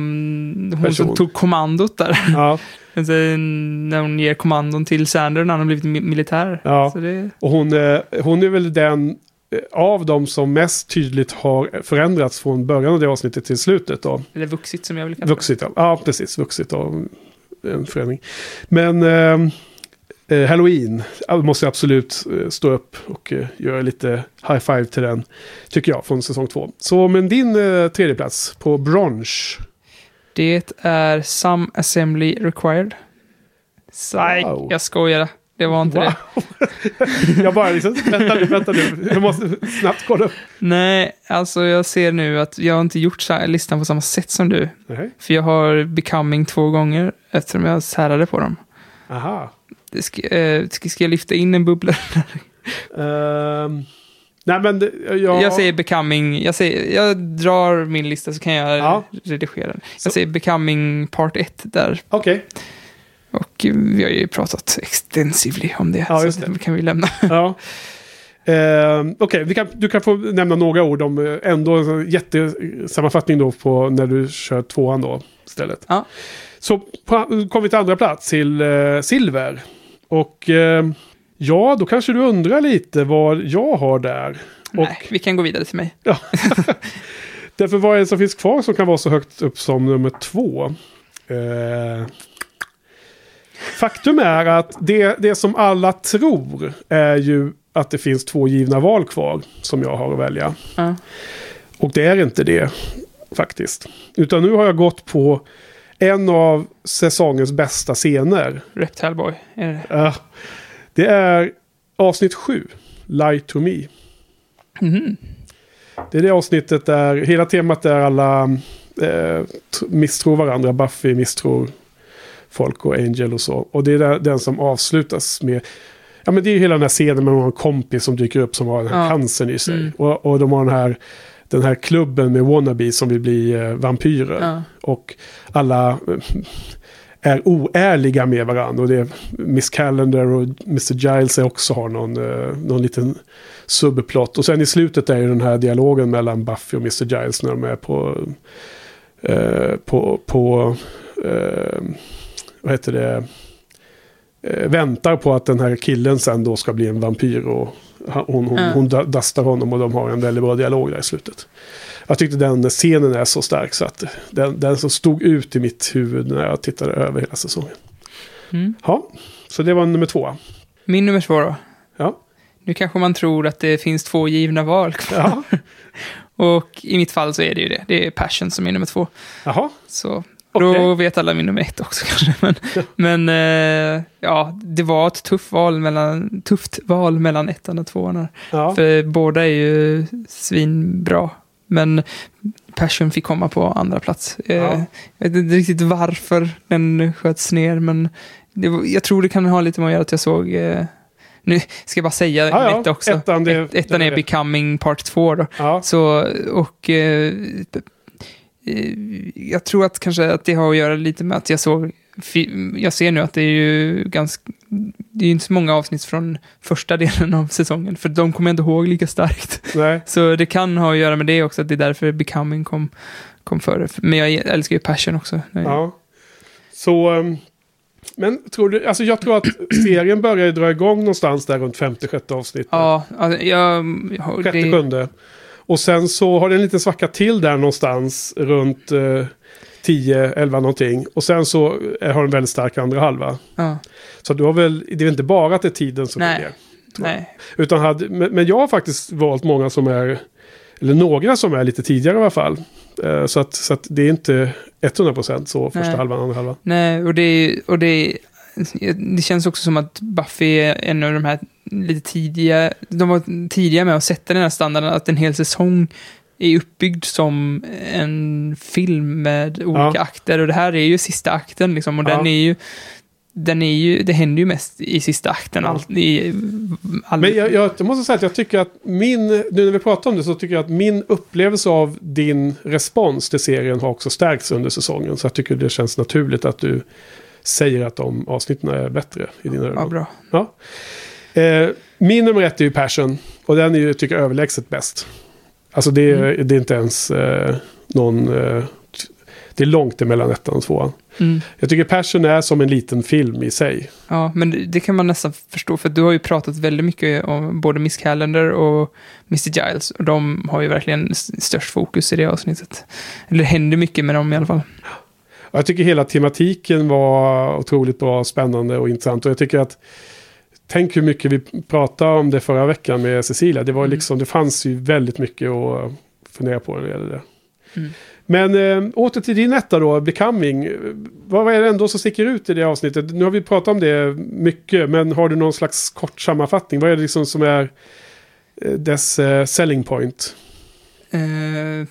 Speaker 2: hon
Speaker 1: Person.
Speaker 2: som tog kommandot där.
Speaker 1: Ja,
Speaker 2: Alltså, när hon ger kommandon till Sander när han har blivit mi- militär.
Speaker 1: Ja.
Speaker 2: Det,
Speaker 1: och hon, eh, hon är väl den eh, av dem som mest tydligt har förändrats från början av det avsnittet till slutet. Då.
Speaker 2: eller vuxit som jag vill kalla det.
Speaker 1: Vuxit, ja. ja precis. Vuxit och en förändring. Men eh, eh, Halloween måste jag absolut eh, stå upp och eh, göra lite high five till den. Tycker jag, från säsong två. Så men din eh, tredje plats på bronze.
Speaker 2: Det är Some Assembly Required. Psych,
Speaker 1: Wow.
Speaker 2: jag skojar. Det var inte det.
Speaker 1: Wow. jag bara liksom, vänta nu, vänta nu. Jag måste snabbt kolla upp.
Speaker 2: Nej, alltså jag ser nu att jag har inte gjort så listan på samma sätt som du.
Speaker 1: Nej.
Speaker 2: För jag har Becoming två gånger eftersom jag särade på dem.
Speaker 1: Aha.
Speaker 2: Det ska, eh, ska, ska jag lyfta in en bubbla?
Speaker 1: Ehm, nej men det- jag...
Speaker 2: Jag säger Becoming, jag, säger, jag drar min lista så kan jag
Speaker 1: Ja.
Speaker 2: redigera den.
Speaker 1: Så-
Speaker 2: Jag säger Becoming Part 1 där.
Speaker 1: Okej.
Speaker 2: Och eh, vi har ju pratat extensively om det.
Speaker 1: Ja,
Speaker 2: så
Speaker 1: det.
Speaker 2: kan vi lämna.
Speaker 1: Ja. Ehm, Okej, kan, du kan få nämna några ord om eh, ändå en jättesammanfattning då på när du kör tvåan då istället.
Speaker 2: Ja.
Speaker 1: Så kom vi till andra plats till eh, silver. Och eh, ja, då kanske du undrar lite vad jag har där. Och
Speaker 2: Nej, vi kan gå vidare till mig.
Speaker 1: därför vad är det som finns kvar som kan vara så högt upp som nummer två? Eh, faktum är att det, det som alla tror är ju att det finns två givna val kvar som jag har att välja.
Speaker 2: Ja.
Speaker 1: Och det är inte det faktiskt. Utan nu har jag gått på en av säsongens bästa scener.
Speaker 2: Reptile Boy. Är det?
Speaker 1: Ja, det är avsnitt sju, Lie to me.
Speaker 2: Mhm.
Speaker 1: Det är det avsnittet där hela temat är alla eh, misstror varandra. Buffy misstror folk och Angel och så. Och det är den som avslutas med... Ja men det är ju hela den här scenen med någon kompis som dyker upp som har den här
Speaker 2: Ja.
Speaker 1: cancern i sig.
Speaker 2: Mm.
Speaker 1: Och, och de har den här, den här klubben med wannabe som vill bli eh, vampyrer.
Speaker 2: Ja.
Speaker 1: Och alla eh, är oärliga med varandra. Och det är Miss Calendar och Mr. Giles också har någon, eh, någon liten subplot. Och sen i slutet är ju den här dialogen mellan Buffy och Mr. Giles när de är på... Eh, på... på eh, vad heter det? Eh, väntar på att den här killen sen då ska bli en vampyr. Och hon, hon,
Speaker 2: Ja.
Speaker 1: hon da- dastar honom och de har en väldigt bra dialog där i slutet. Jag tyckte den scenen är så stark så att den, den som stod ut i mitt huvud när jag tittade över hela säsongen.
Speaker 2: Mm.
Speaker 1: Ja, så det var nummer två.
Speaker 2: Min nummer två då.
Speaker 1: Ja,
Speaker 2: Nu kanske man tror att det finns två givna val kvar.
Speaker 1: ja.
Speaker 2: Och i mitt fall så är det ju det. Det är Passion som är nummer två.
Speaker 1: jaha.
Speaker 2: Så
Speaker 1: Okej.
Speaker 2: då vet alla min nummer ett också kanske. Men, men eh, ja, det var ett tufft val mellan, tufft val mellan ettan och tvåan.
Speaker 1: Ja.
Speaker 2: För båda är ju svinbra. Men Passion fick komma på andra plats. Eh,
Speaker 1: Ja.
Speaker 2: Jag vet inte riktigt varför den sköts ner, men det, jag tror det kan ha lite med att göra att jag såg... Eh, nu ska jag bara säga
Speaker 1: Ja, ja.
Speaker 2: också.
Speaker 1: Ettan, det-
Speaker 2: Ett, ettan
Speaker 1: det
Speaker 2: är
Speaker 1: vet.
Speaker 2: Becoming Part 2 då.
Speaker 1: Ja,
Speaker 2: Så, och eh, jag tror att kanske att det har att göra lite med att jag såg, jag ser nu att det är ju ganska, det är ju inte så många avsnitt från första delen av säsongen, för de kommer jag inte ihåg lika starkt.
Speaker 1: nej.
Speaker 2: Så det kan ha att göra med det också, att det är därför Becoming kom, kom före. Men jag älskar ju Passion också.
Speaker 1: Ja. Så, ehm, men tror du, alltså jag tror att serien börjar dra igång någonstans där runt femte, sjätte avsnittet.
Speaker 2: Ja, alltså, jag... jag
Speaker 1: Sjätte,
Speaker 2: det,
Speaker 1: sjunde. Och sen så har det en liten svacka till där någonstans runt eh, 10, 11 någonting. Och sen så eh, har den väldigt stark andra halva.
Speaker 2: ja,
Speaker 1: Så du har väl, det är inte bara att det är tiden som
Speaker 2: Nej.
Speaker 1: är
Speaker 2: nej.
Speaker 1: Utan hade, men, men jag har faktiskt valt många som är, eller några som är lite tidigare i alla fall. Eh, så, att, så att det är inte 100% så första
Speaker 2: Nej.
Speaker 1: halvan, andra halvan.
Speaker 2: Nej, och det, och det, det känns också som att Buffy är en av de här lite tidiga, de var tidiga med att sätta den här standarden att en hel säsong är uppbyggd som en film med olika
Speaker 1: Ja.
Speaker 2: akter och det här är ju sista akten liksom och
Speaker 1: Ja.
Speaker 2: den är ju den är ju, det händer ju mest i sista akten.
Speaker 1: Ja.
Speaker 2: Allt, i, all,
Speaker 1: Men jag, jag, jag måste säga att jag tycker att min, nu när vi pratar om det så tycker jag att min upplevelse av din respons till serien har också stärkts under säsongen. Så jag tycker det känns naturligt att du säger att de avsnitten är bättre i dina
Speaker 2: ja,
Speaker 1: ögon.
Speaker 2: bra.
Speaker 1: Ja. Eh, min nummer ett är ju Passion. Och den är ju, tycker jag, överlägset bäst. Alltså det är,
Speaker 2: Mm.
Speaker 1: det är inte ens eh, någon... Eh, det är långt emellan ettan och tvåan.
Speaker 2: Mm.
Speaker 1: Jag tycker Passion är som en liten film i sig.
Speaker 2: Ja, men det, kan man nästan förstå, för du har ju pratat väldigt mycket om både Miss Calendar och Mr. Giles, och de har ju verkligen störst fokus i det avsnittet. Eller det händer mycket med dem i alla fall.
Speaker 1: Jag tycker hela tematiken var otroligt bra, spännande och intressant. Och jag tycker att... Tänk hur mycket vi pratade om det förra veckan med Cecilia. Det var
Speaker 2: Mm.
Speaker 1: liksom, det fanns ju väldigt mycket att fundera på när det gäller det.
Speaker 2: Mm.
Speaker 1: Men äh, åter till din etta då, Becoming. Vad vad är det ändå som sticker ut i det avsnittet? Nu har vi pratat om det mycket, men har du någon slags kort sammanfattning? Vad är det liksom som är eh, dess eh, selling point?
Speaker 2: Eh,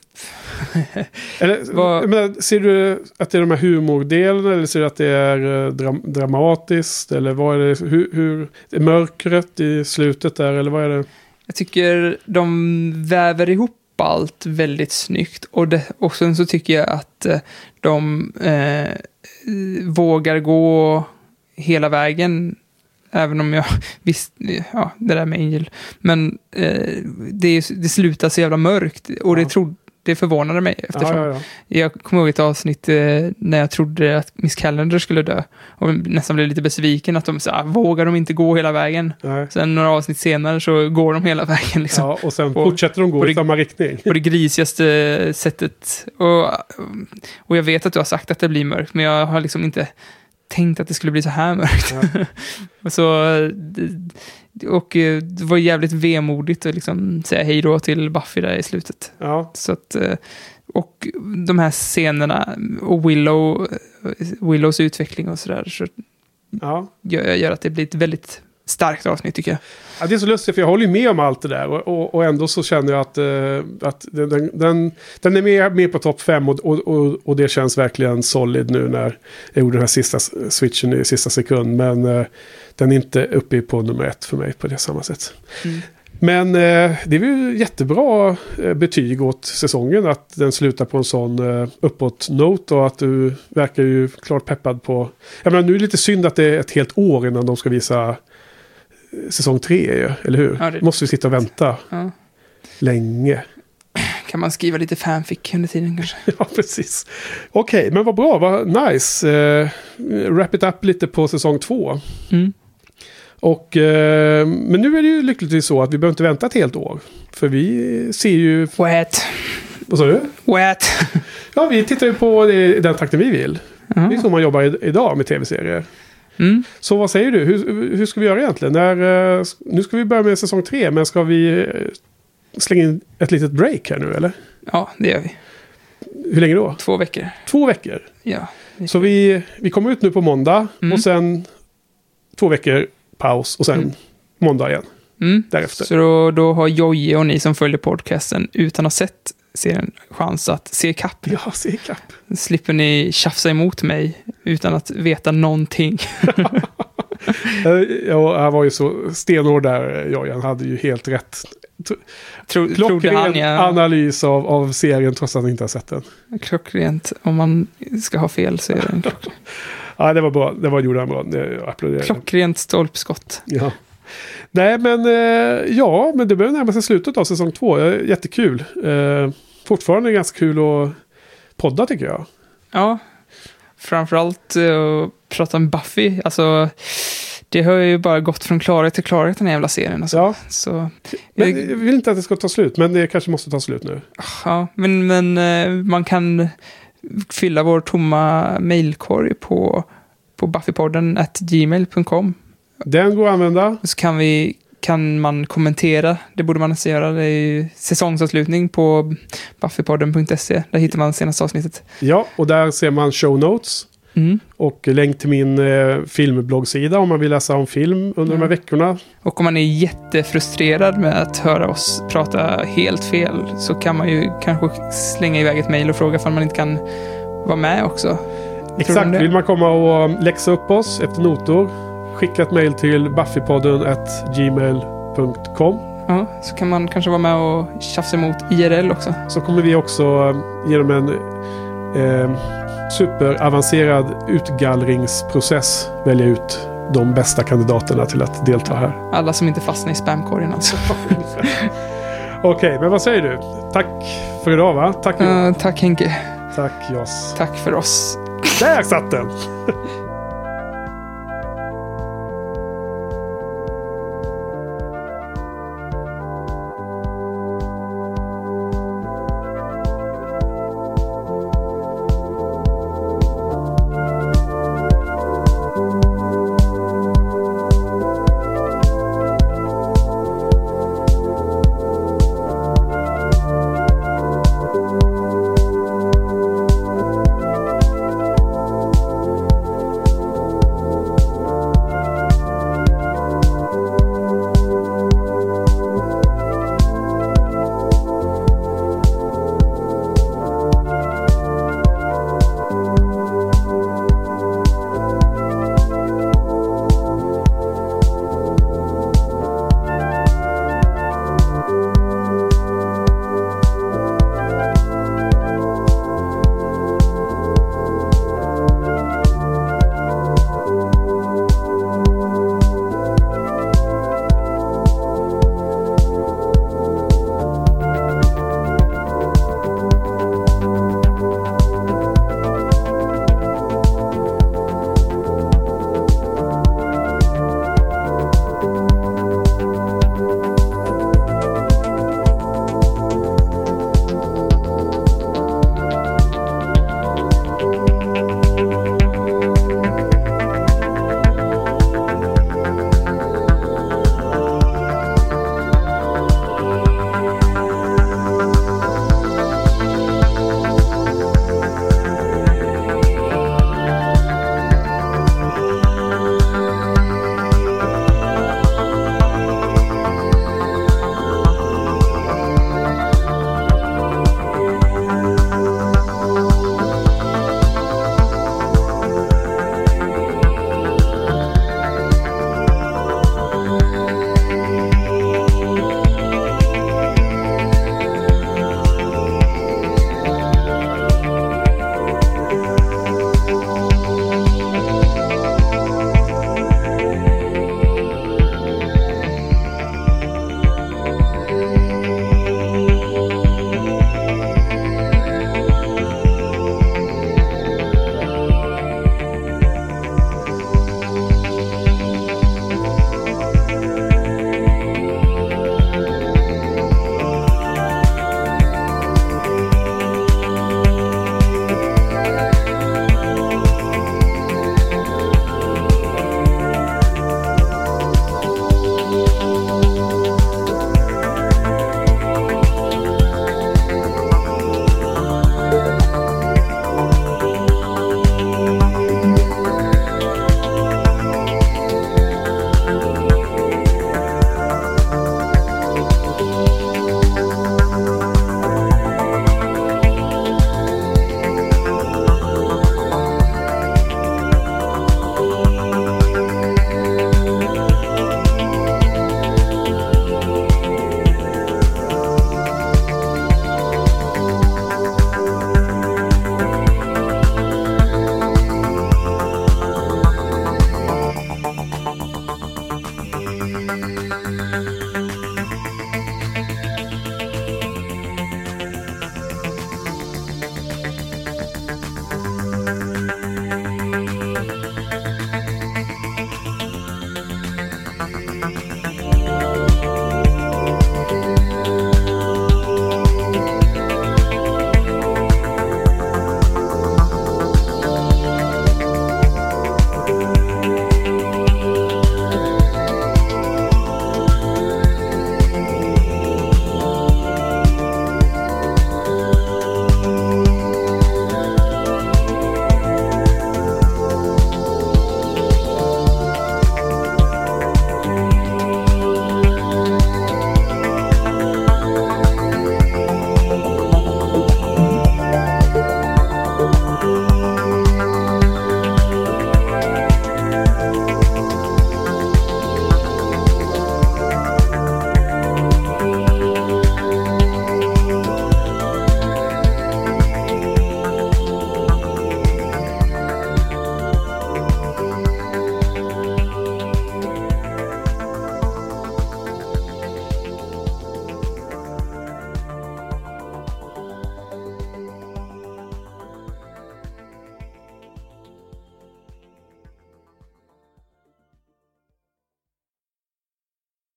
Speaker 1: Eller,
Speaker 2: Vad-
Speaker 1: menar, ser du att det är de här humordelarna eller ser du att det är eh, dram dramatiskt? Eller vad är det? Hur, hur, är mörkret i slutet där eller vad är det?
Speaker 2: jag tycker de väver ihop allt väldigt snyggt. Och, det, och sen så tycker jag att eh, de eh, vågar gå hela vägen. Även om jag visst, ja, det där med Angel. Men eh, det, det slutar så jävla mörkt. Och
Speaker 1: Ja.
Speaker 2: det, trodde, det förvånade mig eftersom
Speaker 1: Ja, ja, ja.
Speaker 2: Jag kommer ihåg ett avsnitt eh, när jag trodde att Miss Calendar skulle dö. Och nästan blev lite besviken att de sa, vågar de inte gå hela vägen?
Speaker 1: Nej.
Speaker 2: Sen några avsnitt senare så går de hela vägen liksom.
Speaker 1: ja, och sen
Speaker 2: Och-
Speaker 1: fortsätter de gå
Speaker 2: och
Speaker 1: i
Speaker 2: det-
Speaker 1: samma riktning.
Speaker 2: På det grisigaste sättet. Och, och jag vet att du har sagt att det blir mörkt, men jag har liksom inte tänkt att det skulle bli så här mörkt. och, så, och eh, det var jävligt vemodigt att liksom säga hej då till Buffy där i slutet.
Speaker 1: Ja,
Speaker 2: Så att, eh, och de här scenerna och Willow, Willows utveckling och sådär så
Speaker 1: ja.
Speaker 2: gör, gör att det blir ett väldigt starkt avsnitt tycker jag.
Speaker 1: Ja, det är så lustigt för jag håller ju med om allt det där. Och, och, och ändå så känner jag att, eh, att den, den, den, är med, med på topp fem. Och, och, och, det känns verkligen solid nu när jag gjorde den här sista switchen i sista sekund. Men eh, den är inte uppe på nummer ett för mig på det samma sätt.
Speaker 2: Mm.
Speaker 1: Men eh, det är ju jättebra eh, betyg åt säsongen att den slutar på en sån eh, uppåt-note och att du verkar ju klart peppad på... Jag menar nu är det lite synd att det är ett helt år innan de ska visa säsong tre ju, eller hur?
Speaker 2: Ja, det-
Speaker 1: Måste vi sitta och vänta
Speaker 2: Ja.
Speaker 1: länge.
Speaker 2: Kan man skriva lite fanfic under tiden kanske?
Speaker 1: Ja, precis. Okej, men vad bra, vad nice. Eh, wrap it up lite på säsong två.
Speaker 2: Mm.
Speaker 1: Och, eh, men nu är det ju lyckligtvis så att vi behöver inte vänta ett helt år. För vi ser ju...
Speaker 2: Wet.
Speaker 1: Vad sa du?
Speaker 2: Wet.
Speaker 1: Ja, vi tittar ju på det, den takten vi vill. Det är så man jobbar i, idag med tv-serier.
Speaker 2: Mm.
Speaker 1: Så vad säger du? Hur, hur ska vi göra egentligen? När, eh, nu ska vi börja med säsong tre, men ska vi eh, slänga in ett litet break här nu, eller?
Speaker 2: Ja, det gör vi.
Speaker 1: Hur länge då?
Speaker 2: Två veckor.
Speaker 1: Två veckor.
Speaker 2: Ja.
Speaker 1: Så vi, vi kommer ut nu på måndag
Speaker 2: Mm.
Speaker 1: och sen två veckor paus och sen
Speaker 2: Mm.
Speaker 1: måndag igen
Speaker 2: Mm.
Speaker 1: därefter.
Speaker 2: Så då, då har Jojje och ni som följer podcasten utan att ha sett serien chans att se ikapp.
Speaker 1: Ja, se ikapp.
Speaker 2: Slipper ni tjafsa emot mig utan att veta någonting.
Speaker 1: Eh, Ja, han var ju så stenhård där, Jojan. hade ju helt rätt.
Speaker 2: Tro, han,
Speaker 1: Klockren
Speaker 2: ja.
Speaker 1: analys av, av serien trots att han inte har sett den.
Speaker 2: Klockrent. Om man ska ha fel så är det en
Speaker 1: Ja, det var bra. Det var, gjorde han bra. Jag applåderar.
Speaker 2: klockrent stolpskott.
Speaker 1: Ja. Nej, men eh, ja, men det börjar närma sig slutet av säsong två. Eh, Jättekul. Eh, fortfarande ganska kul att podda tycker jag.
Speaker 2: Ja, framförallt uh, prata om Buffy. Alltså, det har ju bara gått från klarhet till klarhet den här jävla serien. Alltså.
Speaker 1: Ja,
Speaker 2: Så,
Speaker 1: men
Speaker 2: eh,
Speaker 1: jag vill inte att det ska ta slut, men det kanske måste ta slut nu.
Speaker 2: ja, men, men eh, man kan fylla vår tomma mailkorg på, på buffypodden at gmail.com.
Speaker 1: Den går att använda.
Speaker 2: Så kan, vi, kan man kommentera, det borde man nästan göra. Det är ju säsongsavslutning på buffypodden.se. Där hittar man senaste avsnittet.
Speaker 1: Ja, och där ser man show notes.
Speaker 2: Mm.
Speaker 1: Och länk till min eh, filmbloggsida om man vill läsa om film under de här
Speaker 2: Mm.
Speaker 1: veckorna.
Speaker 2: Och om man är jättefrustrerad med att höra oss prata helt fel så kan man ju kanske slänga iväg ett mejl och fråga om man inte kan vara med också.
Speaker 1: Exakt, vill man komma och läxa upp oss efter notor, skicka ett mejl till buffypodden gmail.com.
Speaker 2: Ja, så kan man kanske vara med och tjafsa emot IRL också.
Speaker 1: Så kommer vi också eh, genom en eh, superavancerad utgallringsprocess välja ut de bästa kandidaterna till att delta här.
Speaker 2: Alla som inte fastnar i spamkorgen alltså.
Speaker 1: Okej, men vad säger du? Tack för idag va? Tack,
Speaker 2: Uh, tack Henke.
Speaker 1: tack Joss.
Speaker 2: Tack för oss.
Speaker 1: Där satt den!